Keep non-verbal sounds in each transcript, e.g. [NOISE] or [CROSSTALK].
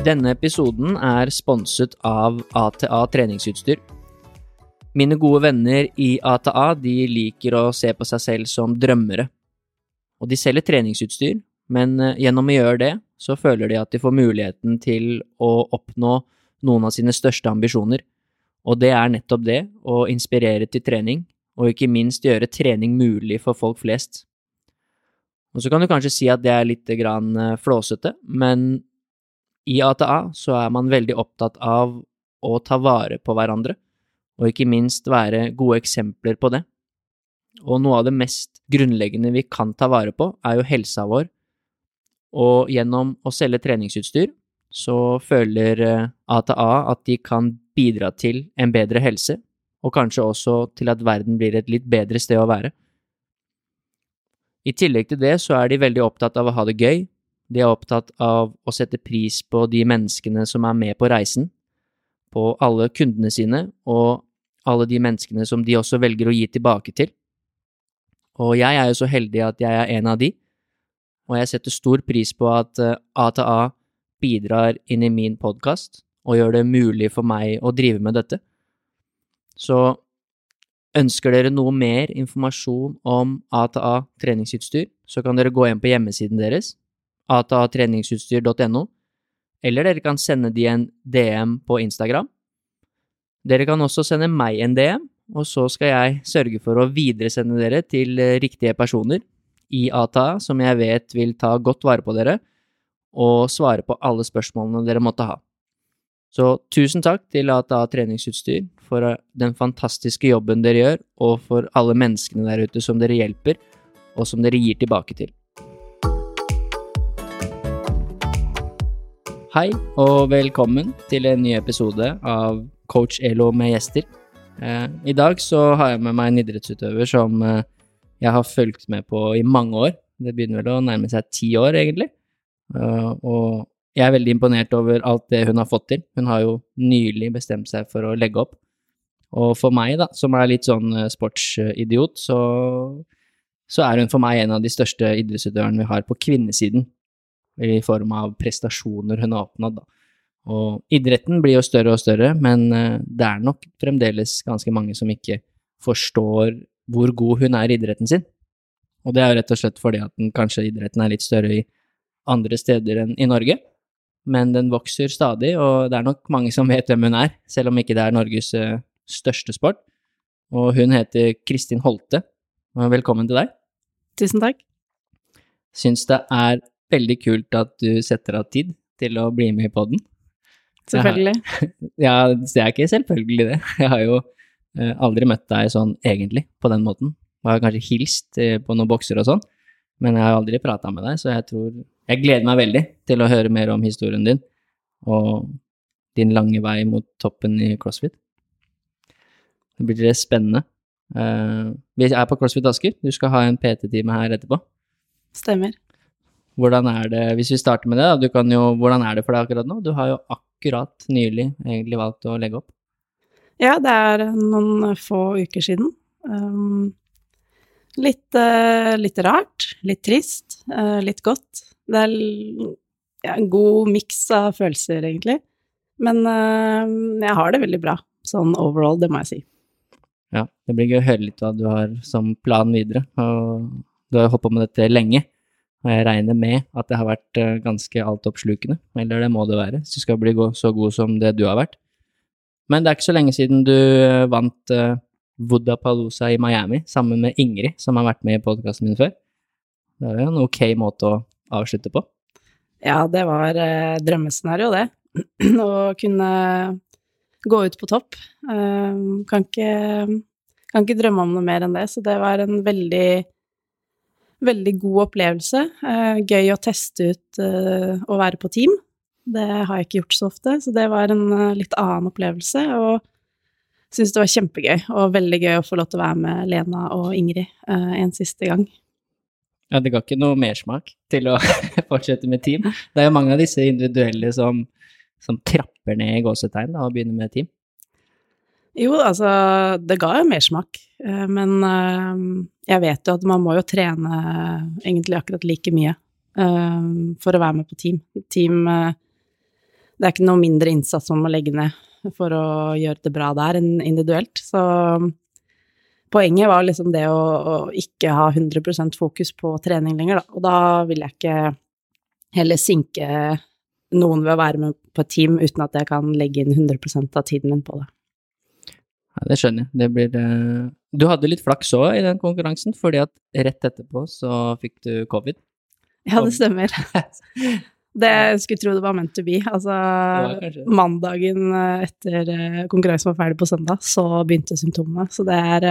Denne episoden er sponset av ATA treningsutstyr. Mine gode venner i ATA de liker å se på seg selv som drømmere. Og de selger treningsutstyr, men eh, gjennom å gjøre det, så føler de at de får muligheten til å oppnå noen av sine største ambisjoner. Og det er nettopp det, å inspirere til trening, og ikke minst gjøre trening mulig for folk flest. Og så kan du kanskje si at det er litt eh, flåsete, men i ATA så er man veldig opptatt av å ta vare på hverandre, og ikke minst være gode eksempler på det. Og noe av det mest grunnleggende vi kan ta vare på, er jo helsa vår, og gjennom å selge treningsutstyr så føler ATA eh, at de kan bidra til en bedre helse, og kanskje også til at verden blir et litt bedre sted å være. I tillegg til det så er de veldig opptatt av å ha det gøy, de er opptatt av å sette pris på de menneskene som er med på reisen, på alle kundene sine og alle de menneskene som de også velger å gi tilbake til. Og jeg er jo så heldig at jeg er en av de, og jeg setter stor pris på at ATA eh, bidrar inn i min podkast og gjør det mulig for meg å drive med dette. Så ønsker dere noe mer informasjon om ATA treningsutstyr, så kan dere gå inn på hjemmesiden deres, atatreningsutstyr.no, eller dere kan sende de en DM på Instagram. Dere kan også sende meg en DM, og så skal jeg sørge for å videresende dere til eh, riktige personer i ATA som jeg vet vil ta godt vare på dere, og svare på alle spørsmålene dere måtte ha. Så tusen takk til ATA treningsutstyr for eh, den fantastiske jobben dere gjør, og for alle menneskene der ute som dere hjelper, og som dere gir tilbake til. Hei og velkommen til en ny episode av Coach Elo med gjester. Eh, I dag så har jeg med meg en idrettsutøver som eh, jeg har fulgt med på i mange år. Det begynner vel å nærme seg ti år, egentlig. Eh, og jeg er veldig imponert over alt det hun har fått til. Hun har jo nylig bestemt seg for å legge opp. Og for meg, da, som er litt sånn sportsidiot, så, så er hun for meg en av de største idrettsutøverne vi har på kvinnesiden i form av prestasjoner hun har oppnådd. Og idretten blir jo større og større, men eh, det er nok fremdeles ganske mange som ikke forstår hvor god hun er i idretten sin. Og det er jo rett og slett fordi at den, kanskje idretten er litt større i andre steder enn i Norge. Men den vokser stadig, og det er nok mange som vet hvem hun er, selv om ikke det er Norges uh, største sport. Og hun heter Kristin Holte. Velkommen til deg. Tusen takk. Syns det er veldig kult at du setter av tid til å bli med i poden. Selvfølgelig. [LAUGHS] Ja, det er ikke selvfølgelig det. Jeg har jo eh, aldri møtt deg sånn egentlig, på den måten. Jeg har kanskje hilst eh, på noen bokser og sånn, men jeg har aldri prata med deg, så jeg tror Jeg gleder meg veldig til å høre mer om historien din og din lange vei mot toppen i CrossFit. Det blir spennende. Uh, vi er på CrossFit Asker. Du skal ha en PT-time her etterpå. Stemmer. Hvordan er det, hvis vi starter med det, da, du kan jo, hvordan er det for deg akkurat nå? Du har jo akkurat nylig egentlig valgt å legge opp. Ja, det er noen få uker siden. Um, litt, uh, litt, rart, litt trist, uh, litt godt. Det er ja, en god miks av følelser, egentlig. Men uh, jeg har det veldig bra, sånn overall, det må jeg si. Ja, det blir gøy å høre litt hva du har som plan videre. Og du har holdt på med dette lenge. Og jeg regner med at det har vært eh, ganske altoppslukende, eller det må det være, hvis du skal bli så god som det du har vært. Men det er ikke så lenge siden du eh, vant uh, Wodapalooza i Miami sammen med Ingrid, som har vært med i podkasten min før. Det er jo en ok måte å avslutte på. Ja, det var eh, drømmescenario, det. [CLEARS THROAT] å kunne gå ut på topp. Eh, kan, ikke, kan ikke drømme om noe mer enn det, så det var en veldig Veldig god opplevelse. Eh, gøy å teste ut eh, å være på team. Det har jeg ikke gjort så ofte, så det var en eh, litt annen opplevelse. Og syns det var kjempegøy, og veldig gøy å få lov til å være med Lena og Ingrid en siste gang. Ja, det ga ikke noe mersmak til å [LAUGHS] fortsette med team. Det er jo mange av disse individuelle som, som trapper ned i gåsetegn og begynner med team. Jo, altså, det ga jo mersmak, eh, men eh, jeg vet jo at man må jo trene egentlig akkurat like mye eh, for å være med på team. Team Det er ikke noe mindre innsats man må legge ned for å gjøre det bra der enn individuelt, så poenget var liksom det å, å ikke ha 100% fokus på trening lenger, da, og da vil jeg ikke heller sinke noen ved å være med på et team uten at jeg kan legge inn 100% av tiden min på det. Ja, det skjønner jeg. Det blir uh... Du hadde litt flaks òg i den konkurransen, fordi at rett etterpå så fikk du covid. Ja, det stemmer. [LAUGHS] Det jeg skulle tro det var meant to be. Altså, mandagen eh, etter eh, konkurransen var ferdig på søndag, så begynte symptomene. Så det er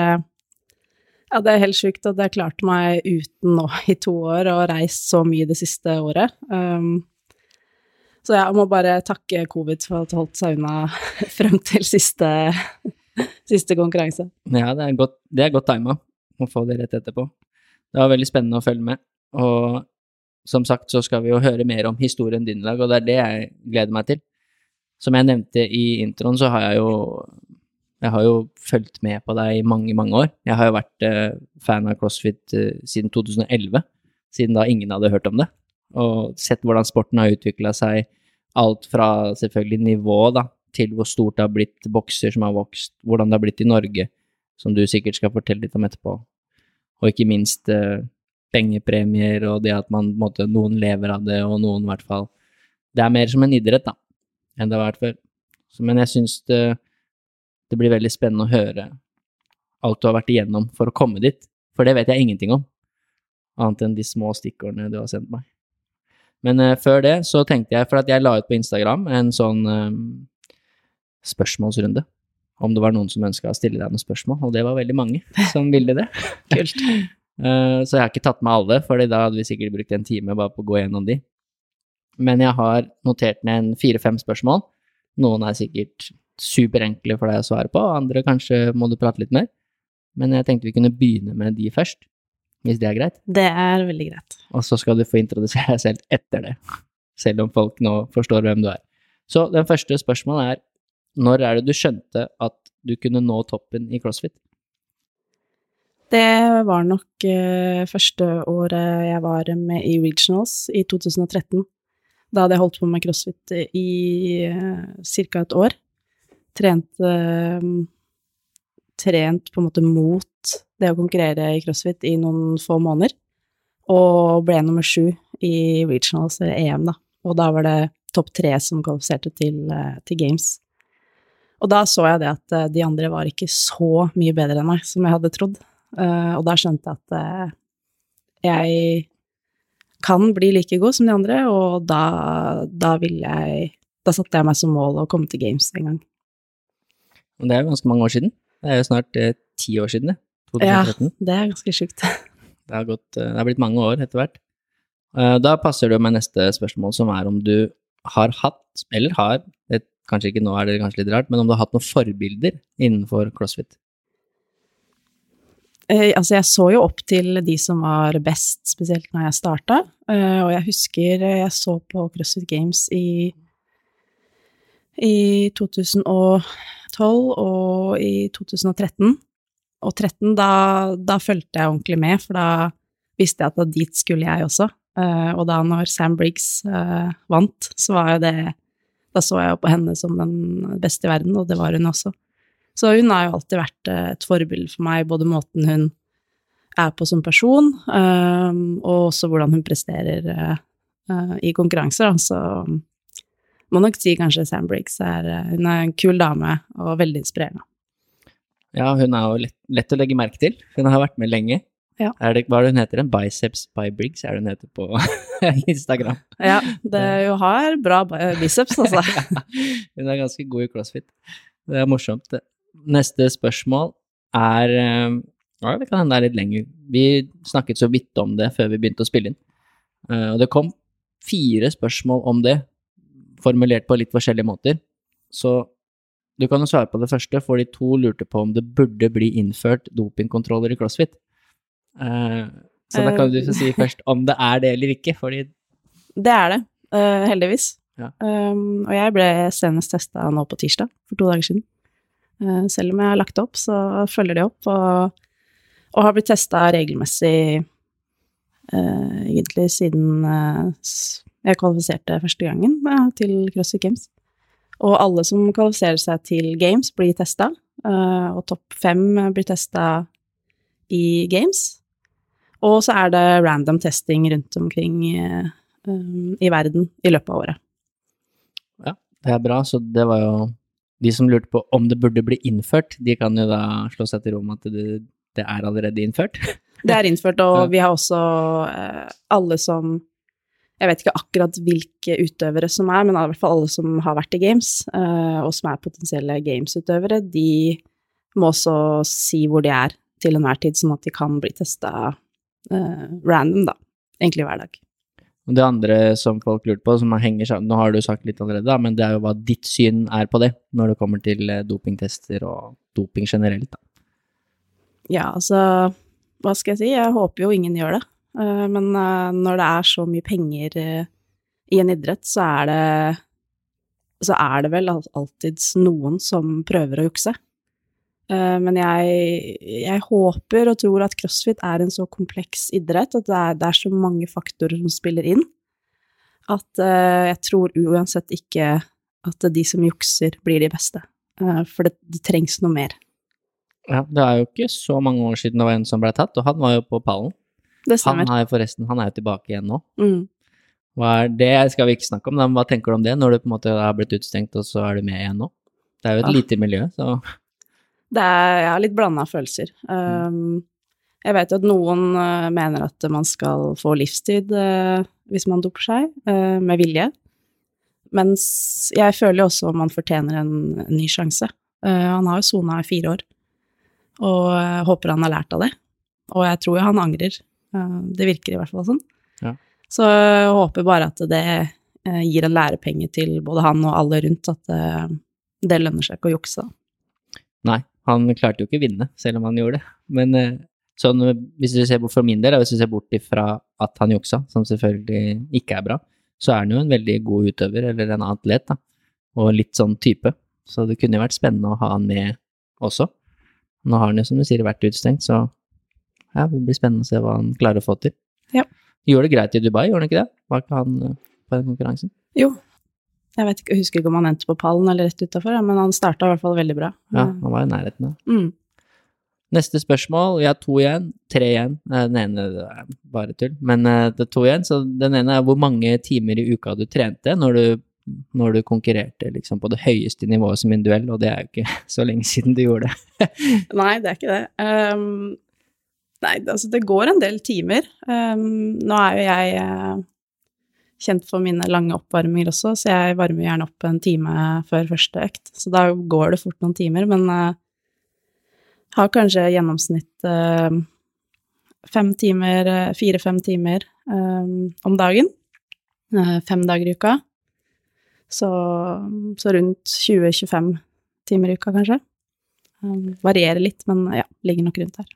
Ja, det er helt sjukt at jeg klarte meg uten nå i to år og reist så mye det siste året. Um, så jeg må bare takke covid for at det holdt seg unna [LAUGHS] frem til siste [LAUGHS] siste konkurranse. Ja, det er godt, det er godt tima å få det rett etterpå. Det var veldig spennende å følge med. Og som sagt så skal vi jo høre mer om historien din i dag, og det er det jeg gleder meg til. Som jeg nevnte i introen, så har jeg jo jeg har jo fulgt med på deg i mange, mange år. Jeg har jo vært eh, fan av CrossFit eh, siden 2011, siden da ingen hadde hørt om det. Og sett hvordan sporten har utvikla seg, alt fra selvfølgelig nivå, da, til hvor stort det har blitt, bokser som har vokst, hvordan det har blitt i Norge, som du sikkert skal fortelle litt om etterpå. Og ikke minst eh, pengepremier og det at man, måte, noen lever av det, og noen i hvert fall Det er mer som en idrett, da, enn det har vært før. Så, men jeg syns det, det blir veldig spennende å høre alt du har vært igjennom for å komme dit, for det vet jeg ingenting om, annet enn de små stikkordene du har sendt meg. Men uh, før det så tenkte jeg, for at jeg la ut på Instagram en sånn um, spørsmålsrunde. Om det var noen som ønska å stille deg noen spørsmål, og det var veldig mange som ville det. [LAUGHS] Kult. Uh, så jeg har ikke tatt med alle, for da hadde vi sikkert brukt en time bare på å gå gjennom de. Men jeg har notert ned en fire-fem spørsmål. Noen er sikkert superenkle for deg å svare på, andre kanskje må du prate litt mer. Men jeg tenkte vi kunne begynne med de først, hvis det er greit? Det er veldig greit. Og så skal du få introdusere deg selv etter det, selv om folk nå forstår hvem du er. Så den første spørsmålet er når er det du skjønte at du kunne nå toppen i CrossFit? Det var nok eh, første året jeg var med i Regionals, i 2013. Da hadde jeg holdt på med CrossFit i eh, ca. et år. Trent, eh, trent på en måte mot det å konkurrere i CrossFit i noen få måneder. Og ble nummer sju i Regionals, eller EM, da. Og da var det topp tre som kvalifiserte til, til Games. Og da så jeg det at eh, de andre var ikke så mye bedre enn meg som jeg hadde trodd. Eh, og da skjønte jeg at eh, jeg kan bli like god som de andre, og da, da ville jeg Da satte jeg meg som mål å komme til Games en gang. Og det er jo ganske mange år siden. Det er jo snart eh, ti år siden, det. 2013. Ja, det er ganske sjukt. [LAUGHS] det, har gått, det har blitt mange år etter hvert. Da passer det med neste spørsmål, som er om du har hatt, eller har, et kanskje ikke nå er det kanskje litt rart, men om du har hatt noen forbilder innenfor crossfit? Eh, altså, jeg så jo opp til de som var best, spesielt når jeg starta. Eh, og jeg husker jeg så på CrossFit Games i, i 2012 og i 2013. Og 13, da, da fulgte jeg ordentlig med, for da visste jeg at dit skulle jeg også. Uh, og da når Sam Briggs uh, vant, så var jo det da så jeg jo på henne som den beste i verden, og det var hun også. Så hun har jo alltid vært eh, et forbilde for meg, både måten hun er på som person, um, og også hvordan hun presterer uh, i konkurranser. Så må nok si kanskje Sam Briggs er Hun er en kul dame og veldig inspirerende. Ja, hun er jo lett, lett å legge merke til. Hun har vært med lenge. Ja. Er det, hva er det hun heter? En Biceps by Briggs er det hun heter på [LAUGHS] Instagram. Ja, det jo har bra biceps, altså. [LAUGHS] hun er ganske god i crossfit. Det er morsomt. Neste spørsmål er eh, Ja, det kan hende det er litt lenger. Vi snakket så vidt om det før vi begynte å spille inn. Eh, og det kom fire spørsmål om det, formulert på litt forskjellige måter. Så du kan jo svare på det første, for de to lurte på om det burde bli innført dopingkontroller i CrossFit. Eh, så da kan du si [LAUGHS] først om det er det eller ikke, fordi Det er det, eh, heldigvis. Ja. Um, og jeg ble senest testa nå på tirsdag, for to dager siden. Eh, selv om jeg har lagt opp, så følger de opp, og, og har blitt testa regelmessig eh, egentlig siden eh, jeg kvalifiserte første gangen eh, til CrossFit Games. Og alle som kvalifiserer seg til Games, blir testa, eh, og topp fem blir testa i Games. Og så er det random testing rundt omkring eh, um, i verden i løpet av året. Ja, det er bra. Så det var jo De som lurte på om det burde bli innført, de kan jo da slå seg til ro med at det, det er allerede innført. [LAUGHS] Det er innført, og vi har også eh, alle som Jeg vet ikke akkurat hvilke utøvere som er, men i hvert fall alle som har vært i games, eh, og som er potensielle gamesutøvere, de må også si hvor de er til enhver tid, sånn at de kan bli testa eh, random, da. Egentlig hver dag. Og det andre som folk lurte på, som henger sammen Nå har du sagt litt allerede, da, men det er jo hva ditt syn er på det, når det kommer til eh, dopingtester og doping generelt. Da. Ja, altså, hva skal jeg si, jeg håper jo ingen gjør det. Eh, Men eh, når det er så mye penger eh, i en idrett, så er det så er det vel al- alltids noen som prøver å jukse. Eh, Men jeg, jeg håper og tror at crossfit er en så kompleks idrett at det er, det er så mange faktorer som spiller inn, at eh, jeg tror uansett ikke at de som jukser, blir de beste. Eh, For det, det trengs noe mer. Ja, det er jo ikke så mange år siden det var en som ble tatt, og han var jo på pallen. Det stemmer. Han er jo forresten, han er jo tilbake igjen nå. Mm. Det skal vi ikke snakke om, men hva tenker du om det, når du på en måte har blitt utstengt, og så er du med igjen nå? Det er jo et ja. lite miljø, så Det er, jeg har litt blanda følelser. Um, jeg vet jo at noen uh, mener at man skal få livstid uh, hvis man doper seg, uh, med vilje. Mens jeg føler jo også man fortjener en, en ny sjanse. Han har jo sona i fire år, og håper han har lært av det. Og jeg tror jo han angrer. Det virker i hvert fall sånn. Ja. Så jeg håper bare at det gir en lærepenge til både han og alle rundt, at uh, det lønner seg ikke å jukse. Nei, han klarte jo ikke å vinne, selv om han gjorde det. Men sånn, hvis du ser bort fra min del, hvis du ser bort ifra at han juksa, som selvfølgelig ikke er bra, så er han jo en veldig god utøver, eller en atlet, da, og litt sånn type. Så det kunne jo vært spennende å ha han med også. Nå har han jo, som du sier, vært utstengt, så ja, det blir spennende å se hva han klarer å få til. Ja. Gjorde det greit i Dubai, gjorde han ikke det? Var ikke han eh, på den konkurransen? Jo. Jeg vet ikke, jeg husker ikke om han endte på pallen eller rett utafor, men han starta i hvert fall veldig bra. Ja, han var i nærheten ja. Mm. Neste spørsmål, vi har to igjen, tre igjen. Eh, Den ene er bare tull, men eh, det er to igjen. Så den ene er hvor mange timer i uka du trente når du, når du konkurrerte liksom, på det høyeste nivået som en duell, og det er jo ikke [LAUGHS] så lenge siden du gjorde det. [LAUGHS] Nei, det er ikke det. Um, nei, altså det går en del timer. Um, nå er jo jeg eh, kjent for mine lange oppvarminger også, så jeg varmer gjerne opp en time før første økt. Så da går det fort noen timer, men uh, har kanskje gjennomsnitt uh, fem timer, eh, fire-fem timer eh, om dagen. Uh, fem dager i uka. Så, så rundt 20-25 timer i uka, kanskje. Um, varierer litt, men ja, ligger nok rundt her.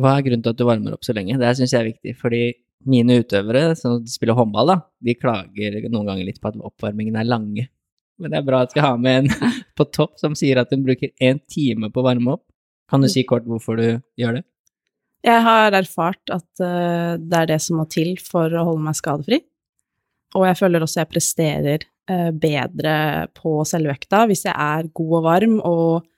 Hva er grunnen til at du varmer opp så lenge? Det syns jeg er viktig, fordi mine utøvere som spiller håndball, da, de klager noen ganger litt på at oppvarmingen er lange. Men det er bra at vi har med en [LAUGHS] på topp som sier at hun bruker én time på å varme opp. Kan du si kort hvorfor du gjør det? Jeg har erfart at eh, det er det som må til for å holde meg skadefri. Og jeg føler også jeg presterer eh, bedre på selve økta hvis jeg er god og varm, og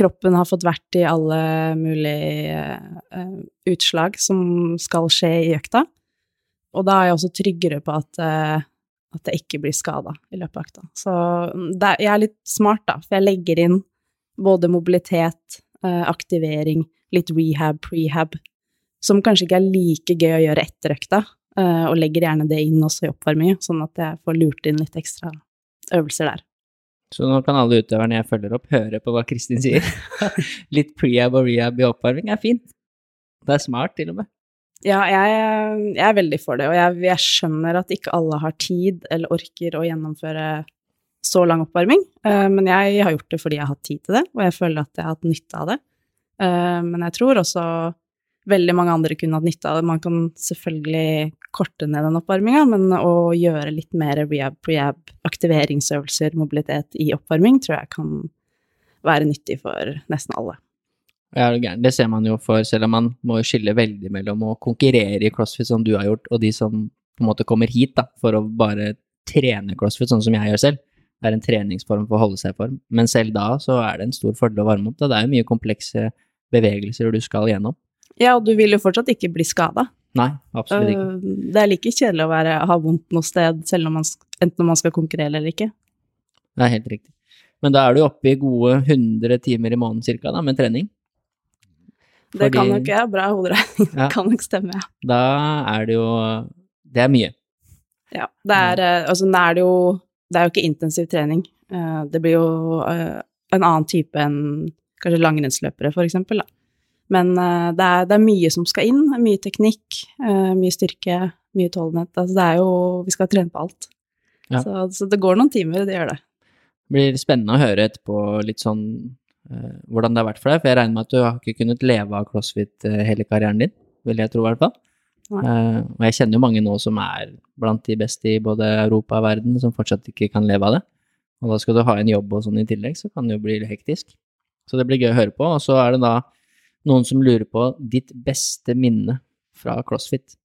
kroppen har fått vært i alle mulige eh, utslag som skal skje i økta. Og da er jeg også tryggere på at, eh, at jeg ikke blir skada i løpet av økta. Så mm, det, jeg er litt smart, da, for jeg legger inn både mobilitet, eh, aktivering, litt rehab, prehab, som kanskje ikke er like gøy å gjøre etter økta, eh, og legger gjerne det inn også i oppvarming, sånn at jeg får lurt inn litt ekstra øvelser der. Så nå kan alle utøverne jeg følger opp, høre på hva Kristin sier. [LAUGHS] Litt prehab og rehab i oppvarming er fint. Det er smart, til og med. Ja, jeg, jeg er veldig for det, og jeg, jeg skjønner at ikke alle har tid eller orker å gjennomføre så lang oppvarming, uh, men jeg har gjort det fordi jeg har hatt tid til det, og jeg føler at jeg har hatt nytte av det. Uh, Men jeg tror også veldig mange andre kunne hatt nytte av det. Man kan selvfølgelig korte ned den oppvarminga, men å gjøre litt mer rehab, prehab, aktiveringsøvelser, mobilitet i oppvarming, tror jeg kan være nyttig for nesten alle. Ja, det er ser man jo for, selv om man må skille veldig mellom å konkurrere i crossfit, som du har gjort, og de som på en måte kommer hit da, for å bare trene crossfit, sånn som jeg gjør selv. Det er en treningsform for å holde seg i form. Men selv da så er det en stor fordel å varme opp. Da. Det er jo mye komplekse bevegelser du skal gjennom. Ja, og du vil jo fortsatt ikke bli skada. Nei, absolutt ikke. Det er like kjedelig å være, ha vondt noe sted, selv om man, enten om man skal konkurrere eller ikke. Det er helt riktig. Men da er du oppe i gode 100 timer i måneden cirka, da, med trening. Det kan Fordi- nok jeg, bra hoderegning, Ja. kan nok stemme, ja. Da er det jo Det er mye. Ja, det er, eh, altså, det er det jo Det er jo ikke intensiv trening. Eh, Det blir jo eh, en annen type enn kanskje langrennsløpere, for eksempel, da. Men det er, det er mye som skal inn. Mye teknikk, mye styrke, mye utholdenhet. Altså, det er jo Vi skal trene på alt. Ja. Så, så det går noen timer, det gjør det. Det blir spennende å høre etterpå litt sånn hvordan det har vært for deg, for jeg regner med at du har ikke kunnet leve av crossfit eh, hele karrieren din, vil jeg tro i hvert fall. Eh, og jeg kjenner jo mange nå som er blant de beste i både Europa og verden, som fortsatt ikke kan leve av det. Og da skal du ha en jobb og sånn i tillegg, så kan det jo bli litt hektisk. Så det blir gøy å høre på. Og så er det da noen som lurer på ditt beste minne fra crossfit.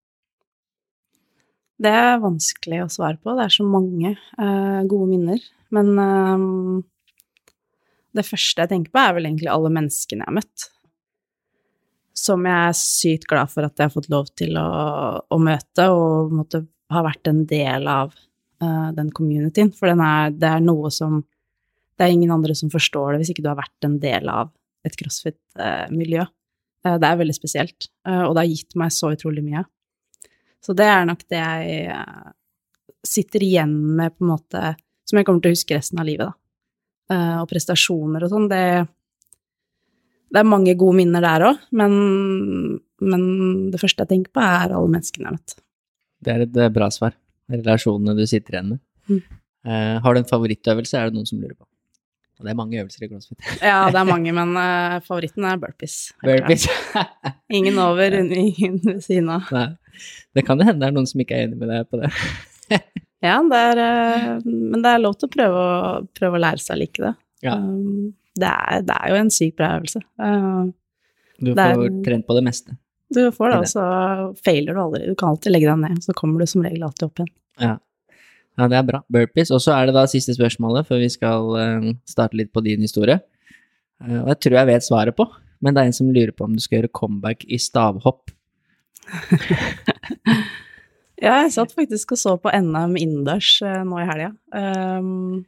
Det er vanskelig å svare på. Det er så mange uh, gode minner. Men eh, det første jeg tenker på, er vel egentlig alle menneskene jeg har møtt. Som jeg er sykt glad for at jeg har fått lov til å, å møte, og måtte ha vært en del av uh, den communityen. For den er, det er noe som Det er ingen andre som forstår det hvis ikke du har vært en del av et crossfit-miljø. Uh, det er veldig spesielt, uh, og det har gitt meg så utrolig mye. Så det er nok det jeg sitter igjen med, på en måte, som jeg kommer til å huske resten av livet, da. Eh, og prestasjoner og sånn, det Det er mange gode minner der òg, men, men det første jeg tenker på, er alle menneskene jeg har møtt. Det er et eh, bra svar. Relasjonene du sitter igjen med. Mm. Uh, har du en favorittøvelse, er det noen som lurer på. Og det er mange øvelser i crossfit. [LAUGHS] Ja, det er mange, men uh, favoritten er burpees. Burpees. [LAUGHS] Ingen over, [LAUGHS] ingen ved siden av. Nei. Det kan jo hende det er noen som ikke er enig med deg på det. Ja, det er, eh, men det er lov til å prøve å, prøve å lære seg å like det. Ja. Um, det, er, det er jo en sykt bra øvelse. Uh, Du får er- trent på det meste. Du får det, og så failer du aldri. Du kan alltid legge deg ned, så kommer du som regel alltid opp igjen. Ja. ja, det er bra. Burpees. Og så er det da siste spørsmålet før vi skal eh, starte litt på din historie. Eh, og jeg tror jeg vet svaret på, men det er en som lurer på om du skal gjøre comeback i stavhopp. [LAUGHS] Ja, jeg satt faktisk og så på NM innendørs eh, nå i helga. Um,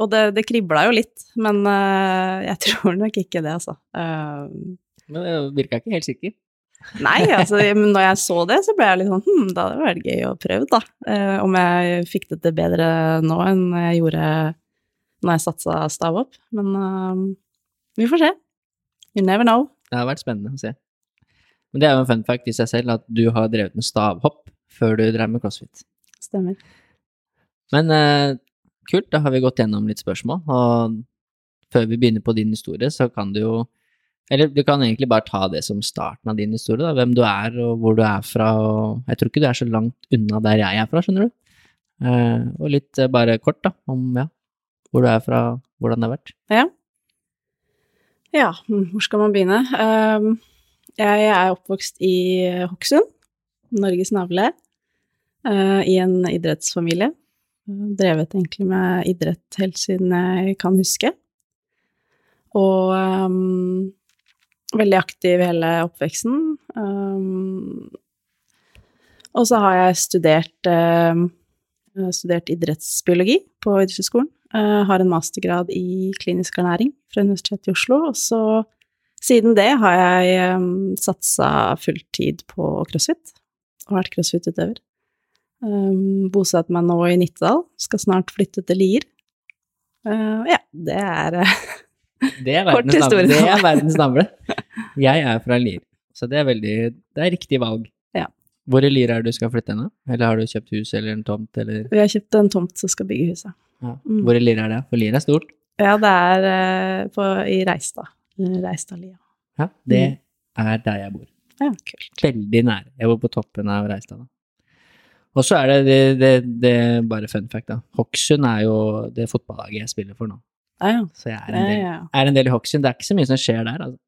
og det, det kribla jo litt, men uh, jeg [LAUGHS] tror nok ikke det, altså. Um, Men det virka ikke helt sikker. nei, altså, når jeg så det, så ble jeg litt sånn Hm, da hadde det vært gøy å prøve, da. Uh, om jeg fikk det til bedre nå enn jeg gjorde når jeg satsa stav opp. Men uh, vi får se. You never know. Det har vært spennende å se. Men det er jo en fun fact i seg selv at du har drevet med stavhopp før du drev med crossfit. Stemmer. Men eh, kult, da har vi gått gjennom litt spørsmål, og før vi begynner på din historie, så kan du jo Eller du kan egentlig bare ta det som starten av din historie, da. Hvem du er, og hvor du er fra, og Jeg tror ikke du er så langt unna der jeg er fra, skjønner du. Eh, og litt eh, bare kort, da, om ja, hvor du er fra, hvordan det har vært. Ja. Ja, hm, hvor skal man begynne? Um, jeg er oppvokst i Hokksund, Norges navle, i en idrettsfamilie. Drevet egentlig med idrett helt siden jeg kan huske. Og um, veldig aktiv hele oppveksten. Um, og så har jeg studert, um, studert idrettsbiologi på idrettshøyskolen. Uh, har en mastergrad i klinisk ernæring fra Universitetet i Oslo. Og så siden det har jeg um, satsa fulltid på crossfit, og vært crossfit-utøver. Um, bosatt meg nå i Nittedal, skal snart flytte til Lier. Uh, ja, det er eh, Det er [LAUGHS] Kort historie. Det er verdens navle. [LAUGHS] Jeg er fra Lier, så det er veldig Det er riktig valg. Ja. Hvor i Lier er det du skal flytte hen. Eller har du kjøpt hus eller en tomt, eller Vi har kjøpt en tomt som skal bygge huset. ja. Mm. Hvor i Lier er det? For Lier er stort. Ja, det er eh, på, i Reistad. Reistadlia. Ja, det Mm. er der jeg bor. Ja, kult. Veldig nære. Jeg bor på toppen av Reistad. Og så er det, det, det, det bare fun fact, da. Hokksund er jo det fotballaget jeg spiller for nå. Ja, ja. Så jeg er en del, er en del i Hokksund. Det er ikke så mye som skjer der, altså.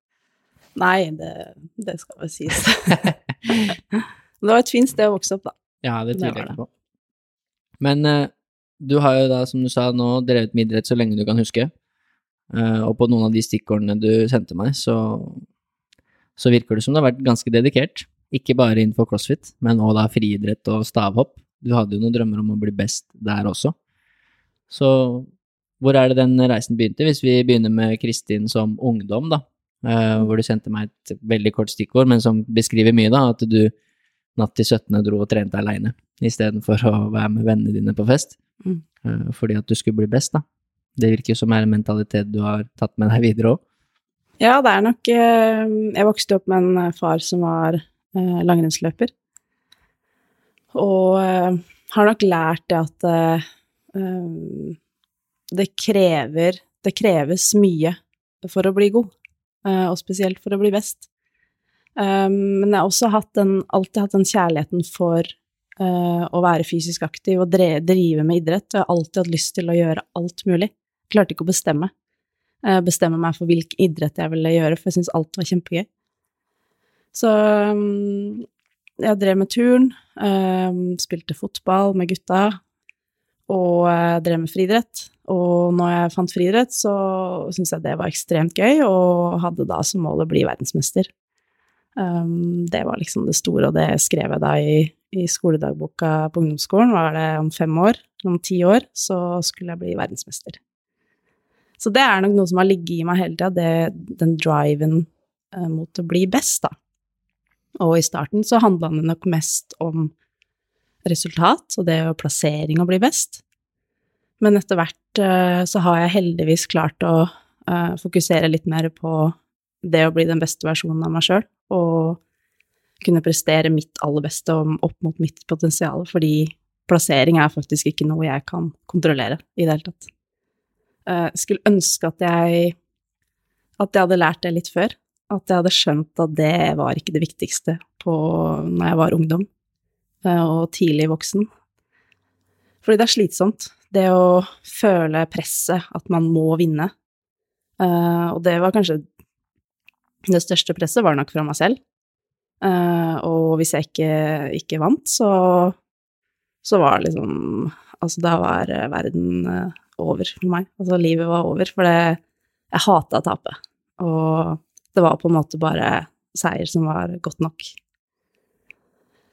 Nei, det, det skal vel sies. [LAUGHS] det var et fint sted å vokse opp, da. Ja, det tviler jeg ikke på. Men uh, du har jo da, som du sa, nå drevet med idrett så lenge du kan huske. Uh, og på noen av de stikkordene du sendte meg, så, så virker det som du har vært ganske dedikert. Ikke bare innenfor crossfit, men også da friidrett og stavhopp. Du hadde jo noen drømmer om å bli best der også. Så hvor er det den reisen begynte? Hvis vi begynner med Kristin som ungdom, da. Uh, hvor du sendte meg et veldig kort stikkord, men som beskriver mye, da. At du natt til 17. dro og trente aleine, istedenfor å være med vennene dine på fest. Mm. Uh, fordi at du skulle bli best, da. Det virker jo som er en mentalitet du har tatt med deg videre òg. Ja, det er nok eh, Jeg vokste opp med en far som var langrennsløper. Og eh, har nok lært det at eh, eh, det krever Det kreves mye for å bli god, eh, og spesielt for å bli best. Eh, men jeg har også hatt en, alltid hatt den kjærligheten for eh, å være fysisk aktiv og drive med idrett. Jeg har alltid hatt lyst til å gjøre alt mulig. Klarte ikke å bestemme eh, bestemme meg for hvilken idrett jeg ville gjøre, for jeg syntes alt var kjempegøy. Så um, jeg drev med turn, um, spilte fotball med gutta, og uh, drev med friidrett. Og når jeg fant friidrett, så syntes jeg det var ekstremt gøy, og hadde da som mål å bli verdensmester. Um, det var liksom det store, og det skrev jeg da i, i skoledagboka på ungdomsskolen. Var det om fem år, om ti år, så skulle jeg bli verdensmester. Så det er nok noe som har ligget i meg hele tida, den driven uh, mot å bli best, da. Og i starten så handla det nok mest om resultat, og det og plassering å bli best. Men etter hvert eh, så har jeg heldigvis klart å eh, fokusere litt mer på det å bli den beste versjonen av meg sjøl, og kunne prestere mitt aller beste opp mot mitt potensial, fordi plassering er faktisk ikke noe jeg kan kontrollere i det hele tatt. Jeg skulle ønske at jeg at jeg hadde lært det litt før. At jeg hadde skjønt at det var ikke det viktigste på når jeg var ungdom eh, og tidlig voksen. Fordi det er slitsomt, det å føle presset, at man må vinne. Eh, og det var kanskje Det største presset var nok fra meg selv. Eh, og hvis jeg ikke, ikke vant, så, så var det liksom Altså, da var verden over for meg. Altså, livet var over, for det Jeg hata å tape. Og det var på en måte bare seier som var godt nok.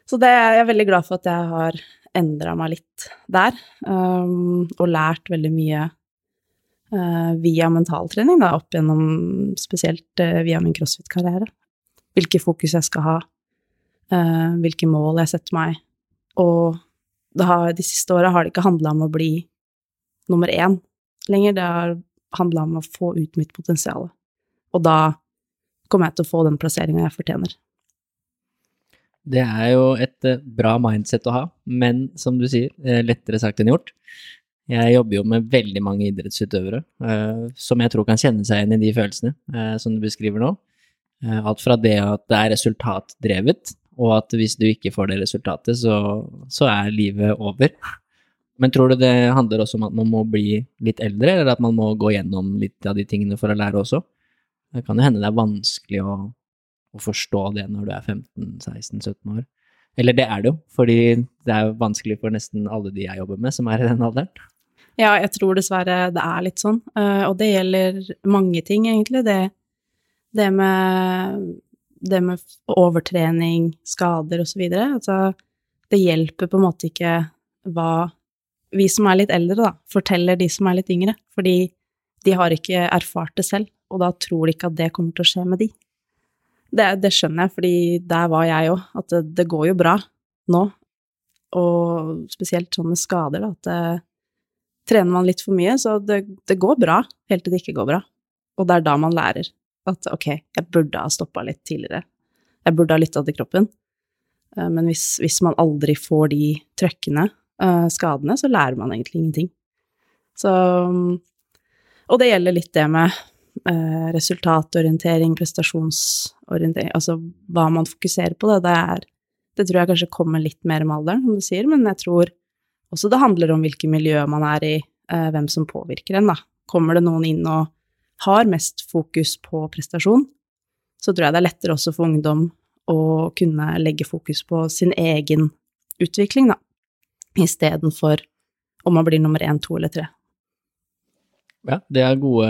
Så det er veldig glad for at jeg har endra meg litt der, um, og lært veldig mye uh, via mentaltrening, da, opp gjennom spesielt uh, via min crossfit-karriere. Hvilke fokus jeg skal ha, uh, hvilke mål jeg setter meg. Og har, de siste åra har det ikke handla om å bli nummer én lenger, det har handla om å få ut mitt potensial. Og da kommer jeg til å få den plasseringa jeg fortjener. Det er jo et eh, bra mindset å ha, men som du sier, eh, lettere sagt enn gjort. Jeg jobber jo med veldig mange idrettsutøvere eh, som jeg tror kan kjenne seg igjen i de følelsene som du beskriver nå. Alt fra det at det er resultatdrevet, og at hvis du ikke får det resultatet, så, så er livet over. Men tror du det handler også om at man må bli litt eldre, eller at man må gå gjennom litt av de tingene for å lære også? Det kan jo hende det er vanskelig å, å forstå det når du er 15-16-17 år. Eller det er det jo, fordi det er vanskelig for nesten alle de jeg jobber med som er i den alderen. Ja, jeg tror dessverre det er litt sånn, eh, og det gjelder mange ting, egentlig. Det, det med det med overtrening, skader videre. Altså, det hjelper på en måte ikke hva vi som er litt eldre, da, forteller de som er litt yngre, fordi de har ikke erfart det selv, og da tror de ikke at det kommer til å skje med de. Det, det skjønner jeg, fordi der var jeg òg, at det, det, går jo bra nå, og spesielt sånne skader, da, at det, trener man litt for mye, så det, det går bra helt til det ikke går bra. Og det er da man lærer at ok, jeg burde ha stoppa litt tidligere. Jeg burde ha lytta til kroppen. Eh, men hvis, hvis, man aldri får de trøkkene, uh, skadene, så lærer man egentlig ingenting. Så Og det gjelder litt det med uh, resultatorientering, prestasjonsorientering, altså hva man fokuserer på, det, det er Det tror jeg kanskje kommer litt mer med alderen, som du sier, men jeg tror også det handler om hvilket miljø man er i, eh, hvem som påvirker en, da. Kommer det noen inn og har mest fokus på prestasjon, så tror jeg det er lettere også for ungdom å kunne legge fokus på sin egen utvikling, da, istedenfor om man blir nummer én, to eller tre. Ja, det er gode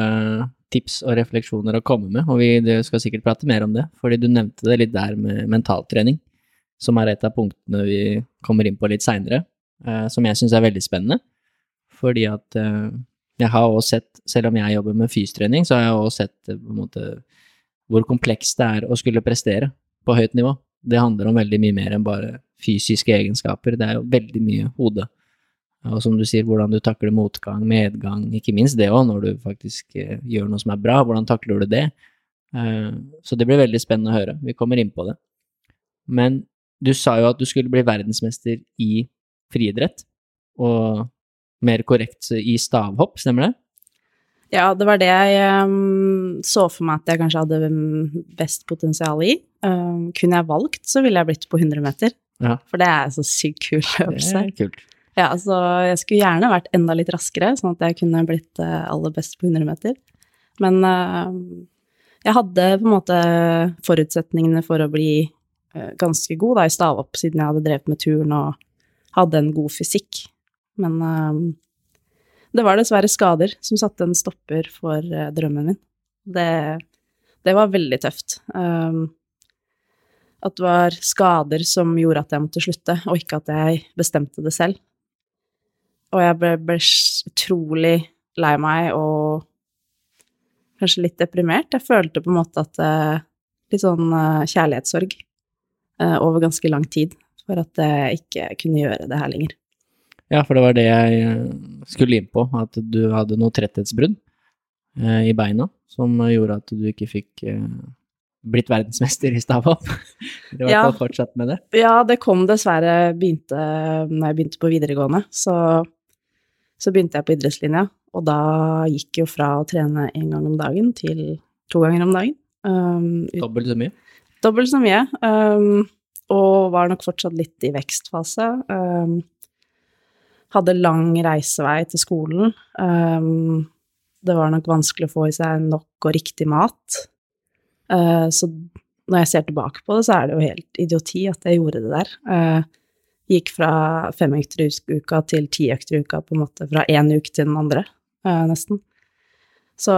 tips og refleksjoner å komme med, og vi skal sikkert prate mer om det, fordi du nevnte det litt der med mentaltrening, som er et av punktene vi kommer inn på litt seinere, eh, som jeg syns er veldig spennende, fordi at eh, jeg har også sett, selv om jeg jobber med fystrening, så har jeg også sett eh, på en måte hvor komplekst det er å skulle prestere på høyt nivå. Det handler om veldig mye mer enn bare fysiske egenskaper. Det er jo veldig mye hode. Og som du sier, hvordan du takler motgang, medgang, ikke minst det òg, når du faktisk eh, gjør noe som er bra. Hvordan takler du det? Eh, så det blir veldig spennende å høre. Vi kommer inn på det. Men du sa jo at du skulle bli verdensmester i friidrett, og mer korrekt i stavhopp, stemmer det? Ja, det var det jeg um, så for meg at jeg kanskje hadde best potensial i. Um, kunne jeg valgt, så ville jeg blitt på 100 meter. Ja. For det er så sykt kul øvelse. Det er kult. Ja, så jeg skulle gjerne vært enda litt raskere, sånn at jeg kunne blitt uh, aller best på 100 meter. Men uh, jeg hadde på en måte forutsetningene for å bli uh, ganske god da, i stavhopp, siden jeg hadde drevet med turn og hadde en god fysikk. Men det var dessverre skader som satte en stopper for drømmen min. Det, det, var veldig tøft. Um, at det var skader som gjorde at jeg måtte slutte, og ikke at jeg bestemte det selv. Og jeg ble, ble utrolig lei meg og kanskje litt deprimert. Jeg følte på en måte at uh, Litt sånn uh, kjærlighetssorg over ganske lang tid for at jeg ikke kunne gjøre det her lenger. Ja, for det var det jeg eh, skulle inn på, at du hadde noe tretthetsbrudd eh, i beina som gjorde at du ikke fikk eh, blitt verdensmester i stavhopp. [LAUGHS] I hvert ja. fortsatt med det? Ja, det kom dessverre begynte når jeg begynte på videregående. Så, så begynte jeg på idrettslinja, og da gikk jo fra å trene én gang om dagen til to ganger om dagen. Um, dobbelt så mye? Dobbelt så mye. Um, og var nok fortsatt litt i vekstfase. Um, hadde lang reisevei til skolen. Um, det var nok vanskelig å få i seg nok og riktig mat. Uh, så når jeg ser tilbake på det, så er det jo helt idioti at jeg gjorde det der. Uh, gikk fra fem økter i uka til ti økter i uka, på en måte fra én uke til den andre, uh, nesten. Så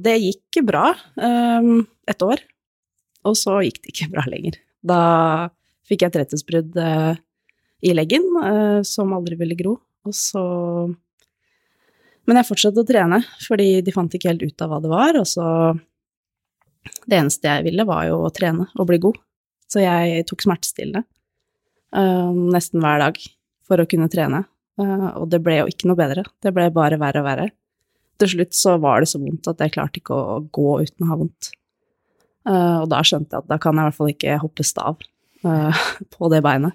det gikk bra um, et år, og så gikk det ikke bra lenger. Da fikk jeg tretthetsbrudd i leggen, som aldri ville gro. Og så Men jeg fortsatte å trene, fordi de fant ikke helt ut av hva det var, og så Det eneste jeg ville, var jo å trene og bli god. Så jeg tok smertestillende nesten hver dag for å kunne trene. Uh, og det ble jo ikke noe bedre. Det ble bare verre og verre. Til slutt så var det så vondt at jeg klarte ikke å gå uten å ha vondt. Uh, og da skjønte jeg at da kan jeg i hvert fall ikke hoppe stav [LAUGHS] på det beinet.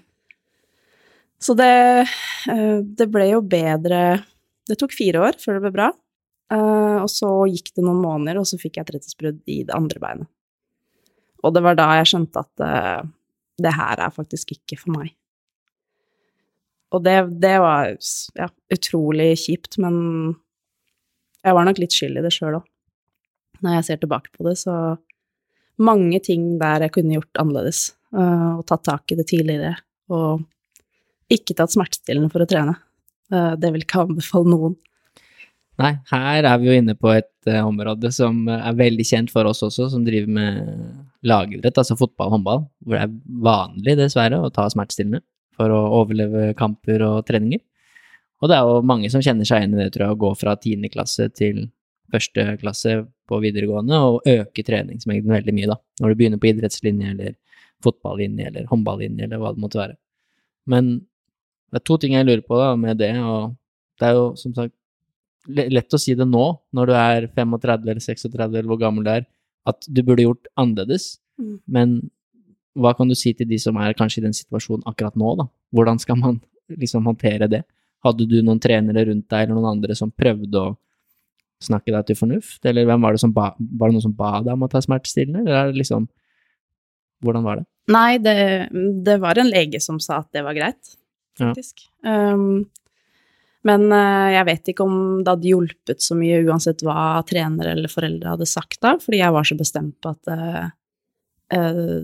Så det, eh, det ble jo bedre Det tok fire år før det ble bra. Eh, og så gikk det noen måneder, og så fikk jeg tretthetsbrudd i det andre beinet. Og det var da jeg skjønte at det her er faktisk ikke for meg. Og det, det var ja, utrolig kjipt, men jeg var nok litt skyld i det sjøl òg. Når jeg ser tilbake på det, så mange ting der jeg kunne gjort annerledes, uh, og tatt tak i det tidligere, og ikke tatt smertestillende for å trene. Eh, det vil ikke anbefale noen. Nei, her er vi jo inne på et uh, område som er veldig kjent for oss også, som driver med lagidrett, altså fotball og håndball, hvor det er vanlig, dessverre, å ta smertestillende for å overleve kamper og treninger. Og det er jo mange som kjenner seg igjen i det, tror jeg, å gå fra tiende klasse til første klasse på videregående og øke treningsmengden veldig mye, da, når du begynner på idrettslinje eller fotballinje eller håndballinje eller hva det måtte være. Men det er to ting jeg lurer på da, med det, og det er jo som sagt lett å si det nå, når du er 35 eller 36 eller hvor gammel du er, at du burde gjort annerledes. Mm. Men hva kan du si til de som er kanskje i den situasjonen akkurat nå, da? Hvordan skal man [LAUGHS] liksom håndtere det? Hadde du noen trenere rundt deg, eller noen andre som prøvde å snakke deg til fornuft, eller hvem var det som ba, var det noen som ba deg om å ta smertestillende, eller er det liksom Hvordan var det? Nei, det, det var en lege som sa at det var greit, Ja. faktisk. Um, men eh, jeg vet ikke om det hadde hjulpet så mye uansett hva trenere eller foreldre hadde sagt da, fordi jeg var så bestemt på at uh,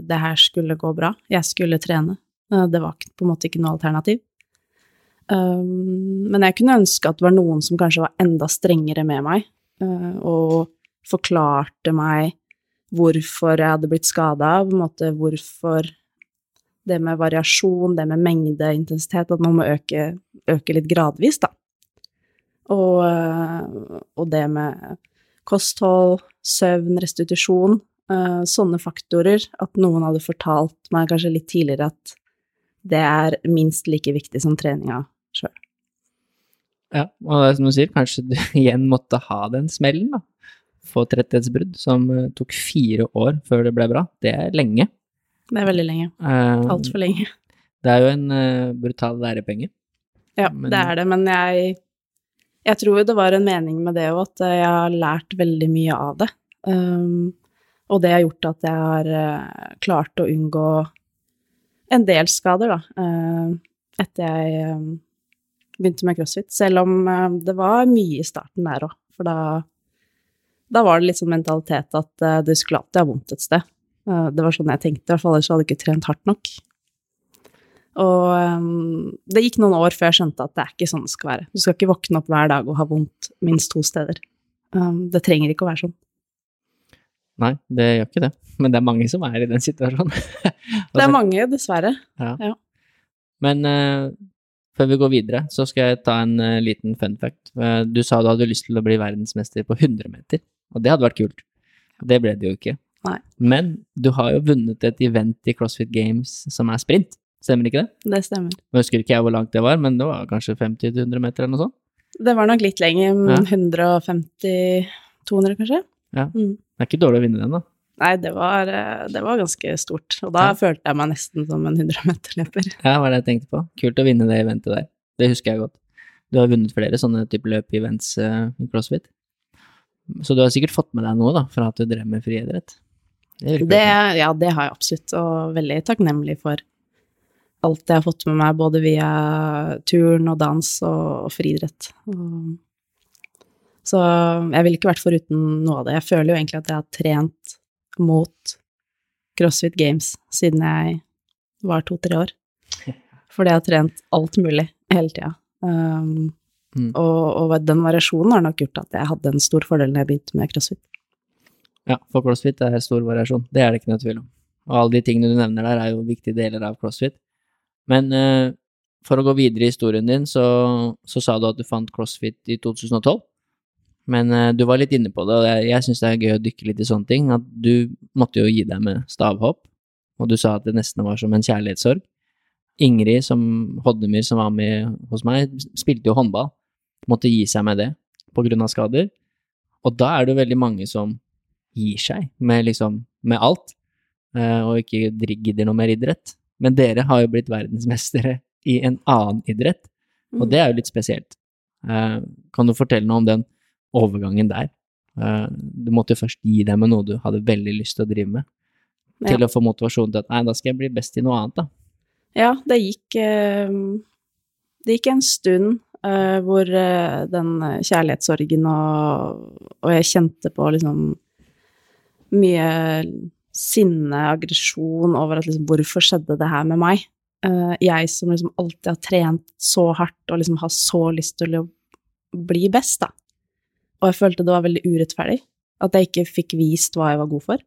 det her skulle gå bra. Jeg skulle trene. Uh, det var på en måte ikke noe alternativ. Um, men jeg kunne ønske at det var noen som kanskje var enda strengere med meg, uh, og forklarte meg hvorfor jeg hadde blitt skada, på en måte hvorfor det med variasjon, det med mengde, intensitet, at man må øke, øke litt gradvis, da. Og, og det med kosthold, søvn, restitusjon, eh, sånne faktorer, at noen hadde fortalt meg kanskje litt tidligere at det er minst like viktig som treninga sjøl. Ja, og det er som du sier, kanskje du [LAUGHS] igjen måtte ha den smellen, da. Få tretthetsbrudd som eh, tok fire år før det ble bra. Det er lenge. Det er veldig lenge. Uh, Altfor lenge. [LAUGHS] Det er jo en uh, brutal lærepenge. Ja, Men- det er det, men jeg, jeg tror det var en mening med det òg, at jeg har lært veldig mye av det. Um, og det har gjort at jeg har uh, klart å unngå en del skader, da, uh, etter jeg um, begynte med crossfit. Selv om uh, det var mye i starten der òg, for da, da var det litt sånn mentalitet at eh, du skulle alltid ha vondt et sted. Eh, det var sånn jeg tenkte, i hvert fall ellers hadde jeg ikke trent hardt nok. Og um, det gikk noen år før jeg skjønte at det er ikke sånn det skal være. Du skal ikke våkne opp hver dag og ha vondt minst to steder. Um, det trenger ikke å være sånn. Nei, det gjør ikke det. Men det er mange som er i den situasjonen. [LAUGHS] Det er mange, dessverre. Ja. Ja. Men uh, før vi går videre, så skal jeg ta en uh, liten fun fact. Uh, du sa du hadde lyst til å bli verdensmester på 100 meter, og det hadde vært kult. Det ble det jo ikke. Nei. Men du har jo vunnet et event i CrossFit Games som er sprint, stemmer ikke det? Det stemmer. Nå husker ikke jeg hvor langt det var, men det var kanskje 50-100 meter eller noe sånt? Det var nok litt lenger. Ja. 150-200, kanskje? Ja. Mm. Det er ikke dårlig å vinne den, da. Nei, det var, eh, det var ganske stort. Og da Ja. følte jeg meg nesten som en 100-meterløper. [LAUGHS] Ja, var det jeg tenkte på. Kult å vinne det eventet der. Det husker jeg godt. Du har vunnet flere sånne type løp-events eh, i CrossFit. Så du har sikkert fått med deg noe, da, fra at du drev med friidrett? Det Det, ja, det har jeg absolutt, og veldig takknemlig for alt jeg har fått med meg, både via turn og dans og, og friidrett. Så jeg ville ikke vært foruten noe av det. Jeg føler jo egentlig at jeg har trent mot CrossFit Games siden jeg var to-tre år. [LAUGHS] Fordi jeg har trent alt mulig hele tida. Um, Mm. og, og den variasjonen har nok gjort at jeg hadde en stor fordel når jeg begynte med CrossFit. Ja, for CrossFit er stor variasjon. Det er det ikke noe tvil om. Og alle de tingene du nevner der, er jo viktige deler av CrossFit. Men eh, for å gå videre i historien din, så, så sa du at du fant CrossFit i 2012. Men eh, du var litt inne på det, og jeg, jeg syns det er gøy å dykke litt i sånne ting. At du måtte jo gi deg med stavhopp, og du sa at det nesten var som en kjærlighetssorg. Ingrid som Hodnemyr, som var med hos meg, spilte jo håndball. Måtte gi seg med det på grunn av skader. Og da er det jo veldig mange som gir seg med liksom med alt, eh, og ikke gidder noe mer idrett. Men dere har jo blitt verdensmestere i en annen idrett, og det er jo litt spesielt. Eh, Kan du fortelle noe om den overgangen der? Eh, Du måtte jo først gi deg med noe du hadde veldig lyst til å drive med, Ja. til å få motivasjon til at nei, da skal jeg bli best i noe annet, da. Ja, det gikk Det gikk en stund hvor den kjærlighetssorgen og, og jeg kjente på liksom mye sinne, aggresjon over at liksom hvorfor skjedde det her med meg? Uh, jeg som liksom alltid har trent så hardt og liksom har så lyst til å bli best, da. Og jeg følte det var veldig urettferdig. At jeg ikke fikk vist hva jeg var god for.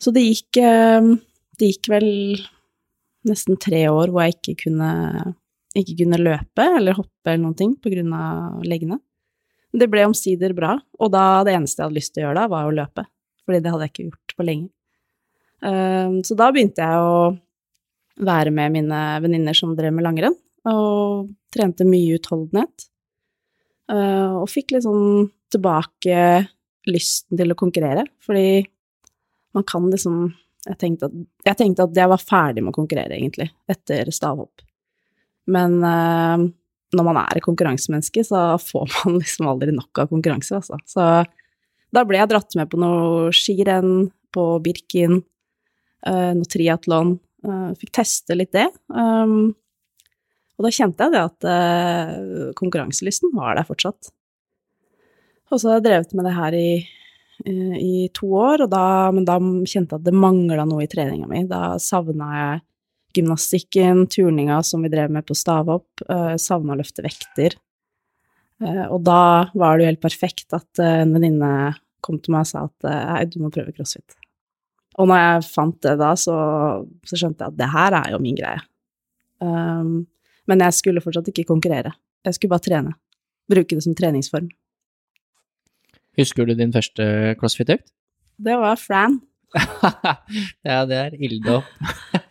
Så det gikk eh, Det gikk vel nesten tre år hvor jeg ikke kunne, ikke kunne løpe eller hoppe eller noen ting på grunn av leggene. Det ble omsider bra, og da det eneste jeg hadde lyst til å gjøre da, var å løpe. Fordi det hadde jeg ikke gjort på lenge. Um, så da begynte jeg å være med mine venninner som drev med langrenn, og trente mye utholdenhet. eh, og fikk litt sånn tilbake lysten til å konkurrere, fordi man kan liksom jeg tenkte, at, jeg tenkte at jeg var ferdig med å konkurrere, egentlig, etter stavhopp. Men eh, når man er et konkurransemenneske, så får [LAUGHS] man liksom aldri nok av konkurranser, altså. Så da ble jeg dratt med på noe skirenn, på Birken, eh, noe triatlon. Eh, fikk teste litt det. Um, og da kjente jeg det at eh, konkurranselysten var der fortsatt. Og så har jeg drevet med det her i, i to år, da, men da kjente jeg at det mangla noe i treninga mi. Da savna jeg gymnastikken, turninga som vi drev med på stavhopp, uh, savna å løfte vekter. Uh, og da var det jo helt perfekt at uh, en venninne kom til meg og sa at hei, du må prøve crossfit. Og når jeg fant det da, så, så skjønte jeg at det her er jo min greie. Um, men jeg skulle fortsatt ikke konkurrere. Jeg skulle bare trene. Bruke det som treningsform. Husker du din første crossfit-økt? Det var Fran. [LAUGHS] ja, det er ilddåp.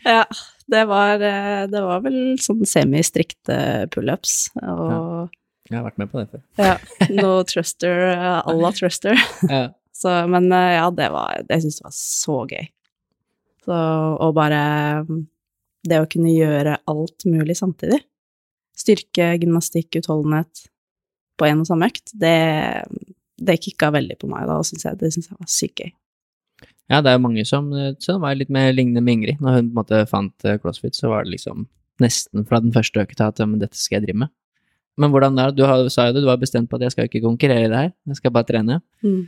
ja, det var, eh, det var vel sånn semistrikte pullups og ja. Jeg har vært med på det før. ja. [LAUGHS] No truster à la truster. ja. [LAUGHS] Så, men eh, ja, det var Jeg syns det var så gøy. Så, og bare det å kunne gjøre alt mulig samtidig. Styrke, gymnastikk, utholdenhet på en og samme økt, det, det kicka veldig på meg da, og synes jeg, det syns jeg var sykt gøy. Ja, det er jo mange som, som var litt mer lignende med Ingrid. Når hun på en måte fant eh, crossfit, så var det liksom nesten fra den første økta at men dette skal jeg drive med. Men hvordan er det? Du har, sa jo det, du var bestemt på at jeg skal ikke konkurrere i det her, jeg skal bare trene. Mm.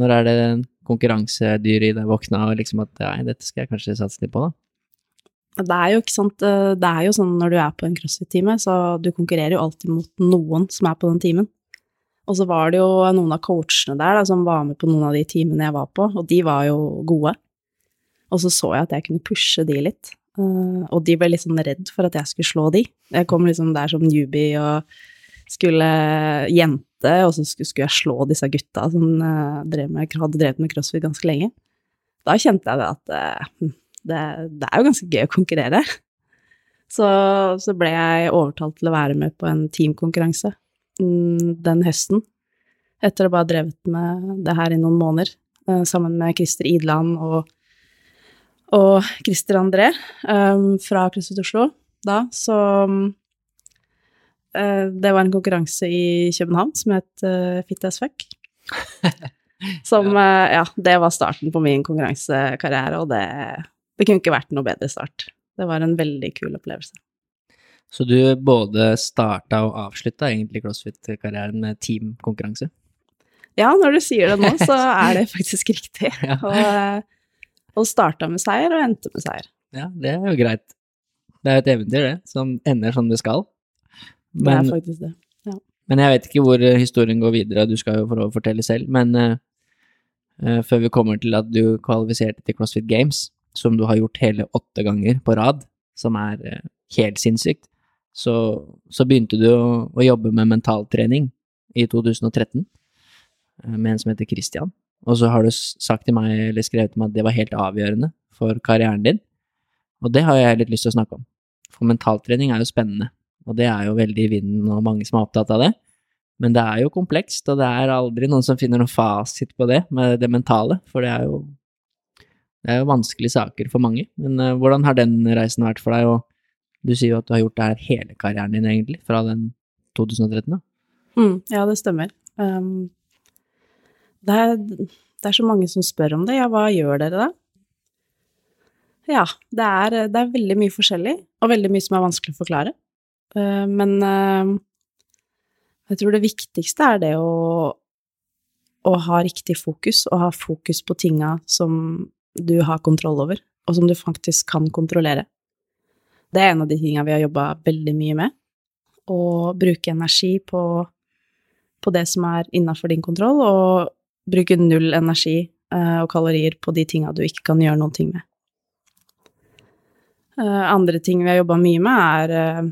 Når er det konkurransedyret i deg våkna og liksom at nei, dette skal jeg kanskje satse litt på, da? Det er jo ikke sant, eh, det er jo sånn når du er på en crossfit-time, så du konkurrerer jo alltid mot noen som er på den timen. Og så var det jo noen av coachene der da, som var med på noen av de timene jeg var på, og de var jo gode. Og så så jeg at jeg kunne pushe de litt, uh, og de ble litt sånn redd for at jeg skulle slå de. Jeg kom liksom der som newbie og skulle jente, og så skulle, jeg slå disse gutta som uh, drev med, hadde drevet med crossfit ganske lenge. Da kjente jeg det at uh, det, det, er jo ganske gøy å konkurrere. Så, så ble jeg overtalt til å være med på en teamkonkurranse den høsten, etter å bare ha drevet med det her i noen måneder, eh, sammen med Christer Idland og, og Christer André um, fra CrossFit Oslo da, så um, Det var en konkurranse i København som het Fit as fuck. [LAUGHS] Som Ja, det var starten på min konkurransekarriere, og det, det kunne ikke vært noe bedre start. Det var en veldig kul opplevelse. Så du både starta og avslutta egentlig crossfit-karrieren med teamkonkurranse? Ja, når du sier det nå, [LAUGHS] så er det faktisk riktig. ja. Og, og starta med seier og endte med seier. Ja, det er jo greit. Det er jo et eventyr, det, som ender som det skal. Men, det er faktisk det, ja. Men jeg vet ikke hvor eh, historien går videre, du skal jo få fortelle selv. Men uh, før vi kommer til at du kvalifiserte til CrossFit Games, som du har gjort hele åtte ganger på rad, som er uh, helt sinnssykt, så, så begynte du å, å, jobbe med mentaltrening i 2013 eh, med en som heter Christian. Og så har du sagt til meg, eller skrevet til meg at det var helt avgjørende for karrieren din. Og det har jeg litt lyst til å snakke om. For mentaltrening er jo spennende, og det er jo veldig i vinden og mange som er opptatt av det. Men det er jo komplekst, og det er aldri noen som finner noen fasit på det med det mentale, for det er jo, det er jo vanskelige saker for mange. Men uh, hvordan har den reisen vært for deg, og du sier jo at du har gjort det her hele karrieren din, egentlig, fra den 2013, da. Mm, ja, det stemmer. Um, det, er, det, er, så mange som spør om det. Ja, hva gjør dere da? Ja, det er, det er veldig mye forskjellig, og veldig mye som er vanskelig å forklare. Uh, men uh, jeg tror det viktigste er det å, å ha riktig fokus, og ha fokus på tinga som du har kontroll over, og som du faktisk kan kontrollere. Det er en av de tingene vi har jobba veldig mye med. Å bruke energi på, på det som er innafor din kontroll, og bruke null energi eh, og kalorier på de tinga du ikke kan gjøre noen ting med. Eh, andre ting vi har jobba mye med, er eh,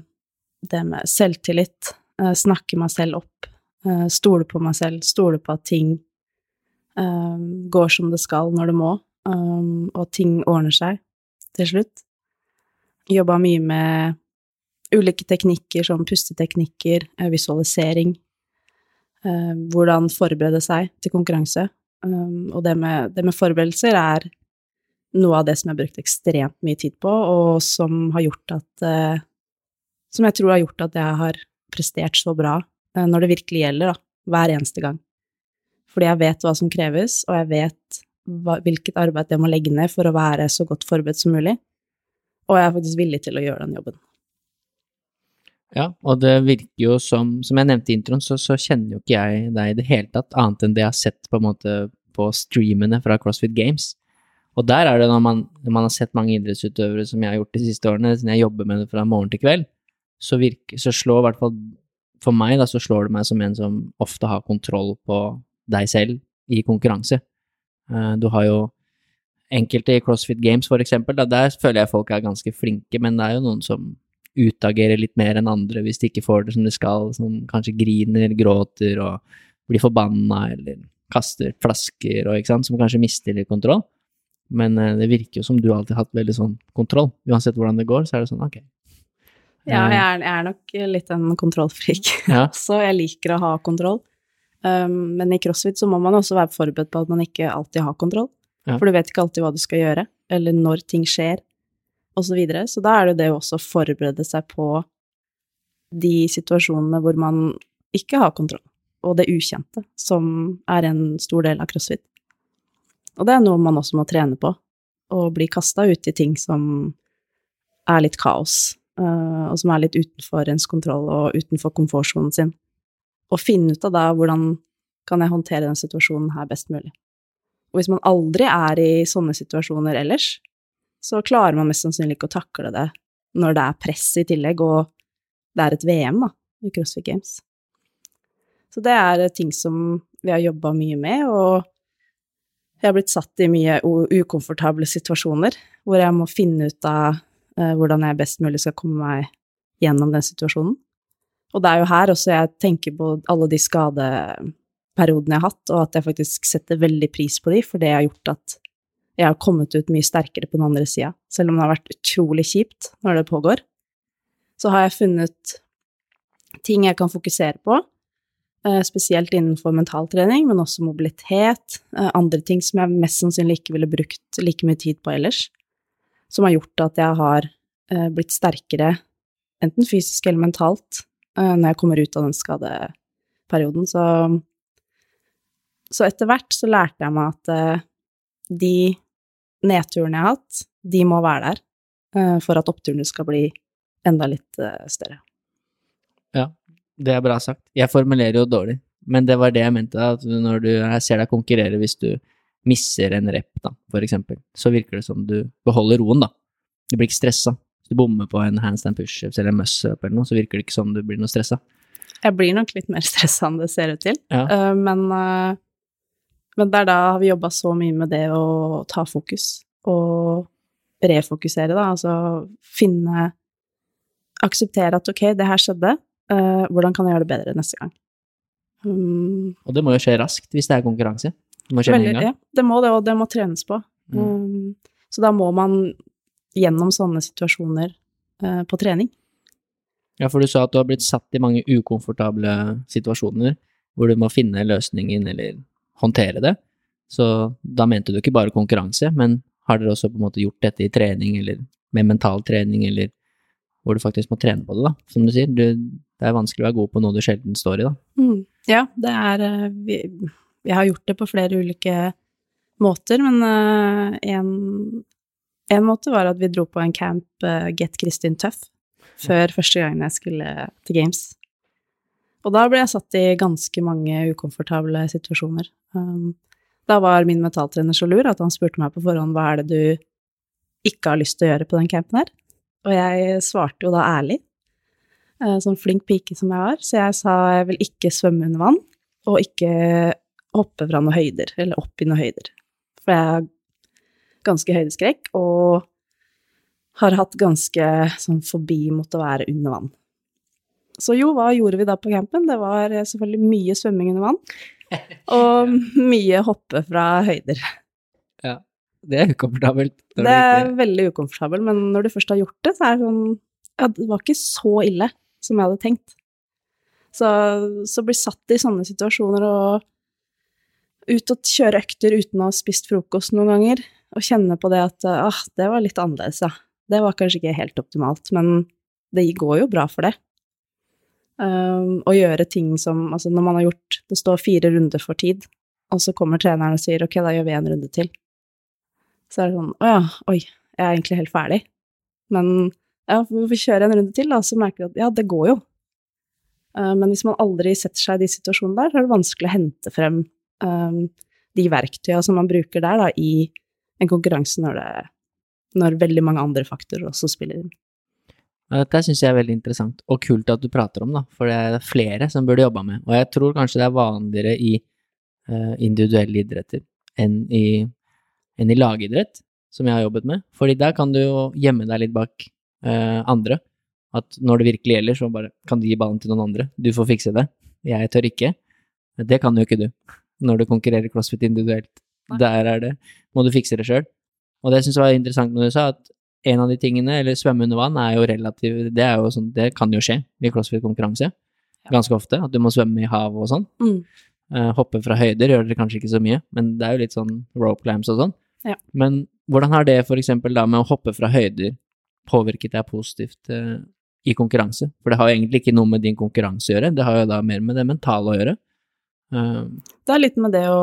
det med selvtillit. Snakke meg selv opp. Stole på meg selv. Stole på at ting går som det skal når det må, og ting ordner seg til slutt. Jobba mye med ulike teknikker som pusteteknikker, eh, visualisering. eh, hvordan forberede seg til konkurranse. Um, og det med, det med forberedelser er noe av det som jeg har brukt ekstremt mye tid på, og som har gjort at eh, Som jeg tror har gjort at jeg har prestert så bra eh, når det virkelig gjelder, da, hver eneste gang. Fordi jeg vet hva som kreves, og jeg vet hva, hvilket arbeid jeg må legge ned for å være så godt forberedt som mulig. Og jeg er faktisk villig til å gjøre den jobben. Ja, og det virker jo som Som jeg nevnte i introen, så, så kjenner jo ikke jeg deg i det hele tatt, annet enn det jeg har sett på en måte på streamene fra CrossFit Games. Og der er det når man, når man har sett mange idrettsutøvere som jeg har gjort de siste årene, siden jeg jobber med det fra morgen til kveld, så, virker, så slår i hvert fall for meg, da, så slår det meg som en som ofte har kontroll på deg selv i konkurranse. Uh, du har jo enkelte i CrossFit Games, for eksempel, da, der føler jeg folk er ganske flinke, men det er jo noen som utagerer litt mer enn andre hvis de ikke får det som de skal, som kanskje griner, gråter og blir forbanna eller kaster flasker og ikke sant, som kanskje mister litt kontroll. Men uh, det virker jo som du alltid har hatt veldig sånn kontroll. Uansett hvordan det går, så er det sånn ok. Ja, jeg er, jeg er nok litt en kontrollfrik Ja. [LAUGHS] så jeg liker å ha kontroll. Um, men i crossfit så må man også være forberedt på at man ikke alltid har kontroll. Ja. For du vet ikke alltid hva du skal gjøre, eller når ting skjer, og så videre. Så da er det det å også forberede seg på de situasjonene hvor man ikke har kontroll, og det ukjente, som er en stor del av crossfit. Og det er noe man også må trene på, å bli kasta ut i ting som er litt kaos, eh, og som er litt utenfor ens kontroll og utenfor komfortsonen sin. Og finne ut av da hvordan kan jeg håndtere den situasjonen her best mulig. Og hvis man aldri er i sånne situasjoner ellers, så klarer man mest sannsynlig ikke å takle det når det er press i tillegg, og det er et VM, da, i CrossFit Games. Så det er ting som vi har jobba mye med, og jeg har blitt satt i mye ukomfortable situasjoner hvor jeg må finne ut av eh, hvordan jeg best mulig skal komme meg gjennom den situasjonen. Og det er jo her også jeg tenker på alle de skadeperiodene jeg har hatt, og at jeg faktisk setter veldig pris på de, for det har gjort at jeg har kommet ut mye sterkere på den andre sida. Selv om det har vært utrolig kjipt når det pågår, så har jeg funnet ting jeg kan fokusere på, eh, spesielt innenfor mentaltrening, men også mobilitet, eh, andre ting som jeg mest sannsynlig ikke ville brukt like mye tid på ellers, som har gjort at jeg har eh, blitt sterkere, enten fysisk eller mentalt, når jeg kommer ut av den skadeperioden. Så, så etter hvert så lærte jeg meg at eh, de nedturene jeg har hatt, de må være der eh, for at oppturene skal bli enda litt eh, større. Ja, det er bra sagt. Jeg formulerer jo dårlig, men det var det jeg mente. At når du, ser deg konkurrere, hvis du misser en rep, da, for eksempel, så virker det som du beholder roen, da. Du blir ikke stressa. Hvis du bommer på en handstand pushups eller en muscle-up eller noe, så virker det ikke som du blir noe stressa. Jeg blir nok litt mer [LAUGHS] stressa enn det ser ut til, Ja. Men, men der da har vi jobba så mye med det å ta fokus og refokusere, da, altså finne Akseptere at ok, det her skjedde, uh, hvordan kan jeg gjøre det bedre neste gang? Um, Og det må jo skje raskt hvis det er konkurranse. Det må skje veldig, ja, det må det, og det må trenes på. Mm. Um, så da må man gjennom sånne situasjoner uh, på trening. Ja, for du sa at du har blitt satt i mange ukomfortable situasjoner hvor du må finne løsningen eller håndtere det. Så da mente du ikke bare konkurranse, men har dere også på en måte gjort dette i trening eller med mental trening, eller hvor du faktisk må trene på det, da? Som du sier, du, det er vanskelig å være god på noe du sjelden står i, da. Mm. Ja, det er eh, vi, vi har gjort det på flere ulike måter, men en, en måte var at vi dro på en camp uh, Get Kristin Tøff før første gangen jeg skulle til Games. Og da ble jeg satt i ganske mange ukomfortable situasjoner. Um, da var min mentaltrener så lur at han spurte meg på forhånd hva er det du ikke har lyst til å gjøre på den campen her. Og jeg svarte jo da ærlig, uh, sånn flink pike som jeg var, så jeg sa jeg vil ikke svømme under vann, og ikke hoppe fra noen høyder, eller opp i noen høyder. For jeg har ganske høydeskrekk, og har hatt ganske sånn forbi mot å være under vann. Så jo, hva gjorde vi da på campen? Det var eh, selvfølgelig mye svømming under vann, [LAUGHS] og mye hoppe fra høyder. Ja. Det er ukomfortabelt. Det er ikke- veldig ukomfortabelt, men når du først har gjort det, så er det sånn Ja, det var ikke så ille som jeg hadde tenkt. Så, så bli satt i sånne situasjoner og ut og kjøre økter uten å ha spist frokost noen ganger, og kjenne på det at ah, det var litt annerledes, ja. Det var kanskje ikke helt optimalt, men det går jo bra for det. Um, å gjøre ting som Altså, når man har gjort Det står fire runder for tid, og så kommer treneren og sier ok, da gjør vi en runde til. Så er det sånn å ja, oi, jeg er egentlig helt ferdig. Men ja, vi får kjøre en runde til, da, så merker vi at ja, det går jo. Uh, men hvis man aldri setter seg i de situasjonene der, så er det vanskelig å hente frem um, de verktøyene som man bruker der, da, i en konkurranse når, det, når veldig mange andre faktorer også spiller inn. Dette syns jeg er veldig interessant, og kult at du prater om, da, for det er flere som burde jobba med. Og jeg tror kanskje det er vanligere i uh, individuelle idretter enn i, enn i, lagidrett, som jeg har jobbet med. Fordi der kan du jo gjemme deg litt bak uh, andre. At når det virkelig gjelder, så bare kan du gi ballen til noen andre. Du får fikse det. Jeg tør ikke. Det kan jo ikke du når du konkurrerer crossfit individuelt. Nei. Der er det. Må du fikse det sjøl. Og det syns jeg var interessant når du sa at en av de tingene, eller svømme under vann, er jo relativt Det er jo sånn, det kan jo skje i crossfit-konkurranse. Ganske ofte. At du må svømme i havet og sånn. Mm. Uh, hoppe fra høyder gjør dere kanskje ikke så mye, men det er jo litt sånn rope climbs og sånn. Ja. Men hvordan har det for eksempel da med å hoppe fra høyder påvirket deg positivt uh, i konkurranse? For det har jo egentlig ikke noe med din konkurranse å gjøre, det har jo da mer med det mentale å gjøre. Uh, det er litt med det å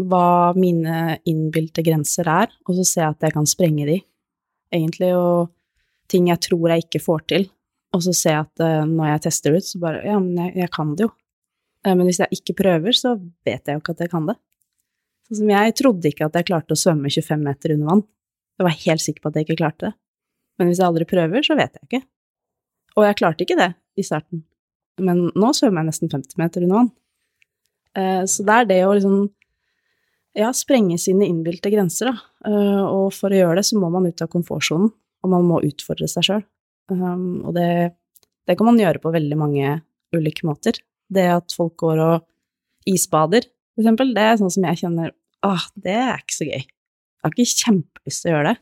hva mine innbilte grenser er, og så ser jeg at jeg kan sprenge de, egentlig, og ting jeg tror jeg ikke får til, og så ser jeg at uh, når jeg tester ut, så bare Ja, men jeg, jeg kan det jo. Uh, men hvis jeg ikke prøver, så vet jeg jo ikke at jeg kan det. Sånn som jeg trodde ikke at jeg klarte å svømme 25 meter under vann. Jeg var helt sikker på at jeg ikke klarte det. Men hvis jeg aldri prøver, så vet jeg ikke. Og jeg klarte ikke det i starten. Men nå svømmer jeg nesten 50 meter under vann. Uh, så det er det å liksom ja, sprenge sine innbilte grenser, da. Uh, og for å gjøre det, så må man ut av komfortsonen, og man må utfordre seg sjøl. Um, og det, det, kan man gjøre på veldig mange ulike måter. Det at folk går og isbader, for eksempel, det er sånn som jeg kjenner ah, det er ikke så gøy. Jeg har ikke kjempelyst til å gjøre det.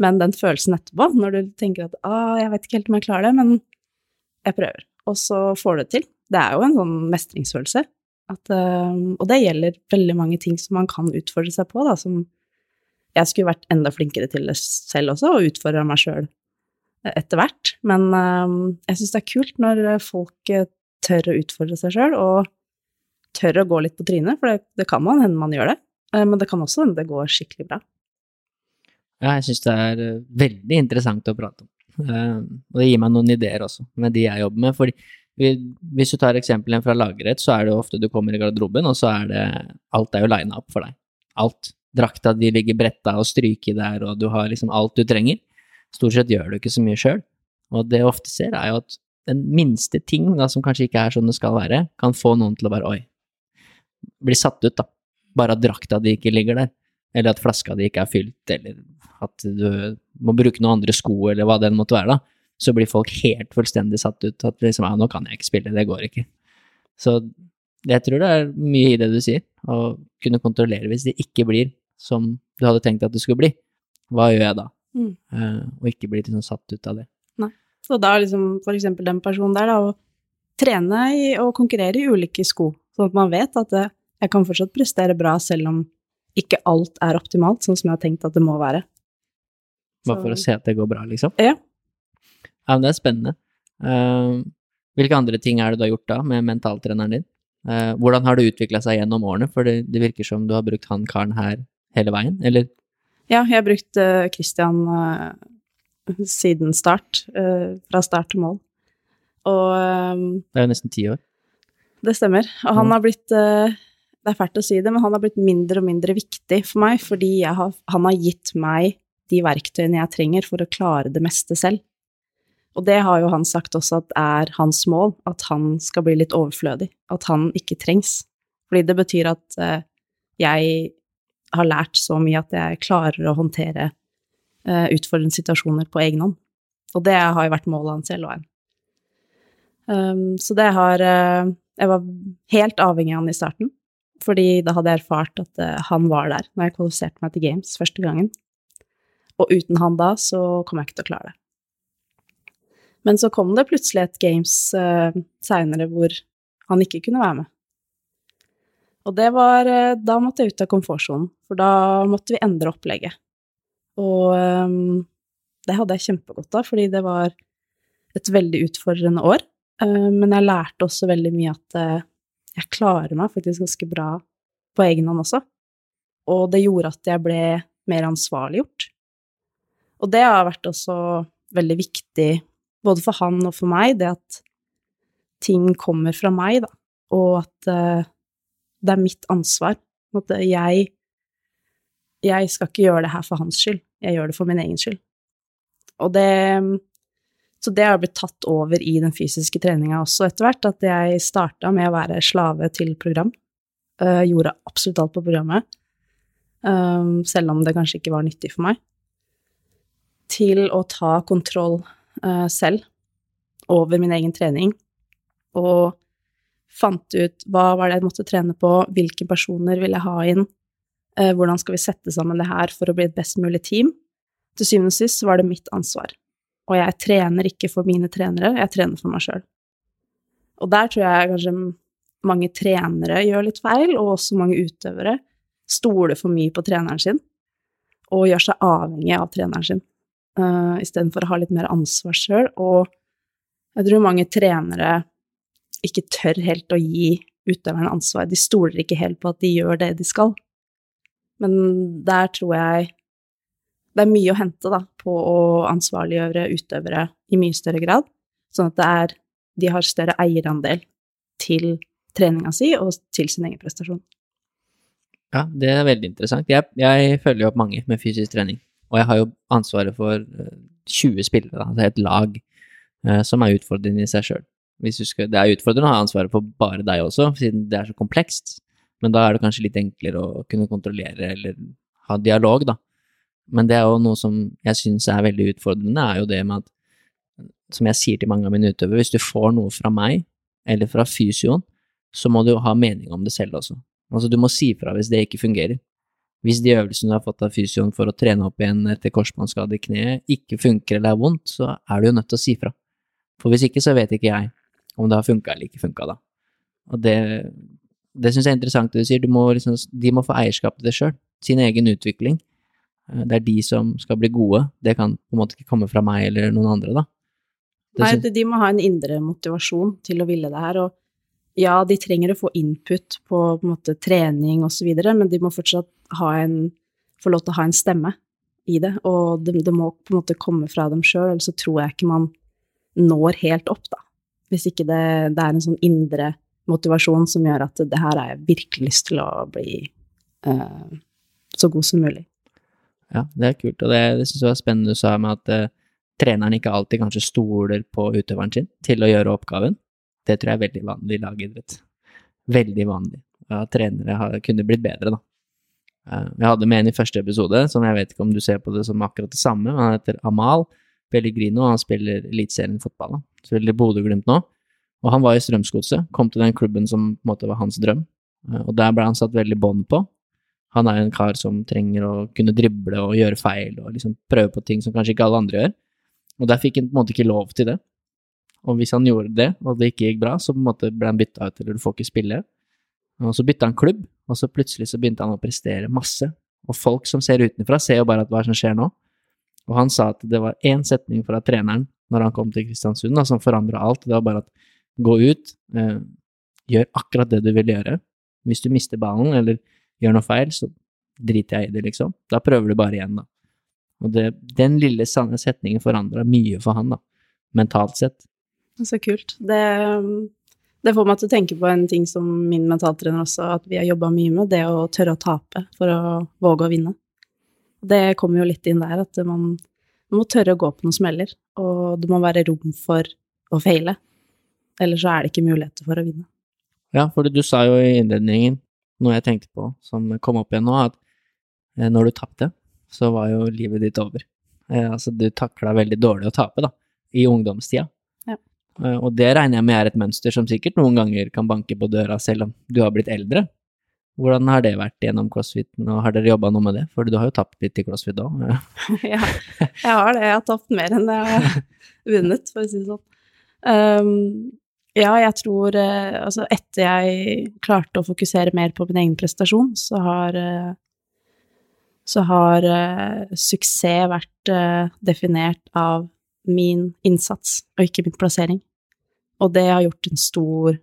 Men den følelsen etterpå, når du tenker at ah, jeg vet ikke helt om jeg klarer det, men jeg prøver, og så får du det til, det er jo en sånn mestringsfølelse. At, uh, og det gjelder veldig mange ting som man kan utfordre seg på, da, som jeg skulle vært enda flinkere til det selv også, og utfordra meg sjøl etter hvert. Men uh, jeg syns det er kult når folk tør å utfordre seg sjøl, og tør å gå litt på trynet, for det, det kan man hende man gjør det. Men det kan også hende det går skikkelig bra. Ja, jeg syns det er veldig interessant å prate om. og det gir meg noen ideer også, med de jeg jobber med. fordi hvis du tar eksemplene fra lagerrett, så er det jo ofte du kommer i garderoben, og så er det Alt er jo lina opp for deg. Alt. Drakta di ligger bretta og stryket der, og du har liksom alt du trenger. Stort sett gjør du ikke så mye sjøl. Og det jeg ofte ser, er jo at den minste ting da, som kanskje ikke er sånn det skal være, kan få noen til å bare oi, bli satt ut, da. Bare at drakta di ikke ligger der, eller at flaska di ikke er fylt, eller at du må bruke noen andre sko, eller hva det måtte være, da så blir folk helt fullstendig satt ut. At liksom, ja, nå kan jeg ikke spille, det går ikke. Så jeg tror det er mye i det du sier, å kunne kontrollere hvis det ikke blir som du hadde tenkt at det skulle bli. Hva gjør jeg da? Mm. Uh, og ikke bli liksom satt ut av det. Nei. Så da liksom for eksempel den personen der, da, å trene i, og konkurrere i ulike sko, sånn at man vet at det, jeg kan fortsatt prestere bra selv om ikke alt er optimalt, sånn som jeg har tenkt at det må være. Bare for å se at det går bra, liksom? Ja, ja, men det er spennende. Uh, hvilke andre ting er det du har gjort da med mentaltreneren din? Uh, hvordan har det utvikla seg gjennom årene, for det, det, virker som du har brukt han karen her hele veien, eller? Ja, jeg har brukt uh, Christian siden start, fra start til mål. Og Det er jo nesten ti år. Det stemmer. Og han har blitt Det er fælt å si det, men han har blitt mindre og mindre viktig for meg, fordi har, han har gitt meg de verktøyene jeg trenger for å klare det meste selv. Og det har jo han sagt også at er hans mål, at han skal bli litt overflødig, at han ikke trengs. Fordi det betyr at eh, jeg har lært så mye at jeg klarer å håndtere eh, utfordrende situasjoner på egen hånd. Og det har jo vært målet hans hele veien. Um, så det har uh, Jeg var helt avhengig av han i starten, fordi da hadde jeg erfart at uh, han var der når jeg kvalifiserte meg til Games første gangen. Og uten han da, så kom jeg ikke til å klare det. Men så kom det plutselig et games uh, seinere hvor han ikke kunne være med. Og det var uh, Da måtte jeg ut av komfortsonen, for da måtte vi endre opplegget. Og um, det hadde jeg kjempegodt av, fordi det var et veldig utfordrende år. Uh, men jeg lærte også veldig mye at jeg klarer meg faktisk ganske bra på egen hånd også. Og det gjorde at jeg ble mer ansvarliggjort. Og det har vært også veldig viktig både for han og for meg, det at ting kommer fra meg, da, og at uh, det er mitt ansvar. At jeg Jeg skal ikke gjøre det her for hans skyld, jeg gjør det for min egen skyld. Og det Så det har blitt tatt over i den fysiske treninga også etter hvert, at jeg starta med å være slave til program. Uh, gjorde absolutt alt på programmet, uh, selv om det kanskje ikke var nyttig for meg. Til å ta kontroll uh, selv over min egen trening, og fant ut hva var det jeg måtte trene på, hvilke personer vil jeg ha inn, uh, hvordan skal vi sette sammen det her for å bli et best mulig team. Til syvende og sist var det mitt ansvar. Og jeg trener ikke for mine trenere, jeg trener for meg sjøl. Og der tror jeg kanskje mange trenere gjør litt feil, og også mange utøvere stoler for mye på treneren sin og gjør seg avhengig av treneren sin uh, istedenfor å ha litt mer ansvar sjøl. Og jeg tror mange trenere ikke tør helt å gi utøverne ansvar. De stoler ikke helt på at de gjør det de skal. Men der tror jeg det er mye å hente da, på å ansvarliggjøre utøvere i mye større grad, sånn at er, de har større eierandel til treninga si og til sin egen prestasjon. Ja, det er veldig interessant. Jeg, jeg følger jo opp mange med fysisk trening. Og jeg har jo ansvaret for 20 eh, spillere, altså et lag, eh, som er utfordrende i seg sjøl. Det er utfordrende å ha ansvaret for bare deg også, siden det er så komplekst. Men da er det kanskje litt enklere å kunne kontrollere eller ha dialog, da. Men det er jo noe som jeg syns er veldig utfordrende, er jo det med at, som jeg sier til mange av mine utøvere, hvis du får noe fra meg, eller fra fysioen, så må du jo ha mening om det selv også. Altså, du må si fra hvis det ikke fungerer. Hvis de øvelsene du har fått av fysioen for å trene opp igjen etter korsbåndskade i kneet, ikke funker eller er vondt, så er du jo nødt til å si fra. For hvis ikke, så vet ikke jeg om det har funka eller ikke funka, da. Og det, det syns jeg er interessant det du sier, du må liksom, de må få eierskap til det sjøl, sin egen utvikling. Eh, det er de som skal bli gode, det kan på en måte ikke komme fra meg eller noen andre, da. Det Nei, de må ha en indre motivasjon til å ville det her, og ja, de trenger å få input på, på måte, trening osv., men de må fortsatt ha en, få lov til å ha en stemme i det. Og det, det må på en måte komme fra dem sjøl, ellers så tror jeg ikke man når helt opp, da. Hvis ikke det, det, er en sånn indre motivasjon som gjør at det her har jeg virkelig lyst til å bli uh, så god som mulig. Ja, det er kult, og det, det syns jeg var spennende du sa med at uh, treneren ikke alltid kanskje stoler på utøveren sin til å gjøre oppgaven. Det tror jeg er veldig vanlig i lagidrett. Veldig vanlig. Ja, trenere har, kunne blitt bedre, da. Uh, jeg hadde med en i første episode, som jeg vet ikke om du ser på det som akkurat det samme. men Han heter Amal Pellegrino, og han spiller Eliteserien fotball. Da. Spiller Bodø-Glimt nå. Og han var i Strømsgodset, kom til den klubben som på en måte var hans drøm. Uh, og der ble han satt veldig bånd på. Han er en kar som trenger å kunne drible og gjøre feil og liksom prøve på ting som kanskje ikke alle andre gjør. Og der fikk han på en måte ikke lov til det. Og hvis han gjorde det, og det ikke gikk bra, så på en måte ble han bytta ut, eller du får ikke spille. Og så bytta han klubb, og så plutselig så begynte han å prestere masse. Og folk som ser utenfra, ser jo bare at hva som skjer nå. Og han sa at det var én setning fra treneren når han kom til Kristiansund, da, som forandra alt. Det var bare at gå ut, eh, gjør akkurat det du vil gjøre. Hvis du mister ballen eller gjør noe feil, så driter jeg i det, liksom. Da prøver du bare igjen, da. Og det, den lille setningen forandra mye for han, da, mentalt sett. Så kult. Det, det, får meg til å tenke på en ting som min mentaltrener også, at vi har jobba mye med, det å tørre å tape for å våge å vinne. Det kommer jo litt inn der, at man, man må tørre å gå på noen smeller, og det må være rom for å feile. Ellers så er det ikke muligheter for å vinne. Ja, for du sa jo i innledningen noe jeg tenkte på som kom opp igjen nå, at eh, når du tapte, så var jo livet ditt over. Eh, altså, du takla veldig dårlig å tape, da, i ungdomstida. Eh, og det regner jeg med er et mønster som sikkert noen ganger kan banke på døra selv om du har blitt eldre. Hvordan har det vært gjennom crossfiten, og har dere jobba noe med det? For du har jo tapt litt i crossfit òg. [LAUGHS] ja, jeg har det. Jeg har tapt mer enn jeg har vunnet, for å si det sånn. Um, ja, jeg tror uh, Altså, etter jeg klarte å fokusere mer på min egen prestasjon, så har uh, så har uh, suksess vært definert av min innsats, og ikke min plassering. Og det har gjort en stor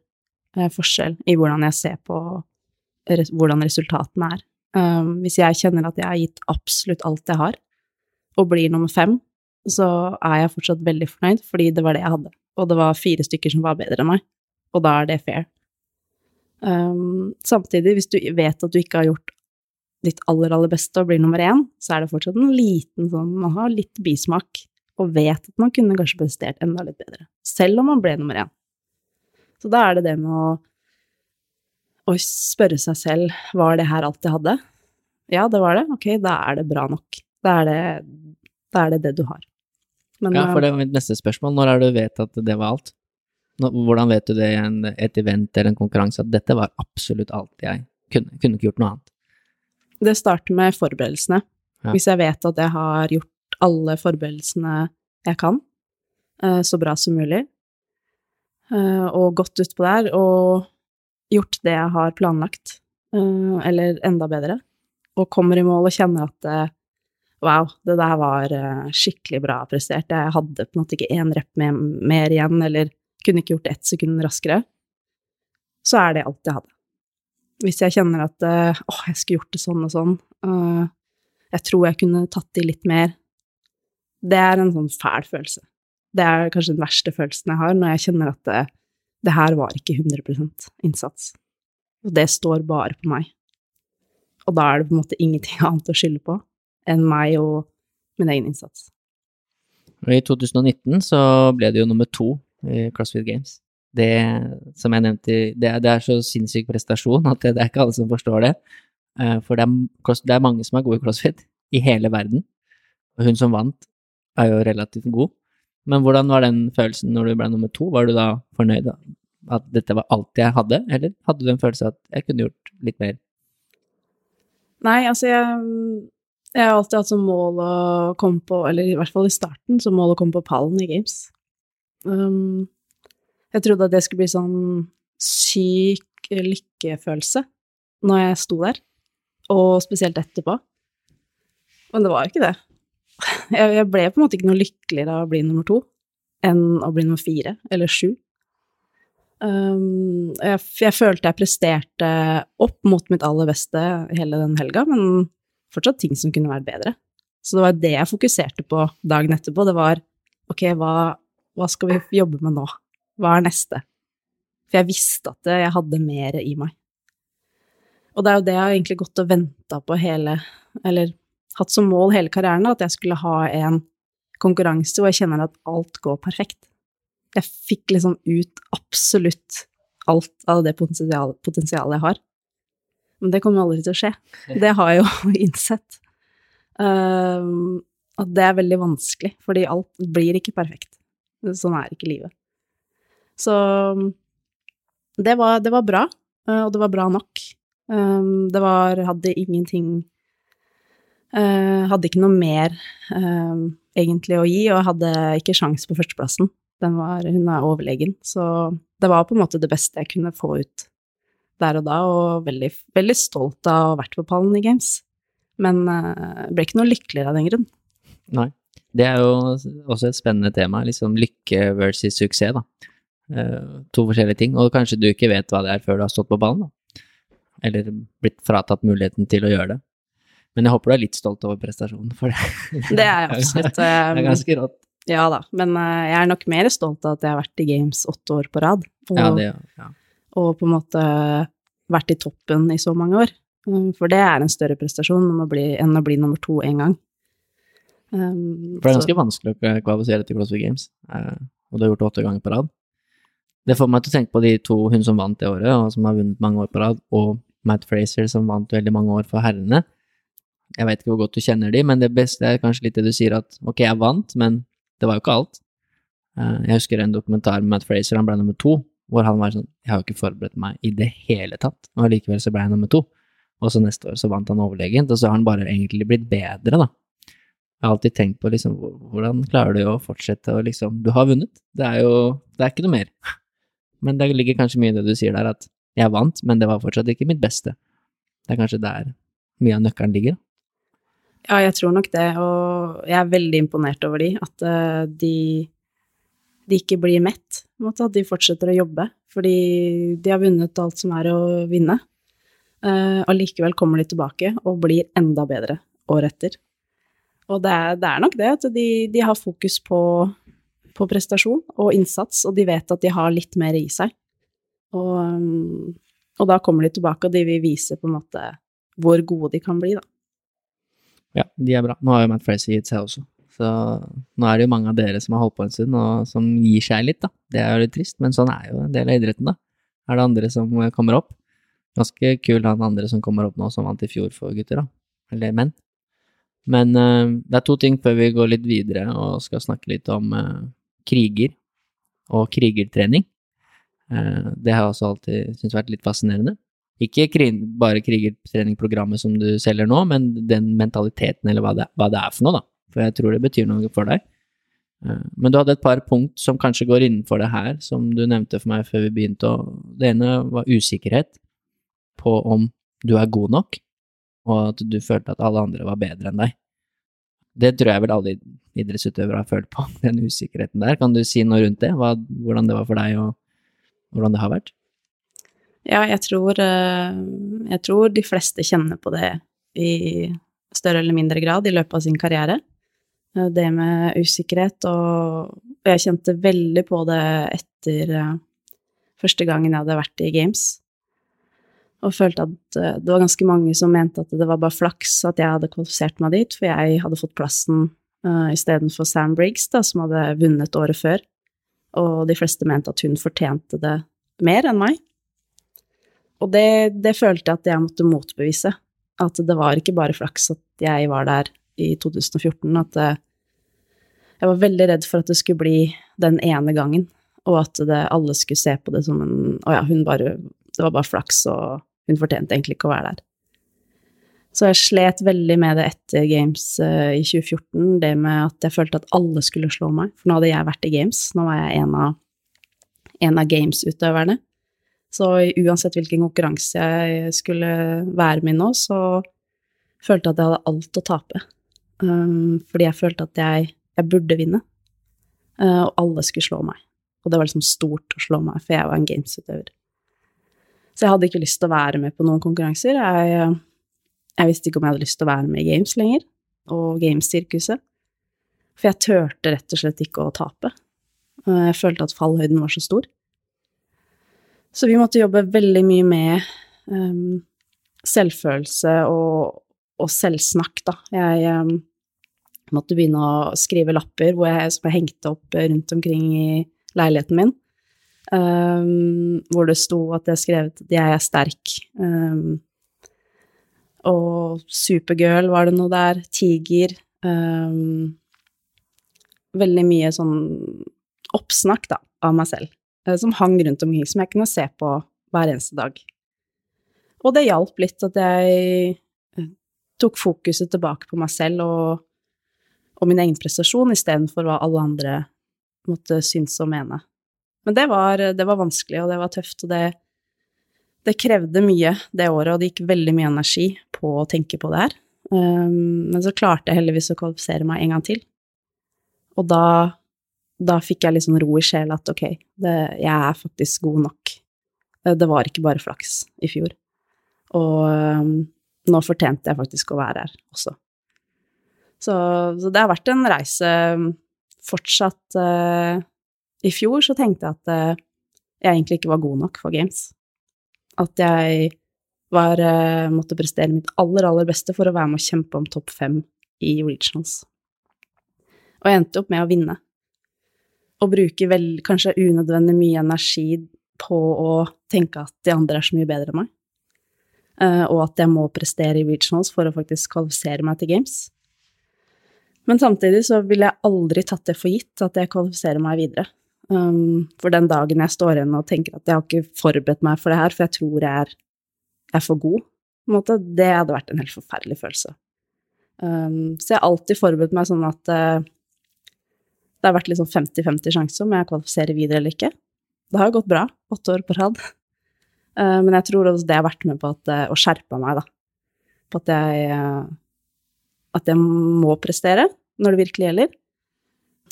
forskjell i hvordan jeg ser på res hvordan resultatene er. Um, hvis jeg kjenner at jeg har gitt absolutt alt jeg har, og blir nummer fem, så er jeg fortsatt veldig fornøyd, fordi det var det jeg hadde. Og det var fire stykker som var bedre enn meg, og da er det fair. Um, samtidig, hvis du vet at du ikke har gjort ditt aller, aller beste og blir nummer én, så er det fortsatt en liten sånn Man har litt bismak, og vet at man kunne kanskje prestert enda litt bedre, selv om man ble nummer én. Så da er det det med å å spørre seg selv var det her alt jeg hadde. Ja, det var det. Ok, da er det bra nok. Da er det da er det, det du har. Men, ja, for det var mitt neste spørsmål. Når er det du vet at det var alt? Hvordan vet du det i et event eller en konkurranse at dette var absolutt alt jeg kunne? Kunne ikke gjort noe annet. Det starter med forberedelsene. Ja. Hvis jeg vet at jeg har gjort alle forberedelsene jeg kan, eh, så bra som mulig, eh, og gått utpå der, og gjort det jeg har planlagt, uh, eller enda bedre, og kommer i mål og kjenner at wow, det der var skikkelig bra prestert, jeg hadde på en måte ikke én rep mer igjen, eller kunne ikke gjort det ett sekund raskere, så er det alt jeg hadde. Hvis jeg kjenner at åh, jeg skulle gjort det sånn og sånn, jeg tror jeg kunne tatt i litt mer, det er en sånn fæl følelse. Det er kanskje den verste følelsen jeg har, når jeg kjenner at det her var ikke 100% innsats. Og det står bare på meg. Og da er det på en måte ingenting [LAUGHS] annet å skylde på enn meg og min egen innsats. I 2019 så ble det jo nummer to i CrossFit Games. Det, som jeg nevnte, det, det er så sinnssyk prestasjon at det, det, er ikke alle som forstår det. Eh, for det er, det er mange som er gode i CrossFit i hele verden. Og hun som vant, er jo relativt god. Men hvordan var den følelsen når du ble nummer to? Var du da fornøyd at dette var alt jeg hadde, eller hadde du en følelse at jeg kunne gjort litt mer? Nei, altså jeg, jeg har alltid hatt som mål å komme på, eller i hvert fall i starten, som mål å komme på pallen i Games. Um, jeg trodde at det skulle bli sånn syk lykkefølelse når jeg sto der, og spesielt etterpå. Men det var jo ikke det [LAUGHS] jeg, ble på en måte ikke noe lykkeligere av å bli nummer to enn å bli nummer fire eller sju. Um, jeg, jeg, følte jeg presterte opp mot mitt aller beste hele den helga, men fortsatt ting som kunne vært bedre. Så det var det jeg fokuserte på dagen etterpå. Det var ok, hva, hva skal vi jobbe med nå? Hva er neste? For jeg visste at jeg hadde mer i meg. Og det er jo det jeg har egentlig gått og venta på hele Eller hatt som mål hele karrieren at jeg skulle ha en konkurranse hvor jeg kjenner at alt går perfekt. Jeg fikk liksom ut absolutt alt av det potensialet, potensialet jeg har. Men det kommer aldri til å skje. [LAUGHS] Det har jeg jo [LAUGHS] innsett. Um, at det er veldig vanskelig, fordi alt blir ikke perfekt. Sånn er ikke livet. Så det var, det var bra, eh, og det var bra nok. Um, det var Hadde ingenting Uh, hadde ikke noe mer uh, egentlig å gi, og hadde ikke sjans på førsteplassen. Var, hun er overlegen, så det var på en måte det beste jeg kunne få ut der og da, og veldig, veldig stolt av å ha vært på pallen i Games. Men uh, ble ikke noe lykkeligere av den grunn. Nei. Det er jo også et spennende tema, liksom lykke versus suksess, da. to forskjellige ting, og kanskje du ikke vet hva det er før du har stått på ballen, da. Eller blitt fratatt muligheten til å gjøre det. Men jeg håper du er litt stolt over prestasjonen, for det. [LAUGHS] Det er jeg absolutt. [LAUGHS] det er ganske rått. Ja da, men eh, jeg er nok mer stolt av at jeg har vært i Games åtte år på rad. Og, ja, det, ja. og på en måte vært i toppen i så mange år. Mm, for det er en større prestasjon enn å bli, enn å bli nummer to én gang. Um, for det er ganske så. vanskelig å kvalifisere til CrossFit Games, uh, og du har gjort det åtte ganger på rad. Det får meg til å tenke på de to hun som vant det året, og som har vunnet mange år på rad, og Matt Fraser som vant veldig mange år for herrene. Jeg veit ikke hvor godt du kjenner de, men det beste er kanskje litt det du sier at ok, jeg vant, men det var jo ikke alt. Eh, jeg husker en dokumentar med Matt Fraser, han ble nummer to, hvor han var sånn Jeg har jo ikke forberedt meg i det hele tatt, og allikevel så ble jeg nummer to. Og så neste år så vant han overlegent, og så har han bare egentlig blitt bedre, da. Jeg har alltid tenkt på liksom, hvordan klarer du å fortsette å liksom Du har vunnet. Det er jo Det er ikke noe mer. Men det ligger kanskje mye i det du sier der, at jeg vant, men det var fortsatt ikke mitt beste. Det er kanskje der mye av nøkkelen ligger. Ja, jeg tror nok det, og jeg er veldig imponert over de, at eh, de, de ikke blir mett, at de fortsetter å jobbe, fordi de har vunnet alt som er å vinne. Uh, Allikevel kommer de tilbake og blir enda bedre året etter. Og det er, det er nok det, at de, de har fokus på, på, prestasjon og innsats, og de vet at de har litt mer i seg. Og, og da kommer de tilbake, og de vil vise på en måte hvor gode de kan bli, da. Ja, de er bra. Nå har jo Matt Fraser gitt seg også. Så nå er det jo mange av dere som har holdt på en stund, og som gir seg litt, da. Det er jo litt trist, men sånn er jo en del av idretten, da. Er det andre som kommer opp? Ganske kul han andre som kommer opp nå, som vant i fjor for gutter, da. Eller menn. Men uh, det er to ting før vi går litt videre og skal snakke litt om uh, kriger og krigertrening. Uh, det har jeg også alltid syntes vært litt fascinerende. Ikke bare krigertreningprogrammet som du selger nå, men den mentaliteten, eller hva det, hva det, er for noe, da. For jeg tror det betyr noe for deg. Eh, men du hadde et par punkt som kanskje går innenfor det her, som du nevnte for meg før vi begynte. Det ene var usikkerhet på om du er god nok, og at du følte at alle andre var bedre enn deg. Det tror jeg vel alle idrettsutøvere har følt på, [LAUGHS] den usikkerheten der. Kan du si noe rundt det? Hva, hvordan det var for deg, og hvordan det har vært? Ja, jeg tror, eh, jeg tror de fleste kjenner på det i større eller mindre grad i løpet av sin karriere. Eh, det med usikkerhet, og jeg kjente veldig på det etter eh, første gangen jeg hadde vært i Games. Og følte at det var ganske mange som mente at det var bare flaks at jeg hadde kvalifisert meg dit, for jeg hadde fått plassen uh, istedenfor Sam Briggs, da, som hadde vunnet året før. Og de fleste mente at hun fortjente det mer enn meg. Og det, det, følte jeg at jeg måtte motbevise. At det var ikke bare flaks at jeg var der i 2014. At det, jeg var veldig redd for at det skulle bli den ene gangen, og at det, alle skulle se på det som en Å ja, hun bare Det var bare flaks, og hun fortjente egentlig ikke å være der. Så jeg slet veldig med det etter Games uh, i 2014, det med at jeg følte at alle skulle slå meg. For nå hadde jeg vært i Games, nå var jeg en av, en av Games-utøverne. Så uansett hvilken konkurranse jeg skulle være med i nå, så følte jeg at jeg hadde alt å tape. Um, fordi jeg følte at jeg, jeg burde vinne. Uh, og alle skulle slå meg. Og det var liksom stort å slå meg, for jeg var en gamesutøver. Så jeg hadde ikke lyst til å være med på noen konkurranser. Jeg, jeg visste ikke om jeg hadde lyst til å være med i Games lenger, og Games-sirkuset. For jeg turte rett og slett ikke å tape. Uh, jeg følte at fallhøyden var så stor. Så vi måtte jobbe veldig mye med um, selvfølelse og, og, selvsnakk, da. Jeg um, måtte begynne å skrive lapper jeg, som jeg hengte opp rundt omkring i leiligheten min. Um, hvor det sto at jeg skrev at jeg er sterk. Um, og Supergirl var det noe der. Tiger. Um, veldig mye sånn oppsnakk, da, av meg selv. Eh, som hang rundt omkring, som jeg kunne se på hver eneste dag. Og det hjalp litt at jeg eh, tok fokuset tilbake på meg selv og, og min egen prestasjon istedenfor hva alle andre måtte synes og mene. Men det var, det var vanskelig, og det var tøft, og det, det, krevde mye det året, og det gikk veldig mye energi på å tenke på det her. Um, men så klarte jeg heldigvis å kvalifisere meg en gang til. Og da da fikk jeg litt sånn ro i sjela at ok, det, jeg er faktisk god nok. Det var ikke bare flaks i fjor. Og um, nå fortjente jeg faktisk å være her også. Så, så det har vært en reise fortsatt uh, I fjor så tenkte jeg at uh, jeg egentlig ikke var god nok for games. At jeg var, uh, måtte prestere mitt aller, aller beste for å være med å kjempe om topp fem i regionals. Og jeg endte opp med å vinne og bruker vel kanskje unødvendig mye energi på å tenke at de andre er så mye bedre enn meg, uh, og at jeg må prestere i regionals for å faktisk kvalifisere meg til games. Men samtidig så ville jeg aldri tatt det for gitt at jeg kvalifiserer meg videre. Um, for den dagen jeg står igjen og tenker at jeg har ikke forberedt meg for det her, for jeg tror jeg er, er for god, måte, det hadde vært en helt forferdelig følelse. Um, så jeg har alltid forberedt meg sånn at uh, det har vært liksom 50-50 sjanse om jeg kvalifiserer videre eller ikke. Det har gått bra, åtte år på rad. Uh, men jeg tror også det har vært med på at, uh, å skjerpe meg, da. På at jeg, at jeg må prestere når det virkelig gjelder,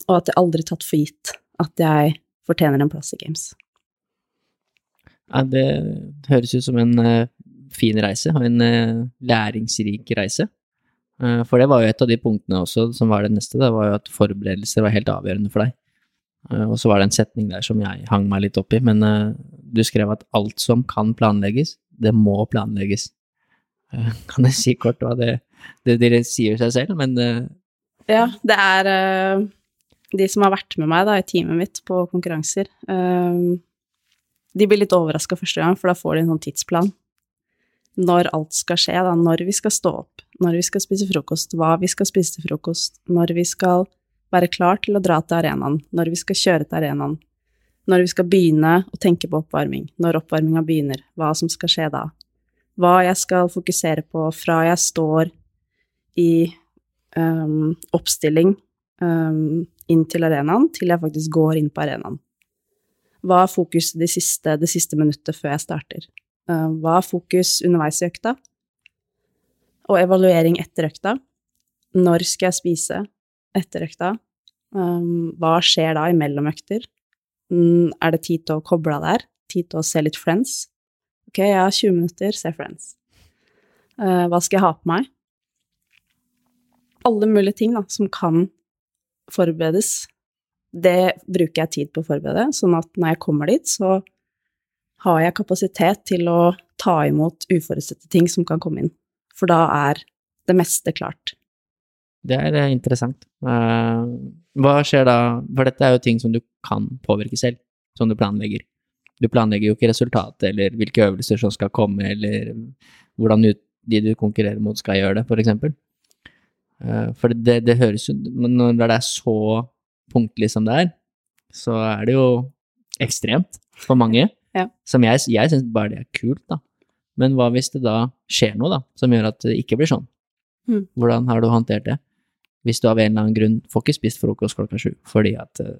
og at jeg aldri tatt for gitt at jeg fortjener en plass i Games. Ja, det høres ut som en fin reise, og en læringsrik reise. Uh, for det var jo et av de punktene også som var det neste, det var jo at forberedelser var helt avgjørende for deg. og så var det en setning der som jeg hang meg litt opp i, men du skrev at alt som kan planlegges, det må planlegges. [LAUGHS] kan jeg si kort hva det, det Dere sier seg selv, men Ja, det er de som har vært med meg da, i teamet mitt på konkurranser, de blir litt overraska første gang, for da får de en sånn tidsplan. Når alt skal skje, da. Når vi skal stå opp, når vi skal spise frokost, hva vi skal spise til frokost, når vi skal være klar til å dra til arenaen, når vi skal kjøre til arenaen, når vi skal begynne å tenke på oppvarming, når oppvarminga begynner, hva som skal skje da, hva jeg skal fokusere på fra jeg står i um, oppstilling um, inn til arenaen, til jeg faktisk går inn på arenaen. Hva er fokuset det siste, det siste minuttet før jeg starter? Uh, hva er fokus underveis i økta? Og evaluering etter økta. Når skal jeg spise etter økta? Um, hva skjer da imellom økter? Um, er det tid til å koble av der? Tid til å se litt Friends? Ok, jeg har 20 minutter, se Friends. Uh, hva skal jeg ha på meg? Alle mulige ting da, som kan forberedes, det bruker jeg tid på å forberede, sånn at når jeg kommer dit, så har jeg kapasitet til å ta imot uforutsette ting som kan komme inn. For da er det meste klart. Det er eh, interessant. Eh, hva skjer da, for dette er jo ting som du kan påvirke selv, som du planlegger. Du planlegger jo ikke resultatet eller hvilke øvelser som skal komme, eller hvordan de du konkurrerer mot skal gjøre det, eksempel. Eh, for det, det høres jo Når det er så punktlig som det er, så er det jo ekstremt for mange. Ja. Som jeg, jeg syns bare det er kult, da. Men hva hvis det da skjer noe, da, som gjør at det ikke blir sånn? Mm. Hvordan har du håndtert det? Hvis du av en eller annen grunn får ikke spist frokost klokka sju fordi at uh,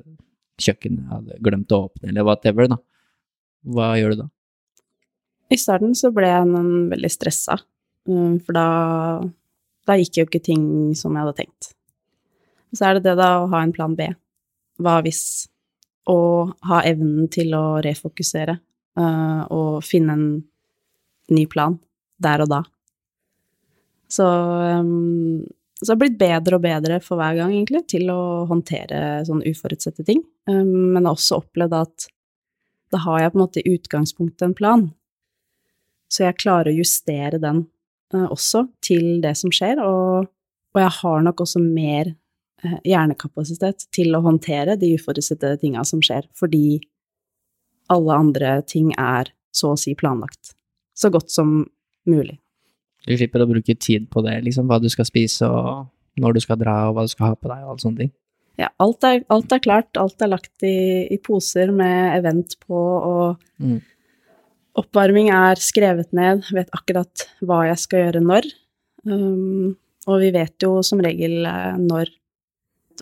kjøkkenet hadde glemt å åpne, eller whatever, da. Hva gjør du da? I starten så ble jeg veldig stressa, um, for da da gikk jo ikke ting som jeg hadde tenkt. Så er det det da å ha en plan B. Hva hvis? Og ha evnen til å refokusere uh, og finne en ny plan der og da. Så, um, så det har blitt bedre og bedre for hver gang, egentlig, til å håndtere sånne uforutsette ting. Um, men jeg har også opplevd at da har jeg på en måte i utgangspunktet en plan. Så jeg klarer å justere den uh, også til det som skjer, og, og, jeg har nok også mer hjernekapasitet til å håndtere de uforutsette tinga som skjer, fordi alle andre ting er så å si planlagt. Så godt som mulig. Du slipper å bruke tid på det, liksom hva du skal spise og når du skal dra og hva du skal ha på deg og alle sånne ting? Ja, alt er, alt er klart, alt er lagt i, i, poser med event på og mm. Oppvarming er skrevet ned, vet akkurat hva jeg skal gjøre når. Um, og vi vet jo som regel eh, når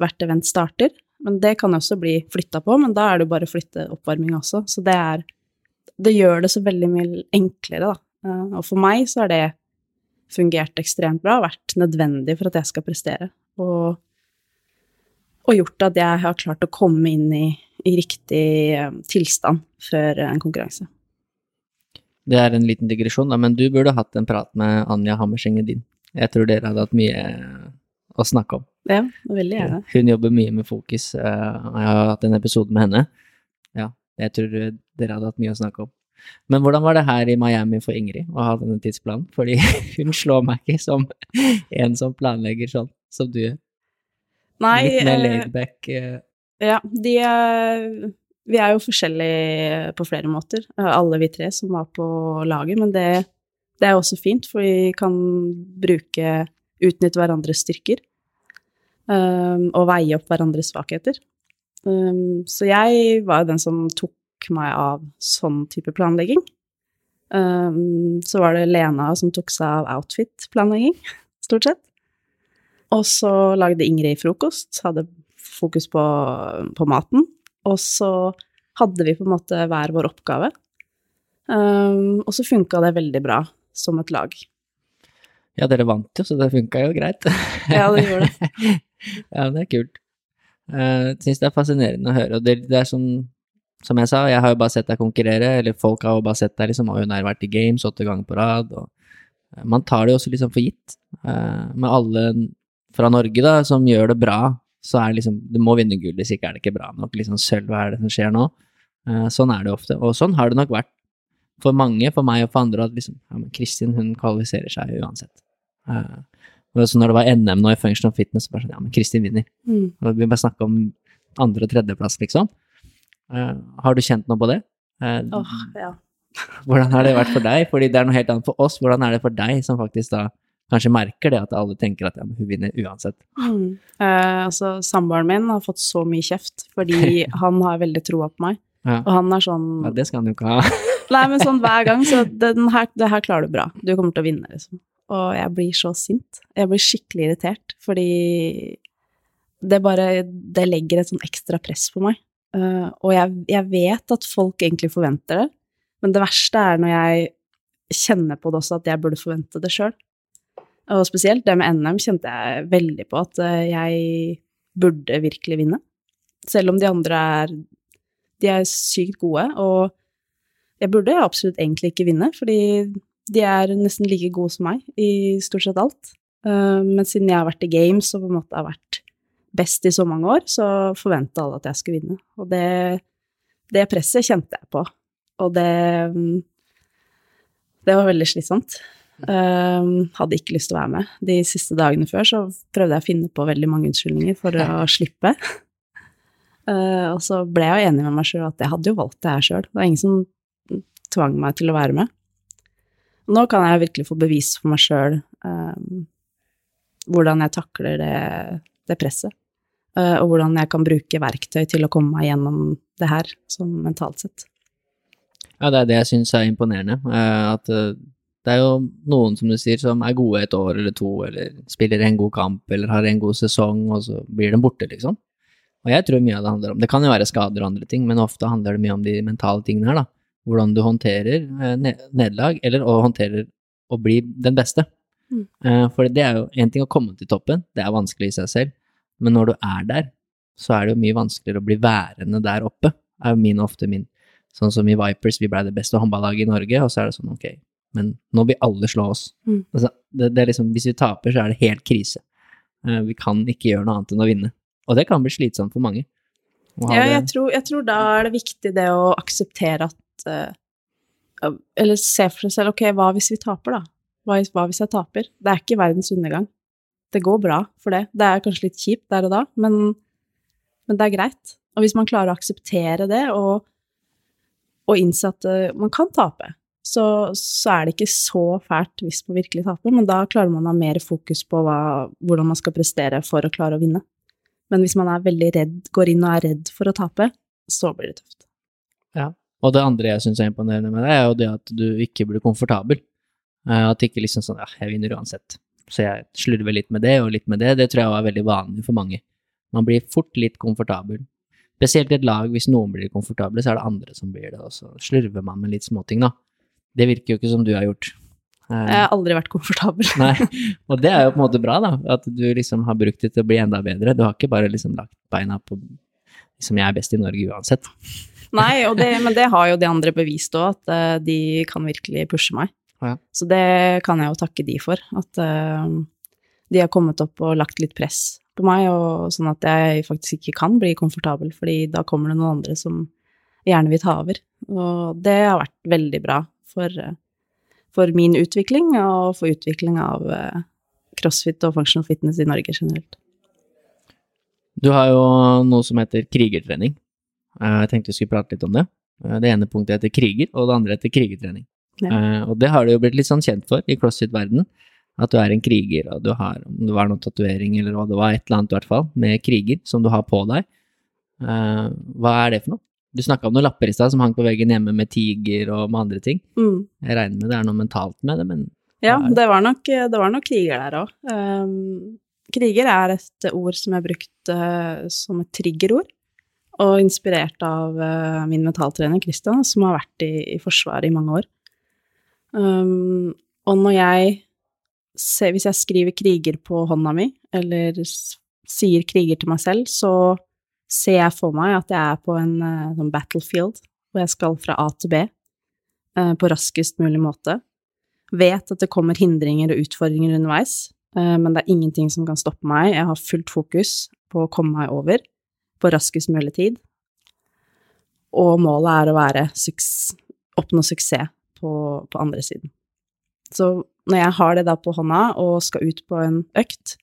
hvert event starter. Men det kan også bli flytta på, men da er det jo bare å flytte oppvarminga også. Så det er Det gjør det så veldig mye enklere, da. Uh, og for meg så har det fungert ekstremt bra, vært nødvendig for at jeg skal prestere. Og, og gjort at jeg har klart å komme inn i, i riktig uh, tilstand før en konkurranse. Det er en liten digresjon, da, men du burde hatt en prat med Anja Hammerseng din. Jeg tror dere hadde hatt mye å snakke om. Ja, veldig gjerne. Hun jobber mye med fokus. Eh, jeg har hatt en episode med henne. Ja, jeg tror dere hadde hatt mye å snakke om. Men hvordan var det her i Miami for Ingrid å ha denne tidsplanen? Fordi [LAUGHS] hun slår meg ikke som en som planlegger sånn som du gjør. Nei Litt mer eh, laidback. Eh. Ja, de vi er jo forskjellige på flere måter, alle vi tre som var på laget, men det, det er også fint, for vi kan bruke Utnytte hverandres styrker um, og veie opp hverandres svakheter. Um, så jeg var jo den som tok meg av sånn type planlegging. Um, så var det Lena som tok seg av outfit-planlegging, [LAUGHS] stort sett. Og så lagde Ingrid frokost, hadde fokus på, på maten. Og så hadde vi på en måte hver vår oppgave. Og så funka det veldig bra som et lag. Ja, dere vant jo, så det funka jo greit. Ja, det gjorde det. [LAUGHS] [LAUGHS] ja, det er kult. Jeg uh, syns det er fascinerende å høre. Og det, det er som, som jeg sa, jeg har jo bare sett deg konkurrere, eller folk har jo bare sett deg liksom, og hun har vært i games åtte ganger på rad. og uh, Man tar det jo også liksom for gitt. Uh, med alle fra Norge da, som gjør det bra, så er det liksom Du må vinne gull, hvis ikke er det ikke bra nok. Liksom sølv, hva er det som skjer nå? sånn er det ofte. Og sånn har det nok vært for mange, for meg og for andre, at liksom ja, men Kristin hun kvalifiserer seg uansett. Uh, så når det var NM nå i Functional Fitness, så bare sånn ja, men Kristin vinner. Mm. Og vi bare snakke om andre- og tredjeplass, liksom. Uh, har du kjent noe på det? Uh, oh, ja. [LAUGHS] hvordan har det vært for deg? Fordi det er noe helt annet for oss. Hvordan er det for deg, som faktisk da kanskje merker det at alle tenker at ja, hun vinner uansett? Mm. altså, samboeren min har fått så mye kjeft fordi [LAUGHS] han har veldig troa på meg. Ja. Og han er sånn Ja, det skal han jo ikke ha. Nei, men sånn hver gang, så [LAUGHS] her, det her klarer du bra. Du kommer til å vinne, liksom. Og jeg blir så sint. Jeg blir skikkelig irritert, fordi det bare Det legger et sånn ekstra press på meg. Uh, og jeg, jeg, vet at folk egentlig forventer det, men det verste er når jeg kjenner på det også, at jeg burde forvente det sjøl. Og spesielt det med NM kjente jeg veldig på, at uh, jeg burde virkelig vinne. Selv om de andre er De er sykt gode, og jeg burde absolutt egentlig ikke vinne, fordi de er nesten like gode som meg i stort sett alt. Eh, men siden jeg har vært i games og på en måte har vært best i så mange år, så forventa alle at jeg skulle vinne. Og det, det presset kjente jeg på. Og det Det var veldig slitsomt. Um, hadde ikke lyst til å være med. De siste dagene før så prøvde jeg å finne på veldig mange unnskyldninger for å [LAUGHS] slippe. Uh, og så ble jeg jo enig med meg sjøl at jeg hadde jo valgt det her sjøl. Det var ingen som tvang meg til å være med. Nå kan jeg virkelig få bevis for meg sjøl um, hvordan jeg takler det, det presset. Uh, og hvordan jeg kan bruke verktøy til å komme meg gjennom det her, sånn mentalt sett. Ja, det er det jeg syns er imponerende. Uh, at uh, det er jo noen, som du sier, som er gode et år eller to, eller spiller en god kamp eller har en god sesong, og så blir de borte, liksom. Og jeg tror mye av det handler om Det kan jo være skader og andre ting, men ofte handler det mye om de mentale tingene her, da hvordan du håndterer eh, nederlag, eller å håndtere å bli den beste. Mm. Eh, for det er jo én ting å komme til toppen, det er vanskelig i seg selv, men når du er der, så er det jo mye vanskeligere å bli værende der oppe, er jo min ofte min. Sånn som i Vipers, vi blei det beste håndballaget i Norge, og så er det sånn, ok, men nå vil alle slå oss. Mm. Altså, det, det, er liksom, hvis vi taper, så er det helt krise. Uh, vi kan ikke gjøre noe annet enn å vinne. Og det kan bli slitsomt for mange. Ja, jeg tror, jeg tror, da er det viktig det å akseptere at uh, Eller se for seg selv ok, hva hvis vi taper, da? Hva, hva, hvis jeg taper? Det er ikke verdens undergang. Det går bra for det. Det er kanskje litt kjipt der og da, men, men det er greit. Og hvis man klarer å akseptere det og, og innse at uh, man kan tape, så, så, er det ikke så fælt hvis man virkelig taper, men da klarer man å ha mer fokus på hva, hvordan man skal prestere for å klare å vinne. Men hvis man er veldig redd, går inn og er redd for å tape, så blir det tøft. Ja, og det andre jeg syns er imponerende med deg, er jo det at du ikke blir komfortabel. At at ikke liksom sånn ja, jeg vinner uansett. Så jeg slurver litt med det og litt med det. Det tror jeg er veldig vanlig for mange. Man blir fort litt komfortabel. Spesielt i et lag, hvis noen blir komfortable, så er det andre som blir det, og så slurver man med litt småting, da. Det virker jo ikke som du har gjort. Eh, jeg har aldri vært komfortabel. [LAUGHS] Nei, og det er jo på en måte bra, da. At du liksom har brukt det til å bli enda bedre. Du har ikke bare liksom lagt beina på liksom jeg er best i Norge uansett. Nei, det, men det har jo de andre bevist òg, at uh, de kan virkelig pushe meg. Ja. Så det kan jeg jo takke de for. At uh, de har kommet opp og lagt litt press på meg, og sånn at jeg faktisk ikke kan bli komfortabel, fordi da kommer det noen andre som gjerne vil ta over. Og det har vært veldig bra for, uh, for min utvikling, og for utvikling av crossfit og functional fitness i Norge generelt. Du har jo noe som heter krigertrening. Eh, jeg tenkte vi skulle prate litt om det. Eh, det ene punktet heter kriger, og det andre heter krigertrening. Ja. Eh, og det har du jo blitt litt sånn kjent for i crossfit-verden, at du er en kriger, og du har, om det var noen tatovering eller hva det var, et eller annet i hvert fall, med kriger som du har på deg. Hva er det for noe? Du snakka om noen lapper i stad som hang på veggen hjemme med tiger og med andre ting. Mm. Jeg regner med det er noe mentalt med det, men Ja, er det? det var nok, det var nok kriger der òg. kriger er et ord som jeg brukte som et triggerord, og inspirert av uh, min mentaltrener Christian, som har vært i, i Forsvaret i mange år. Um, og når jeg ser, hvis jeg skriver kriger på hånda mi, eller sier kriger til meg selv, så ser jeg for meg at jeg er på en sånn battlefield, hvor jeg skal fra A til B uh, på raskest mulig måte vet at det kommer hindringer og utfordringer underveis, men det er ingenting som kan stoppe meg. Jeg har fullt fokus på å komme meg over på raskest mulig tid. Og målet er å være oppnå suksess på, på andre siden. Så når jeg har det da på hånda og skal ut på en økt,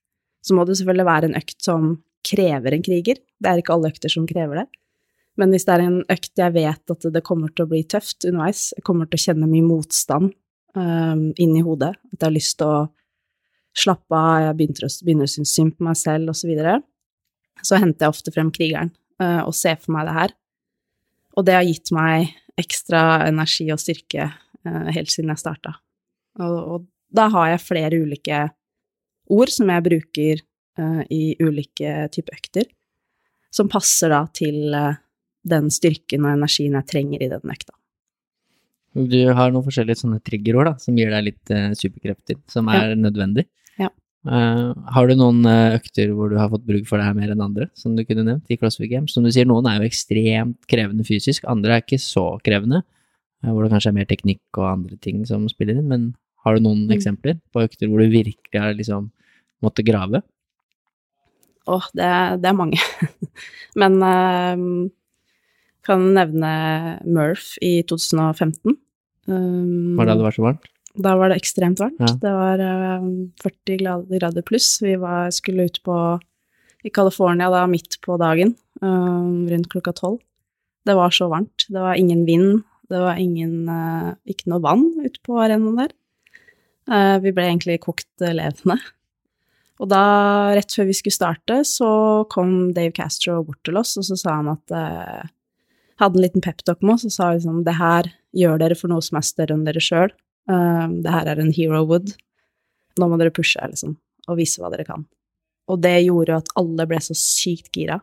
så må det selvfølgelig være en økt som krever en kriger. Det er ikke alle økter som krever det. Men hvis det er en økt jeg vet at det kommer til å bli tøft underveis, jeg kommer til å kjenne mye motstand um, inni hodet, at jeg har lyst til å slappe av, jeg begynner å synes synd på meg selv, osv., så, videre, så henter jeg ofte frem krigeren uh, og ser for meg det her. Og det har gitt meg ekstra energi og styrke uh, helt siden jeg starta. Og, og da har jeg flere ulike ord som jeg bruker uh, i ulike typer økter, som passer da til den styrken og energien jeg trenger i den økta. du har noen forskjellige sånne triggerord da, som gir deg litt superkrefter, som er nødvendig. Eh, har du noen eh, økter hvor du har fått bruk for det her mer enn andre, som du kunne nevnt i CrossFit Games? Som du sier, noen er jo ekstremt krevende fysisk, andre er ikke så krevende, eh, hvor det kanskje er mer teknikk og andre ting som spiller inn, men har du noen Mm. eksempler på økter hvor du virkelig har liksom måttet grave? Åh, det, er- det er mange. [LAUGHS] Men uh, kan nevne Murph i 2015. Um, Var det da det var så varmt? Da var det ekstremt varmt. Ja. Det var um, 40 grader pluss. Vi var, skulle ut på i California da midt på dagen, um, rundt klokka tolv. Det var så varmt. Det var ingen vind. Det var ingen, uh, ikke noe vann ute på arenaen der. Vi ble egentlig kokt levende. Og da, rett før vi skulle starte, så kom Dave Castro bort til oss, og så sa han at uh, Hadde en liten peptalk med oss og sa liksom det her gjør dere for noe som er større enn dere sjøl. Um, det her er en hero wood. Nå må dere pushe, liksom, og vise hva dere kan. Og det gjorde at alle ble så sykt gira.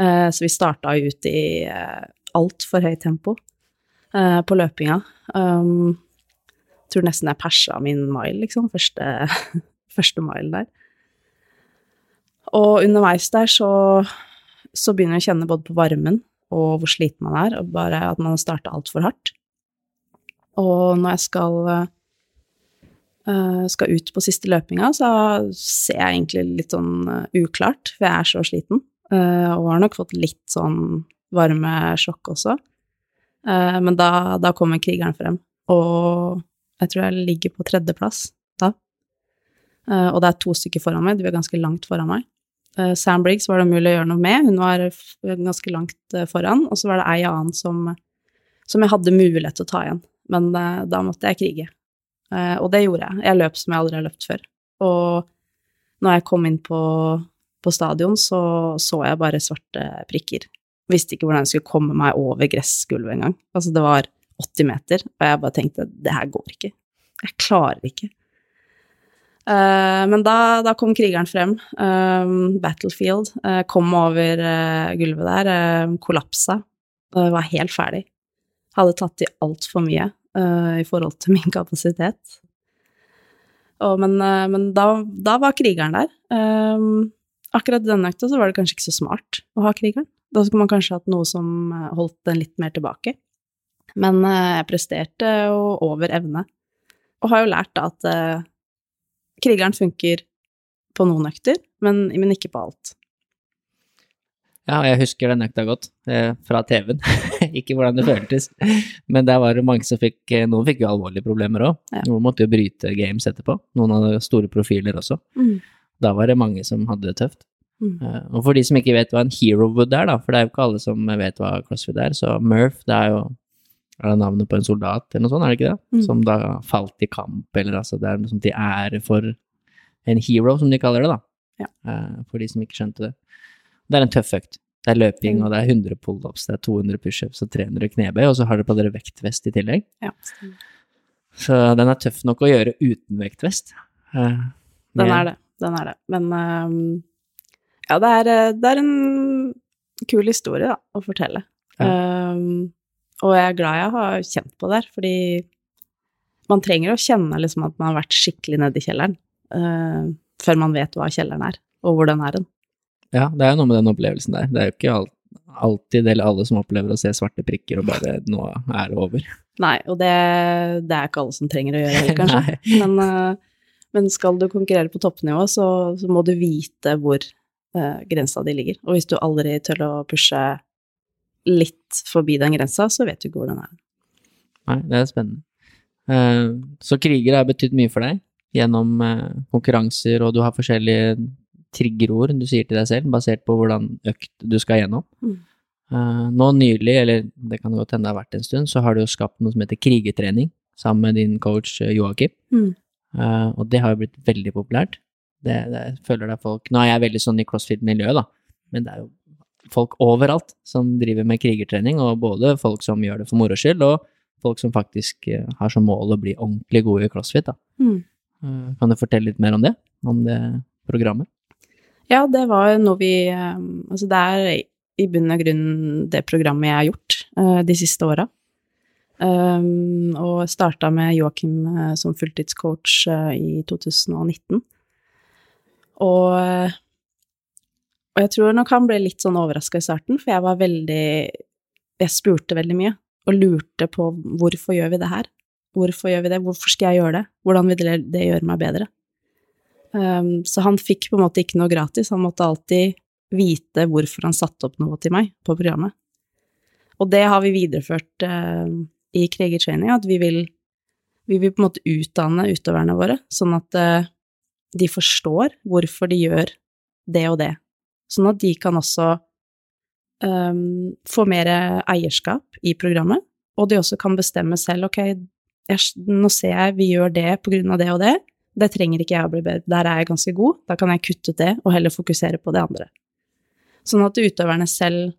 Uh, så vi starta ut i uh, altfor høyt tempo uh, på løpinga. Um, tror nesten jeg persa min mile, liksom. Første, [LAUGHS] første mile der. Og underveis der så, så begynner jeg å kjenne både på varmen og hvor sliten man er, og bare at man har starta altfor hardt. Og når jeg skal, uh, skal ut på siste løpinga, så ser jeg egentlig litt sånn uh, uklart, for jeg er så sliten. Uh, og har nok fått litt sånn varmesjokk også. men da, da kommer krigeren frem, og jeg tror jeg ligger på tredjeplass da. og det er to stykker foran meg, de er ganske langt foran meg. Sam Briggs var det mulig å gjøre noe med, hun var ganske langt foran, og så var det ei annen som, som jeg hadde mulighet til å ta igjen men uh, da måtte jeg krige. Uh, og det gjorde jeg. Jeg løp som jeg aldri har løpt før. Og når jeg kom inn på, på stadion, så så jeg bare svarte prikker. Visste ikke hvordan jeg skulle komme meg over gressgulvet engang. Altså, det var 80 meter, og jeg bare tenkte det her går ikke. Jeg klarer ikke. Uh, men da, da, kom krigeren frem. Battlefield. kom over gulvet der. kollapsa. var helt ferdig hadde tatt i altfor mye uh, i forhold til min kapasitet. Og, men, uh, men da, da, var krigeren der. Um, akkurat denne økta var det kanskje ikke så smart å ha krigeren. Da skulle man kanskje hatt noe som holdt den litt mer tilbake. Men jeg presterte jo over evne. Og har jo lært da at krigeren funker på noen økter, men, men ikke på alt. Ja, jeg husker den økta godt, eh, fra TV-en. [LAUGHS] ikke hvordan det føltes, men der var det mange som fikk Noen fikk jo alvorlige problemer òg. Ja. Noen måtte jo bryte games etterpå. Noen hadde store profiler også. Mm. Da var det mange som hadde det tøft. Mm. Uh, og for de som ikke vet hva en hero wood er, da, for det er jo ikke alle som vet hva crossfit er, så Murph, det er jo er det navnet på en soldat eller noe sånt, er det ikke det? Mm. Som da falt i kamp, eller altså det er noe sånt til ære for en hero, som de kaller det, da. Ja. For de som ikke skjønte det. Det er en tøff økt. Det er løping, Mm. og det er 100 pullups, det er 200 pushups og 300 knebøy, og så har dere på dere vektvest i tillegg. Ja. Så den er tøff nok å gjøre uten vektvest. Eh, Den er det. Den er det. Men ehm, ja, det er, eh, det er en kul historie, da, å fortelle. Ehm, og jeg er glad jeg har kjent på det her, fordi man trenger å kjenne liksom at man har vært skikkelig nede i kjelleren, uh, før man vet hva kjelleren er, og hvor den er hen. Ja, det er jo noe med den opplevelsen der. Det er jo ikke alt, alltid eller alle som opplever å se svarte prikker og bare nå er det over. Nei, og det, det er ikke alle som trenger å gjøre det, [LAUGHS] kanskje. Men, eh, men skal du konkurrere på toppnivå, så, så må du vite hvor uh, grensa di ligger. Og hvis du aldri tør å pushe litt forbi den grensa, så vet du ikke hvor den er. Nei, det er spennende. Uh, så kriger har betydd mye for deg gjennom uh, konkurranser, og du har forskjellige triggerord du sier til deg selv, basert på hvordan økt du skal gjennom. Mm. Uh, nå nylig, eller det kan godt hende det har vært en stund, så har du jo skapt noe som heter krigertrening, sammen med din coach eh, Joakim. Mm. Uh, og det har jo blitt veldig populært. Det, det føler det folk Nå er jeg veldig sånn i crossfit-miljøet, da, men det er jo folk overalt som driver med krigertrening, og både folk som gjør det for moro skyld, og folk som faktisk har som mål å bli ordentlig gode i crossfit. Da. Mm. Kan du fortelle litt mer om det? Om det programmet? Ja, det var noe vi eh, Altså, det er i bunn og grunn det programmet jeg har gjort eh, de siste åra. Um, og starta med Joakim eh, som fulltidscoach eh, i 2019. Og, eh, og jeg tror nok han ble litt sånn overraska i starten, for jeg var veldig Jeg spurte veldig mye, og lurte på hvorfor gjør vi det her? Hvorfor gjør vi det? Hvorfor skal jeg gjøre det? Hvordan vil det gjøre meg bedre? Um, så han fikk på en måte ikke noe gratis, han måtte alltid vite hvorfor han satte opp noe til meg på programmet. Og det har vi videreført eh, i krigertraining, at vi vil, vi vil på en måte utdanne utøverne våre, sånn at eh, de forstår hvorfor de gjør det og det. Sånn at de kan også um, få mer eierskap i programmet, og de også kan bestemme selv, ok, jeg, nå ser jeg vi gjør det på grunn av det og det, det trenger ikke jeg å bli bedre, der er jeg ganske god, da kan jeg kutte ut det og heller fokusere på det andre. Sånn at utøverne selv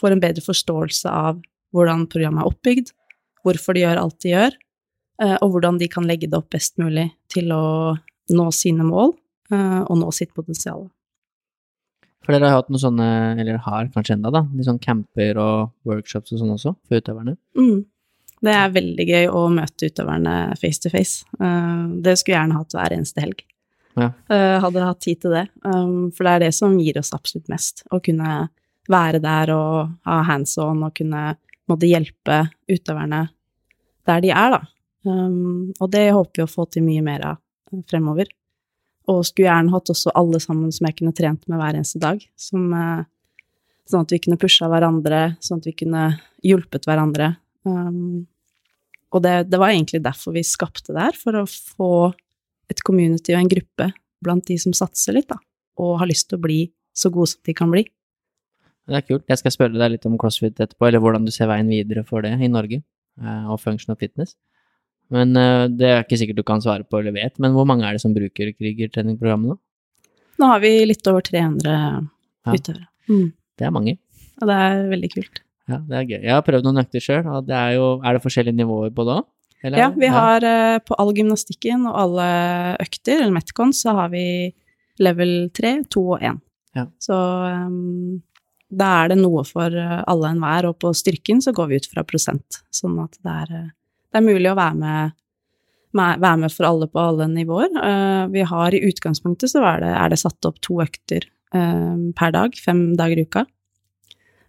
får en bedre forståelse av hvordan programmet er oppbygd, hvorfor de gjør alt de gjør, eh, og hvordan de kan legge det opp best mulig til å nå sine mål eh, og nå sitt potensial. For dere har hatt noen sånne, eller har kanskje enda da, litt sånn camper og workshops og sånn også, for utøverne? Mm. Det er veldig gøy å møte utøverne face to face. Eh, Det skulle jeg gjerne hatt hver eneste helg. Ja. Eh, Hadde hatt tid til det. Um, For det er det som gir oss absolutt mest. Å kunne være der og ha hands on og kunne måtte hjelpe utøverne der de er, da. Um, Og det håper vi å få til mye mer av eh, fremover. Og skulle gjerne hatt også alle sammen som jeg kunne trent med hver eneste dag. Som, sånn at vi kunne pusha hverandre, sånn at vi kunne hjulpet hverandre. Um, og det, det var egentlig derfor vi skapte det her, for å få et community og en gruppe blant de som satser litt, da, og har lyst til å bli så gode som de kan bli. Det er kult. Jeg skal spørre deg litt om crossfit etterpå, eller hvordan du ser veien videre for det i Norge, eh, og functional fitness. Men eh, det er ikke sikkert du kan svare på eller vet, men hvor mange er det som bruker krigertreningprogrammet nå? Nå har vi litt over 300 Ja. utøvere, mm. Det er mange. og det er veldig kult. Ja, det er gøy. Jeg har prøvd noen økter sjøl, og det er jo Er det forskjellige nivåer på det òg? Ja, vi har ja. på all gymnastikken og alle økter, eller Metcon, så har vi level 3, 2 og 1. Ja. Så um, da er det noe for eh, alle enhver, og på styrken så går vi ut fra prosent, sånn at det er, eh, det er mulig å være med, med, være med for alle på alle nivåer. Uh, vi har i utgangspunktet så er det, er det satt opp to økter um, per dag, fem dager i uka.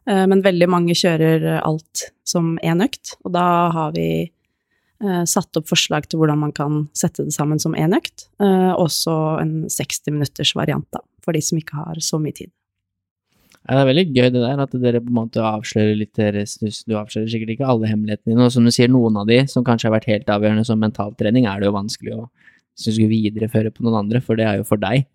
Eh, men veldig mange kjører alt som én økt, og da har vi eh, satt opp forslag til hvordan man kan sette det sammen som én økt, eh, og så en 60 minutters variant, da, for de som ikke har så mye tid. Ja, det er veldig gøy det der, at dere på en måte avslører litt deres Du avslører sikkert ikke alle hemmelighetene dine, og som du sier, noen av de som kanskje har vært helt avgjørende som mentaltrening, er det jo vanskelig å synes du videreføre på noen andre, for det er jo for deg.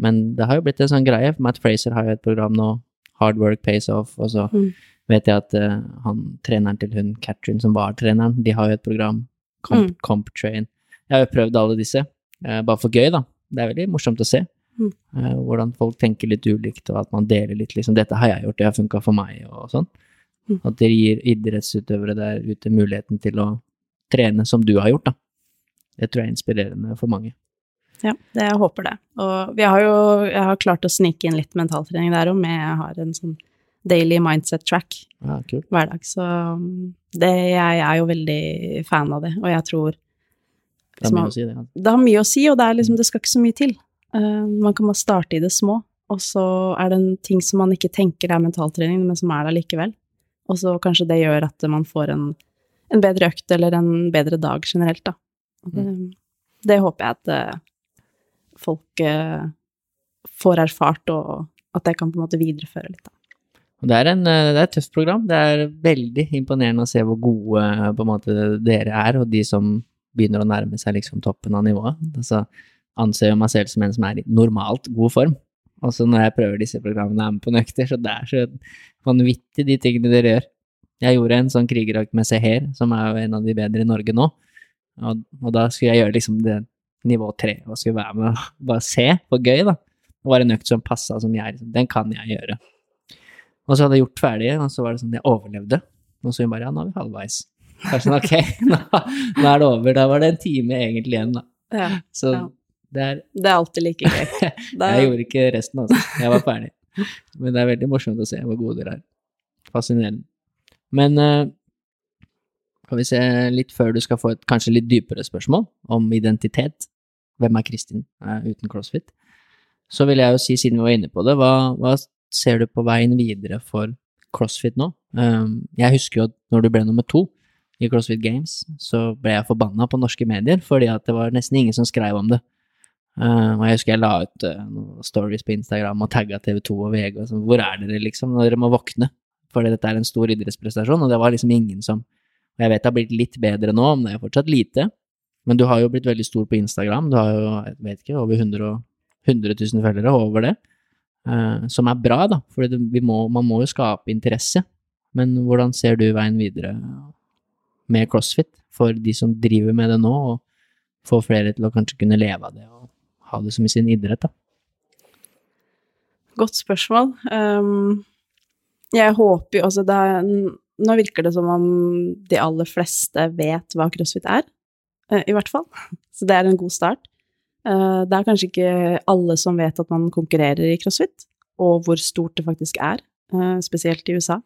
Men det har jo blitt en sånn greie. Matt Fraser har jo et program nå, Hard Work Pays Off, og så Mm. vet jeg at uh, han, treneren til hun Katrin som var treneren, de har jo et program, Comp, Mm. Comp Train. Jeg har jo prøvd alle disse, uh, bare for gøy, da. Det er veldig morsomt å se. Mm. Uh, hvordan folk tenker litt ulikt, og at man deler litt liksom 'Dette har jeg gjort, det har funka for meg', og sånn. Mm. At dere gir idrettsutøvere der ute muligheten til å trene som du har gjort, da. Det tror jeg er inspirerende for mange. Ja, det, jeg håper det. Og vi har jo Jeg har klart å snike inn litt mentaltrening der òg, med jeg har en sånn daily mindset track Ja, cool. hver dag. Så um, det, jeg er jo veldig fan av det, og jeg tror Det er mye å si, det. Ja. det har mye å si, og det, er liksom, det skal ikke så mye til. Uh, man kan bare starte i det små, og så er det en ting som man ikke tenker er mentaltrening, men som er der likevel. Og så kanskje det gjør at man får en, en bedre økt eller en bedre dag generelt, da. Mm. Det, det håper jeg at eh, folk eh, får erfart, og at jeg kan på en måte videreføre litt, da. Det er, en, eh, det er et tøft program. Det er veldig imponerende å se hvor gode eh, måte, dere er, og de som begynner å nærme seg liksom toppen av nivået. Altså, anser jo meg selv som en som er i normalt god form. Og så når jeg prøver disse programmene og er med på nøkter, så det er så vanvittig de tingene dere gjør. Jeg gjorde en sånn krigerakt med Seher, som er jo en av de bedre i Norge nå. Og, og da skulle jeg gjøre liksom det nivå tre, og skulle være med og bare se for gøy, da. Det var en økt som passa som jeg, liksom, den kan jeg gjøre. Og så hadde jeg gjort ferdig, og så var det sånn, jeg overlevde. Og så hun bare, ja, nå er vi halvveis. Så sånn, ok, [LAUGHS] nå, nå er det over. Da var det en time egentlig igjen, da. Ja, Så Ja. det er, det er alltid like gøy. Er- [LAUGHS] jeg gjorde ikke resten, altså. Jeg var ferdig. Men det er veldig morsomt å se hvor gode dere er. Fascinerende. Men uh, kan vi se litt før du skal få et kanskje litt dypere spørsmål om identitet. Hvem er Kristin eh, uten CrossFit? Så vil jeg jo si, siden vi var inne på det, hva, hva ser du på veien videre for CrossFit nå? Um, jeg husker jo at når du ble nummer to i CrossFit Games, så ble jeg forbanna på norske medier, fordi at det var nesten ingen som skrev om det. Uh, og jeg husker jeg la ut uh, noen stories på Instagram og tagga TV2 og VG og sånn. Hvor er dere, liksom? Når dere må våkne. Fordi dette er en stor idrettsprestasjon, og det var liksom ingen som Og jeg vet det har blitt litt bedre nå, men det er fortsatt lite. Men du har jo blitt veldig stor på Instagram. Du har jo, jeg vet ikke, over 100, og- 100 000 følgere, over det. Uh, som er bra, da, for man må jo skape interesse. Men hvordan ser du veien videre med CrossFit for de som driver med det nå, og få flere til å kanskje kunne leve av det og ha det som i sin idrett, da? Godt spørsmål. Um, jeg håper jo Altså, Nå virker det som om de aller fleste vet hva crossfit er, i hvert fall. [LAUGHS] Så det er en god start. Eh, det er kanskje ikke alle som vet at man konkurrerer i crossfit, og hvor stort det faktisk er, eh, spesielt i USA.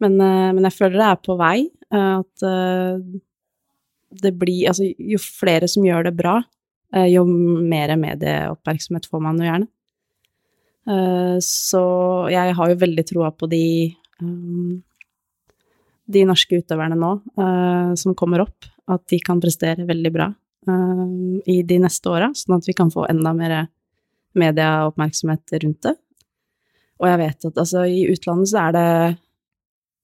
Men, eh, men jeg føler det er på vei. eh, At eh, det blir Altså, jo flere som gjør det bra, eh, jo mer medieoppmerksomhet får man jo gjerne. Eh, Så jeg har jo veldig troa på de de norske utøverne nå eh, som kommer opp, at de kan prestere veldig bra eh, i de neste åra, sånn at vi kan få enda mer medieoppmerksomhet rundt det. Og jeg vet at altså, i utlandet så er det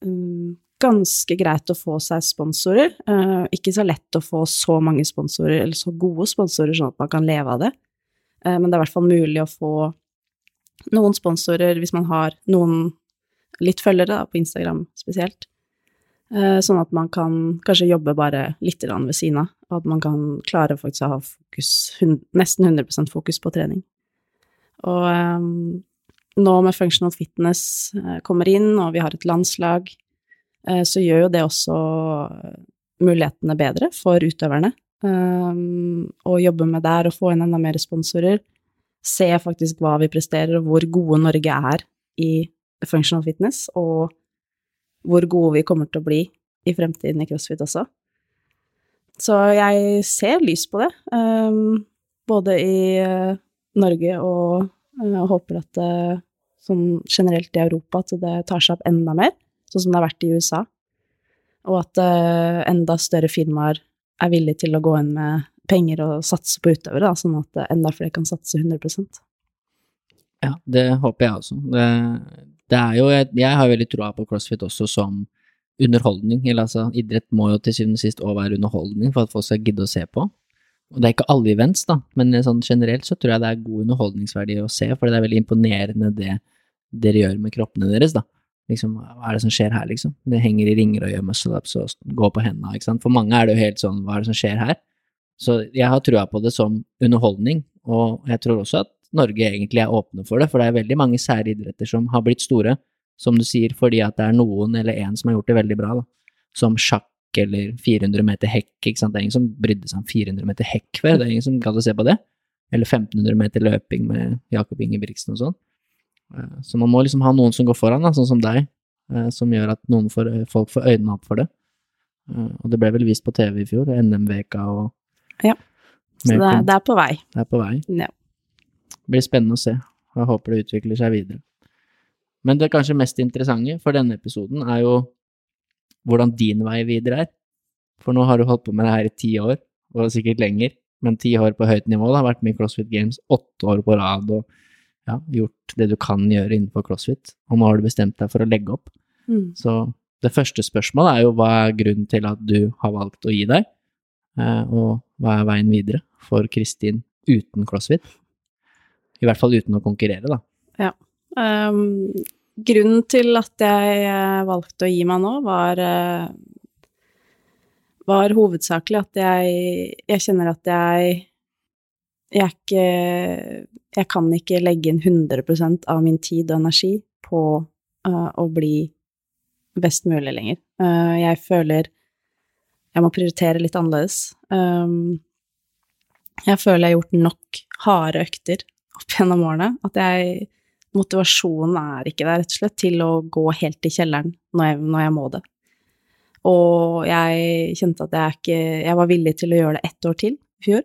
um, ganske greit å få seg sponsorer. Uh, ikke så lett å få så mange sponsorer, eller så gode sponsorer, sånn at man kan leve av det. Uh, men det er i hvert fall mulig å få noen sponsorer hvis man har noen litt følgere da, på Instagram spesielt. Eh, Sånn at man kan kanskje jobbe bare litt ved siden av, og at man kan klare faktisk å ha fokus, nesten 100% fokus på trening. Og eh, nå med functional fitness eh, kommer inn, og vi har et landslag, så gjør jo det også mulighetene bedre for utøverne. Å jobbe med der og få inn enda mer sponsorer. Se faktisk hva vi presterer, og hvor gode Norge er i functional fitness, og hvor gode vi kommer til å bli i fremtiden i crossfit også. Så jeg ser lys på det, um, både i eh, Norge og eh, håper at det, sånn generelt i Europa, at det tar seg opp enda mer, sånn som det har vært i USA. Og at eh, enda større firmaer er villige til å gå inn med penger og satse på utøvere, sånn at eh, enda flere kan satse 100% Ja, det håper jeg også. Det, det er jo, jeg, jeg har veldig troa på CrossFit også som underholdning. Eller altså, idrett må jo til syvende og sist òg være underholdning for at folk skal gidde å se på. Og det er ikke alle events, da, men sånn generelt så tror jeg det er god underholdningsverdi å se, for det er veldig imponerende det dere gjør med kroppene deres, da. Liksom, hva er det som skjer her, liksom? Det henger i ringer og gjør muscle-ups og går på hendene, ikke sant. For mange er det jo helt sånn, hva er det som skjer her? Så jeg har trua på det som underholdning, og jeg tror også at Norge egentlig er åpne for det, for det er veldig mange sære idretter som har blitt store, som du sier, fordi at det er noen eller en som har gjort det veldig bra, da. Som sjakk eller 400 meter hekk, ikke sant. Det er ingen som brydde seg om 400 meter hekk før, det er ingen som gadd å se på det. Eller 1500 meter løping med Jakob Ingebrigtsen og sånn. Eh, Så man må liksom ha noen som går foran, da, sånn som deg, eh, som gjør at noen får, folk får øynene opp for det. Eh, Og det ble vel vist på TV i fjor, NM-veka og Ja. Så det, det er på vei. det er på vei. Ja. Det blir spennende å se, og jeg håper det utvikler seg videre. Men det kanskje mest interessante for denne episoden er jo hvordan din vei videre er. For nå har du holdt på med det her i ti år, og sikkert lenger, men ti år på høyt nivå. Det har vært med i CrossFit Games åtte år på rad og ja, gjort det du kan gjøre innenfor CrossFit, og nå har du bestemt deg for å legge opp. Mm. Så det første spørsmålet er jo hva er grunnen til at du har valgt å gi deg, eh, og hva er veien videre for Kristin uten CrossFit? I hvert fall uten å konkurrere, da. Um, grunnen til at jeg eh, valgte å gi meg nå, var, eh, var hovedsakelig at jeg, jeg kjenner at jeg jeg ikke Jeg kan ikke legge inn 100% av min tid og energi på uh, å bli best mulig lenger. Uh, jeg føler jeg må prioritere litt annerledes. Um, jeg føler jeg har gjort nok harde økter opp gjennom årene. At jeg Motivasjonen er ikke der, rett og slett, til å gå helt i kjelleren når jeg, når jeg må det. Og jeg kjente at jeg ikke Jeg var villig til å gjøre det ett år til i fjor.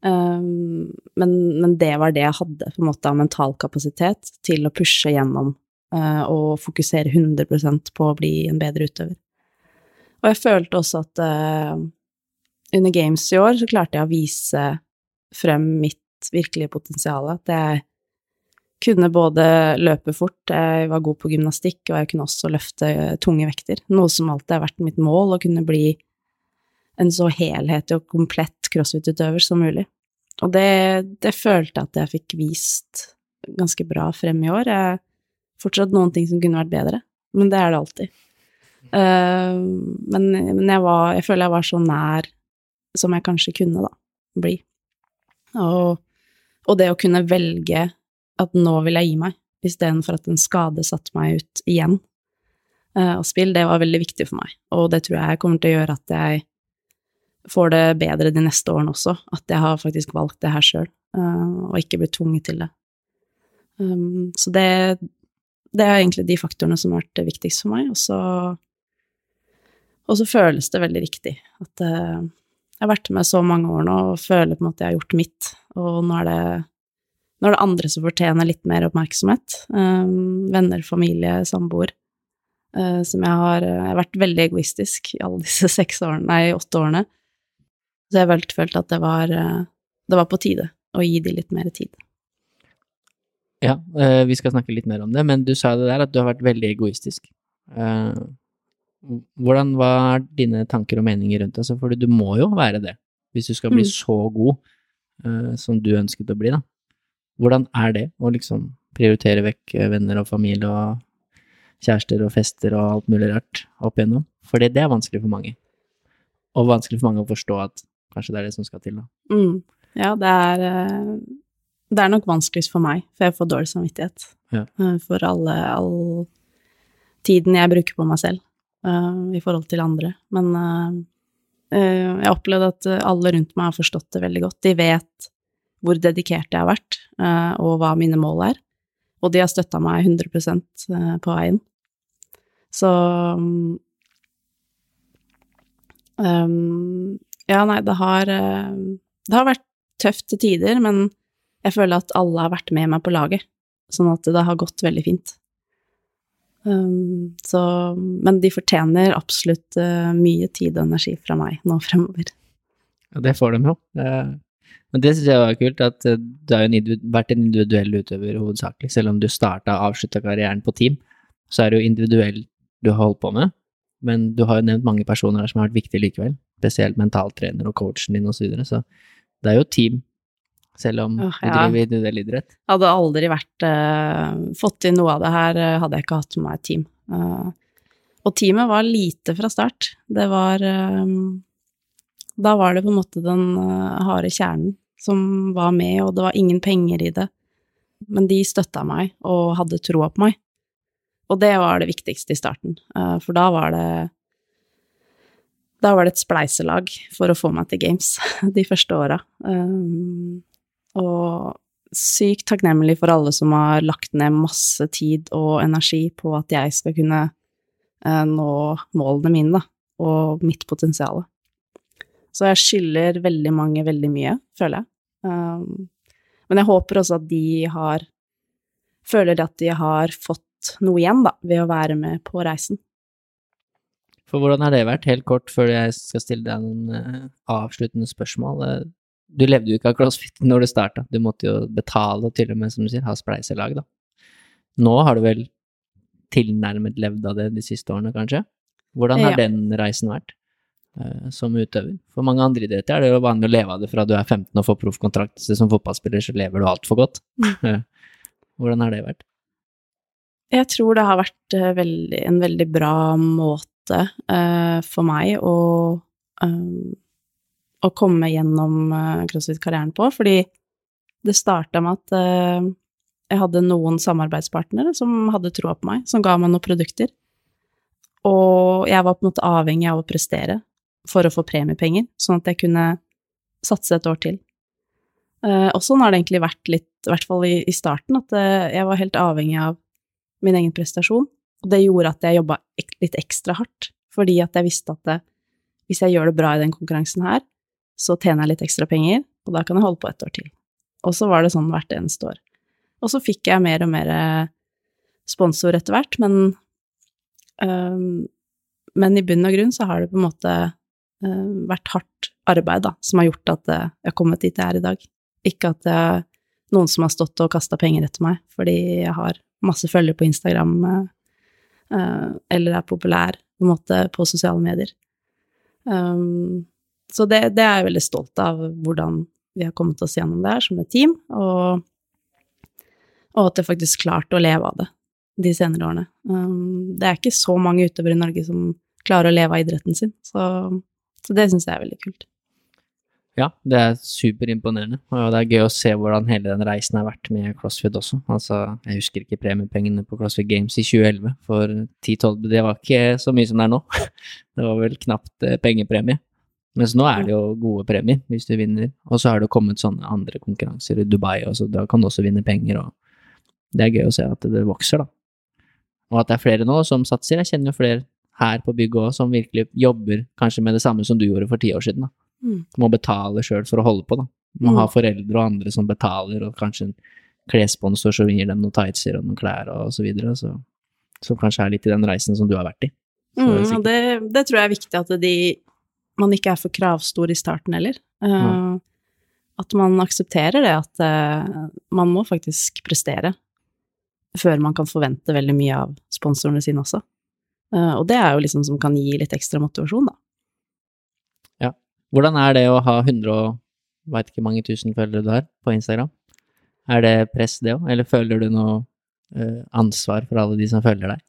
Um, men, men det var det jeg hadde på en måte av mental kapasitet til å pushe gjennom uh, og fokusere 100% på å bli en bedre utøver. Og jeg følte også at uh, under Games i år så klarte jeg å vise frem mitt virkelige potensial. At jeg kunne både løpe fort, jeg var god på gymnastikk, og jeg kunne også løfte tunge vekter. Noe som alltid har vært mitt mål, å kunne bli en så helhetlig og komplett crossfit-utøver som mulig. Og det, det følte jeg at jeg fikk vist ganske bra frem i år. Jeg, fortsatt noen ting som kunne vært bedre, men det er det alltid. Uh, men men jeg, var, jeg føler jeg var så nær som jeg kanskje kunne, da, bli. Og, og det å kunne velge at nå vil jeg gi meg, istedenfor at en skade satte meg ut igjen. Uh, og spill, det var veldig viktig for meg, og det tror jeg kommer til å gjøre at jeg får det bedre de neste årene også, at jeg har faktisk valgt det her sjøl, og ikke blitt tvunget til det. Um, så det, det er egentlig de faktorene som har vært viktigst for meg, og så og så føles det veldig riktig at uh, jeg har vært med så mange år nå og føler på en måte jeg har gjort mitt, og nå er det, nå er det andre som fortjener litt mer oppmerksomhet. Um, venner, familie, samboer. Uh, som jeg har Jeg har vært veldig egoistisk i alle disse [LAUGHS] seks årene, nei, åtte årene. Så jeg har vel følt at det var, uh, det var på tide å gi de litt mer tid. Ja, eh, vi skal snakke litt mer om det, men du sa det der at du har vært veldig egoistisk. Eh, hvordan var dine tanker og meninger rundt det? Altså, for du må jo være det, hvis du skal bli Mm. så god eh, som du ønsket å bli, da. Hvordan er det å liksom prioritere vekk eh, venner og familie og kjærester og fester og alt mulig rart opp igjennom? For det, det er vanskelig for mange. Og vanskelig for mange å forstå at kanskje det er det som skal til, da. Mm. Ja, det er eh, Det er nok vanskeligst for meg, for jeg får dårlig samvittighet Ja. for alle, all tiden jeg bruker på meg selv i forhold til andre. Men jeg har opplevd at eh, alle rundt meg har forstått det veldig godt. De vet hvor dedikert jeg har vært, eh, og hva mine mål er. Og de har støtta meg 100 eh, på veien. Så um, Ja, nei, det har eh, Det har vært tøft til tider, men jeg føler at alle har vært med meg på laget, sånn at det har gått veldig fint. Um, så Men de fortjener absolutt eh, mye tid og energi fra meg nå fremover. Ja, det får de jo. Men det syns jeg var kult, at eh, du har vært en individuell utøver hovedsakelig. Selv om du starta og avslutta karrieren på team, så er det jo individuell du har holdt på med. Men du har jo nevnt mange personer her som har vært viktige likevel. Spesielt mentaltrener og coachen din osv. Så, så det er jo team, selv om du ja. driver individuell idrett. Hadde aldri vært uh, fått til noe av det her, eh, hadde jeg ikke hatt med meg et team. Uh, og teamet var lite fra start. Det var um, Da var det på en måte den uh, harde kjernen som var med, og det var ingen penger i det. men de støtta meg og hadde troa på meg. Og det var det viktigste i starten, uh, for da var det da var det et spleiselag for å få meg til games [LAUGHS] de første åra. Um, og sykt takknemlig for alle som har lagt ned masse tid og energi på at jeg skal kunne uh, nå målene mine, da, og mitt potensial. Så jeg skylder veldig mange veldig mye, føler jeg. Um, men jeg håper også at de har Føler at de har fått noe igjen, da, ved å være med på reisen. For hvordan har det vært, helt kort, før jeg skal stille deg noen uh, avsluttende spørsmål? Du levde jo ikke av crossfit når du starta, du måtte jo betale og til og med, som du sier, ha spleiselag, da. Nå har du vel tilnærmet levd av det de siste årene, kanskje? Hvordan har ja. den reisen vært uh, som utøver? For mange andre idretter er det jo vanlig å leve av det fra du er 15 og får proffkontrakt. Som fotballspiller så lever du altfor godt. Mm. Hvordan har det vært? Jeg tror det har vært veldig, en veldig bra måte måte uh, for meg å, um, å komme gjennom uh, crossfit-karrieren på, fordi det starta med at uh, jeg hadde noen samarbeidspartnere som hadde troa på meg, som ga meg noen produkter. Og jeg var på en måte avhengig av å prestere for å få premiepenger, sånn at jeg kunne satse et år til. Uh, og sånn har det egentlig vært litt, i hvert fall i, starten, at jeg var helt avhengig av min egen prestasjon. Og det gjorde at jeg jobba litt ekstra hardt, fordi at jeg visste at hvis jeg gjør det bra i den konkurransen her, så tjener jeg litt ekstra penger, og da kan jeg holde på et år til. Og så var det sånn hvert eneste år. Og så fikk jeg mer og mer eh, sponsor etter hvert, men um, Men i bunn og grunn så har det på en måte um, vært hardt arbeid, da, som har gjort at uh, jeg har kommet dit jeg er i dag. Ikke at det er noen som har stått og kasta penger etter meg, fordi jeg har masse følgere på Instagram. Uh, Eh, eller er populær på en måte på sosiale medier. Um, så det, det, er jeg veldig stolt av, hvordan vi har kommet oss gjennom det her som et team, og, og at jeg faktisk klarte å leve av det de senere årene. Um, det er ikke så mange utøvere i Norge som klarer å leve av idretten sin, så, så det syns jeg er veldig kult. Ja, det er superimponerende, og det er gøy å se hvordan hele den reisen har vært med CrossFit også. Altså, jeg husker ikke premiepengene på CrossFit Games i 2011, for 10-12 Det var ikke så mye som det er nå. [LAUGHS] Det var vel knapt eh, pengepremie. Mens nå er det jo gode premier hvis du vinner, og så har det kommet sånne andre konkurranser i Dubai også, da kan du også vinne penger, og det er gøy å se at det vokser, da. Og at det er flere nå som satser. Jeg kjenner jo flere her på bygget òg som virkelig jobber kanskje med det samme som du gjorde for ti år siden, da Mm. Må betale sjøl for å holde på, da. Må mm. ha foreldre og andre som betaler, og kanskje en klessponsor som gir dem noen tightser og noen klær og så videre, så, som kanskje er litt i den reisen som du har vært i. Mm, og det, det, tror jeg er viktig at de, man ikke er for kravstor i starten heller. Uh, at man aksepterer det at uh, man må faktisk prestere før man kan forvente veldig mye av sponsorene sine også. Uh, og det er jo liksom som kan gi litt ekstra motivasjon, da. Ja. Hvordan er det å ha 100 og veit ikke mange tusen følgere du har på Instagram? Er det press, det òg, eller føler du noe ansvar for alle de som følger deg?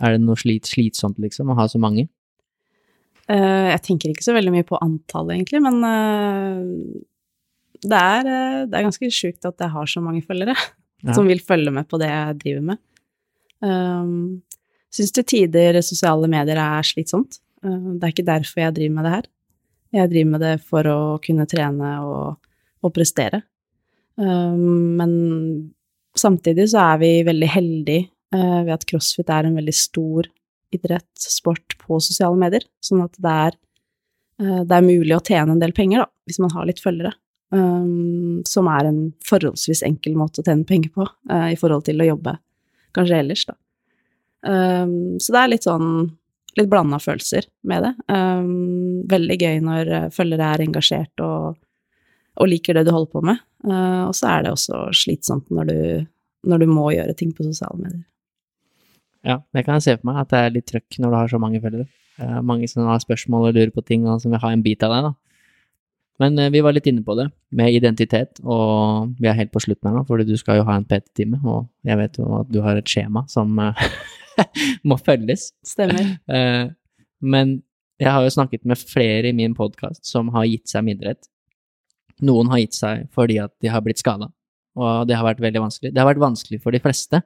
Er det noe slit, slitsomt, liksom, å ha så mange? Uh, jeg tenker ikke så veldig mye på antallet, egentlig, men uh, det, er, det, er, ganske sjukt at jeg har så mange følgere [LAUGHS] ja. som vil følge med på det jeg driver med. Um, Syns til tider sosiale medier er slitsomt. det er ikke derfor jeg driver med det her. Jeg driver med det for å kunne trene og, og prestere. Um, men samtidig så er vi veldig heldige ved at crossfit er en veldig stor idrett, sport, på sosiale medier. Sånn at det er, uh, det er mulig å tjene en del penger, da, hvis man har litt følgere. Um, som er en forholdsvis enkel måte å tjene penger på uh, i forhold til å jobbe kanskje ellers, da. Um, så det er litt sånn litt blanda følelser med det. Um, veldig gøy når eh, følgere er engasjert og, og, liker det du holder på med. Uh, og så er det også slitsomt når du, når du, må gjøre ting på sosiale medier. Ja, det kan jeg se for meg, at det er litt trøkk når du har så mange følgere. Uh, mange som har spørsmål og lurer på ting, og som vil ha en bit av deg, da. Men uh, vi var litt inne på det, med identitet, og vi er helt på slutten her nå, fordi du skal jo ha en PT-time, og jeg vet jo at du har et skjema som [LAUGHS] må følges. Stemmer. Uh, men jeg har jo snakket med flere i min podkast som har gitt seg med idrett. Noen har gitt seg fordi at de har blitt skada, og det har vært veldig vanskelig. Det har vært vanskelig for de fleste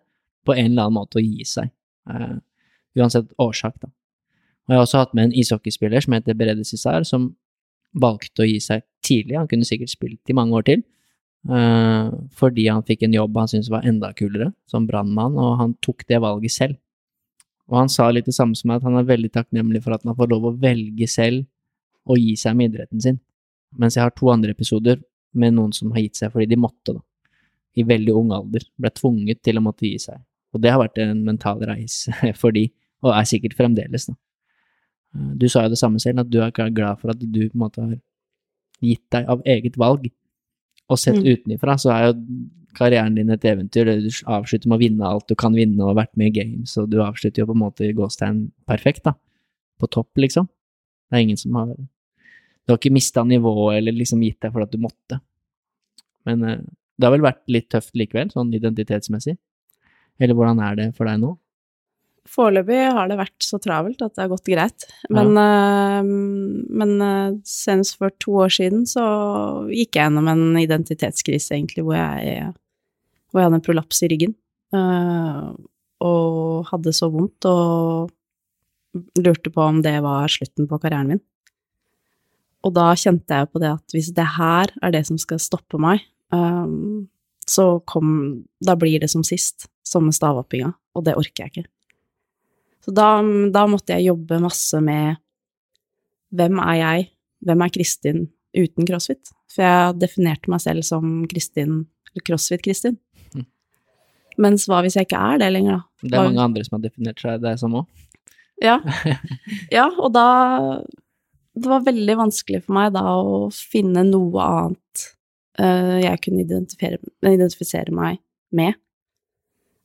på en eller annen måte å gi seg, eh, uansett årsak, da. Og jeg har også hatt med en ishockeyspiller som heter Berede Cissar, som valgte å gi seg tidlig. Han kunne sikkert spilt i mange år til, Uh, fordi han fikk en jobb han syntes var enda kulere, som brannmann, og han tok det valget selv. Og han sa litt det samme som meg, at han er veldig takknemlig for at han har fått lov å velge selv å gi seg med idretten sin. Mens jeg har to andre episoder med noen som har gitt seg fordi de måtte, da. I veldig ung alder. Ble tvunget til å måtte gi seg. Og det har vært en mental reise [LAUGHS] for de, og er sikkert fremdeles, da. Du sa jo det samme selv, at du er glad for at du på en måte har gitt deg av eget valg. Og sett Mm. utenifra, så er jo karrieren din et eventyr. Du avslutter med å vinne alt du kan vinne, og har vært med i games, og du avslutter jo på en måte i gåstegn perfekt, da. På topp, liksom. Det er ingen som har Du har ikke mista nivået eller liksom gitt deg for at du måtte. Men eh, det har vel vært litt tøft likevel, sånn identitetsmessig? Eller hvordan er det for deg nå? Foreløpig har det vært så travelt at det har gått greit. Men, eh, men eh, senest for to år siden så gikk jeg gjennom en identitetskrise, egentlig, hvor jeg, hvor jeg hadde en prolaps i ryggen. eh, og hadde så vondt og lurte på om det var slutten på karrieren min. Og da kjente jeg på det at hvis det her er det som skal stoppe meg, så kom Da blir det som sist, som med stavhoppinga, og det orker jeg ikke. Så da, da måtte jeg jobbe masse med hvem er jeg, hvem er Kristin uten crossfit? For jeg definerte meg selv som Kristin, eller crossfit-Kristin. Mhm. Mens hva hvis jeg ikke er det lenger, da? Det er mange andre som har definert seg deg som òg. Ja. [LAUGHS] ja, og da Det var veldig vanskelig for meg da å finne noe annet eh, jeg kunne identifisere, identifisere meg med.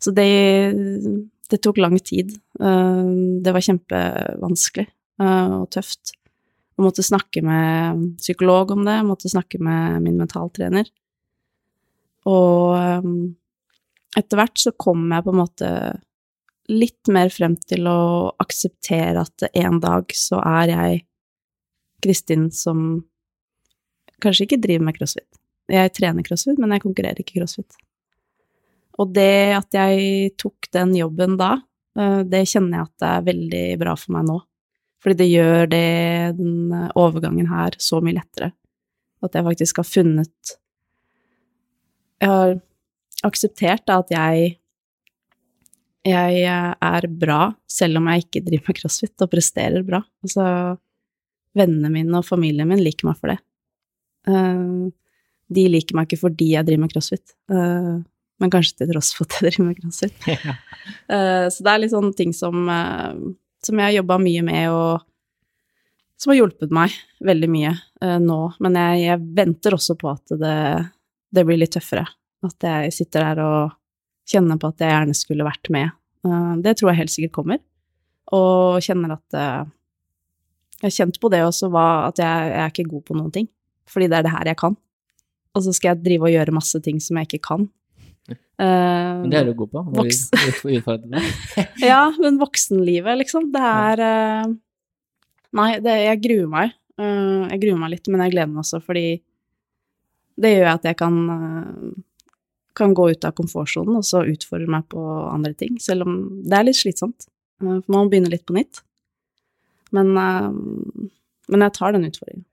Så det, det tok lang tid. Uh, det var kjempevanskelig uh, og tøft. Jeg måtte snakke med psykolog om det, jeg måtte snakke med min mentaltrener. Og um, etter hvert så kom jeg på en måte litt mer frem til å akseptere at en dag så er jeg Kristin som kanskje ikke driver med crossfit. Jeg trener crossfit, men jeg konkurrerer ikke crossfit. Og det at jeg tok den jobben da, eh, det kjenner jeg at det er veldig bra for meg nå. Fordi det gjør det, den overgangen her så mye lettere. At jeg faktisk har funnet Jeg har akseptert at jeg jeg er bra, selv om jeg ikke driver med crossfit og presterer bra. Altså, vennene mine og familien min liker meg for det. De liker meg ikke fordi jeg driver med crossfit, Uh, men kanskje til tross for at jeg driver med crossfit. [LAUGHS] Eh, så det er litt sånne ting som, uh, som jeg har jobba mye med, og som har hjulpet meg veldig mye eh, nå. Men jeg, jeg venter også på at det, det blir litt tøffere. At jeg sitter der og kjenner på at jeg gjerne skulle vært med. Det tror jeg helt sikkert kommer. Og kjenner at Jeg har kjent på det også, hva, at jeg, jeg er ikke god på noen ting. Fordi det er det her jeg kan. Og så skal jeg drive og gjøre masse ting som jeg ikke kan. Uh, Men det er du god på. Voks. [LAUGHS] ja, men voksenlivet, liksom. Det er uh, Nei, det, jeg gruer meg. Uh, jeg gruer meg litt, men jeg gleder meg også, fordi det gjør at jeg kan, kan gå ut av komfortsonen og så utfordre meg på andre ting, selv om det er litt slitsomt. For man begynne litt på nytt. Men, men jeg tar den utfordringen.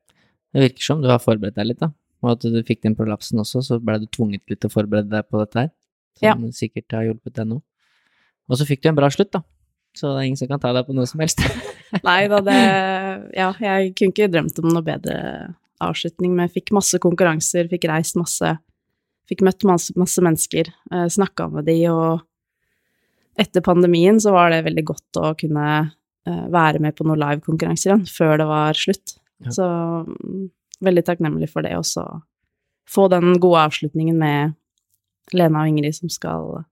Det virker som du har forberedt deg litt, da. Og at du fikk den prolapsen også, så ble du tvunget litt til å forberede deg på dette her. Som sikkert har hjulpet deg nå. Og så fikk du en bra slutt, da. Så det er ingen som kan ta deg på noe som helst. [LAUGHS] Nei da, det Ja, jeg kunne ikke drømt om noe bedre avslutning, men jeg fikk masse konkurranser, fikk reist masse, fikk møtt masse, masse mennesker, eh, snakka med de, og etter pandemien så var det veldig godt å kunne eh, være med på noen live-konkurranser igjen, før det var slutt. Ja. Så veldig takknemlig for det, og så få den gode avslutningen med Lena og Ingrid som skal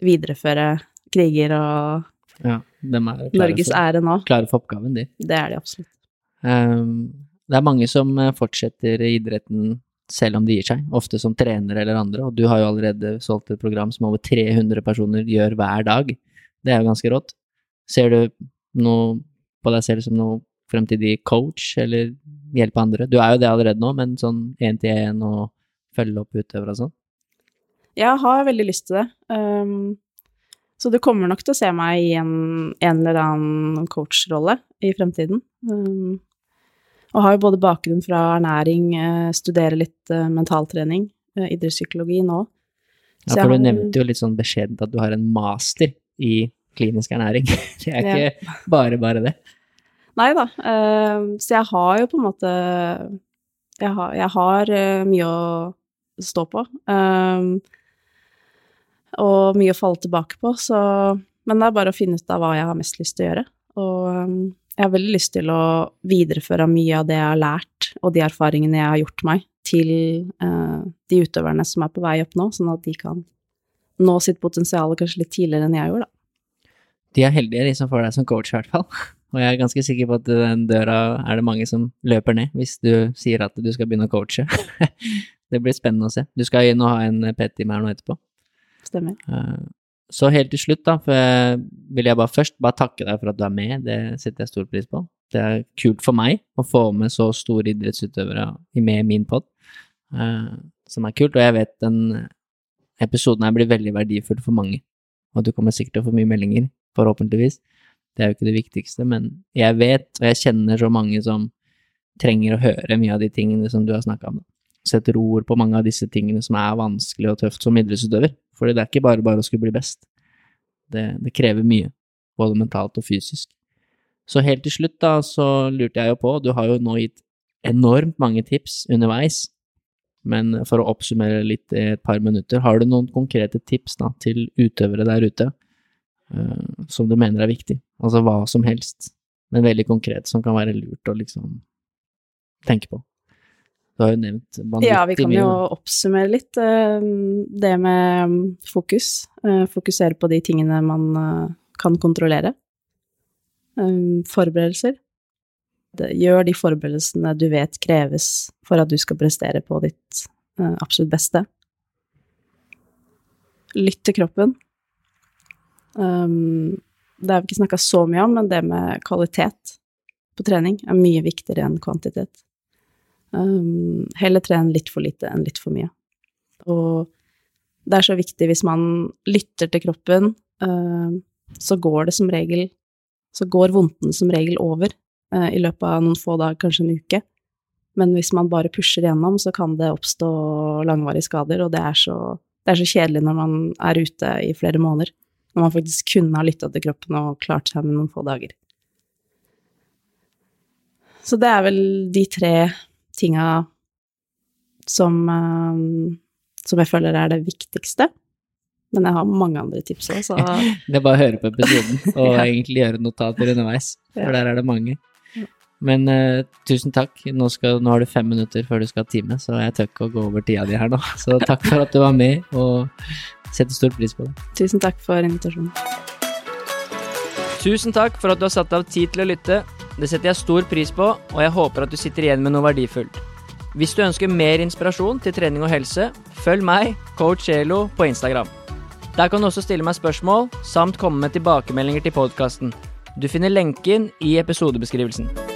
videreføre kriger og Ja, er Norges for, ære nå. klare for oppgaven, de. Det er de absolutt. Um, det er mange som eh, fortsetter idretten selv om de gir seg, ofte som trenere eller andre, og du har jo allerede solgt et program som over 300 personer gjør hver dag. Det er jo ganske rått. Ser du noe på deg selv som noe fremtidig coach, eller hjelpe andre? Du er jo det allerede nå, men sånn én til én og følge opp utøvere og sånn? jeg har veldig lyst til det. Um, så du kommer nok til å se meg i en, en eller annen coachrolle i fremtiden. Um, og har jo både bakgrunn fra ernæring, uh, studerer litt uh, mentaltrening, uh, idrettspsykologi nå. Ja, for du nevnte jo litt sånn beskjedent at du har en master i klinisk ernæring. [LAUGHS] Det er ikke ja. bare bare det. Nei da. Uh, så jeg har jo på en måte Jeg har, jeg har uh, mye å stå på. Um, og mye å falle tilbake på, så Men det er bare å finne ut av hva jeg har mest lyst til å gjøre. Og jeg har veldig lyst til å videreføre mye av det jeg har lært, og de erfaringene jeg har gjort meg, til de utøverne som er på vei opp nå, sånn at de kan nå sitt potensial kanskje litt tidligere enn jeg gjorde, da. De er heldige, de som får deg som coach, i hvert fall. Og jeg er ganske sikker på at den døra er det mange som løper ned hvis du sier at du skal begynne å coache. [LAUGHS] det blir spennende å se. Du skal inn og ha en pet-time her nå etterpå. Stemmer. Eh, så helt til slutt, da, for jeg vil jeg bare først bare takke deg for at du er med. Det setter jeg stor pris på. Det er kult for meg å få med så store idrettsutøvere med i min pod, uh, som er kult. Og jeg vet den episoden her blir veldig verdifull for mange. Og du kommer sikkert til å få mye meldinger, forhåpentligvis. Det er jo ikke det viktigste, men jeg vet, og jeg kjenner så mange som trenger å høre mye av de tingene som du har snakka om. Setter ord på mange av disse tingene som er vanskelig og tøft som idrettsutøver. For det er ikke bare bare å skulle bli best. Det, det, krever mye, både mentalt og fysisk. Så helt til slutt, da, så lurte jeg jo på, du har jo nå gitt enormt mange tips underveis, men for å oppsummere litt i et par minutter, har du noen konkrete tips da, til utøvere der ute som du mener er viktig? Altså hva som helst, men veldig konkret, som kan være lurt å liksom tenke på. Du har jo nevnt banditt. Ja, vi kan jo oppsummere litt uh, det med fokus. Uh, fokusere på de tingene man kan kontrollere. forberedelser. Gjør de forberedelsene du vet kreves for at du skal prestere på ditt absolutt beste. Lytt til kroppen. Um, det har vi ikke snakka så mye om, men det med kvalitet på trening er mye viktigere enn kvantitet. Um, heller trene litt for lite enn litt for mye. Og det er så viktig hvis man lytter til kroppen, uh, så går det som regel Så går vondten som regel over uh, i løpet av noen få dager, kanskje en uke. Men hvis man bare pusher gjennom, så kan det oppstå langvarige skader, og det er så, det er så kjedelig når man er ute i flere måneder. Når man faktisk kunne ha lytta til kroppen og klart seg med noen få dager. Så det er vel de tre tinga som, uh, som jeg føler er det viktigste. Men jeg har mange andre tips òg, så [LAUGHS] Det er bare å høre på episoden [LAUGHS] og ja. egentlig gjøre notater underveis, for der er det mange. Men uh, tusen takk. Nå, skal, nå, har du fem minutter før du skal ha time, så jeg tør ikke å gå over tida di her nå. [LAUGHS] Så takk for at du var med, og setter stor pris på det. Tusen takk for invitasjonen. Tusen takk for at du har satt av tid til å lytte. Det setter jeg stor pris på, og jeg håper at du sitter igjen med noe verdifullt. Hvis du ønsker mer inspirasjon til trening og helse, følg meg, coach Elo, på Instagram. Der kan du også stille meg spørsmål, samt komme med tilbakemeldinger til podkasten. Du finner lenken i episodebeskrivelsen.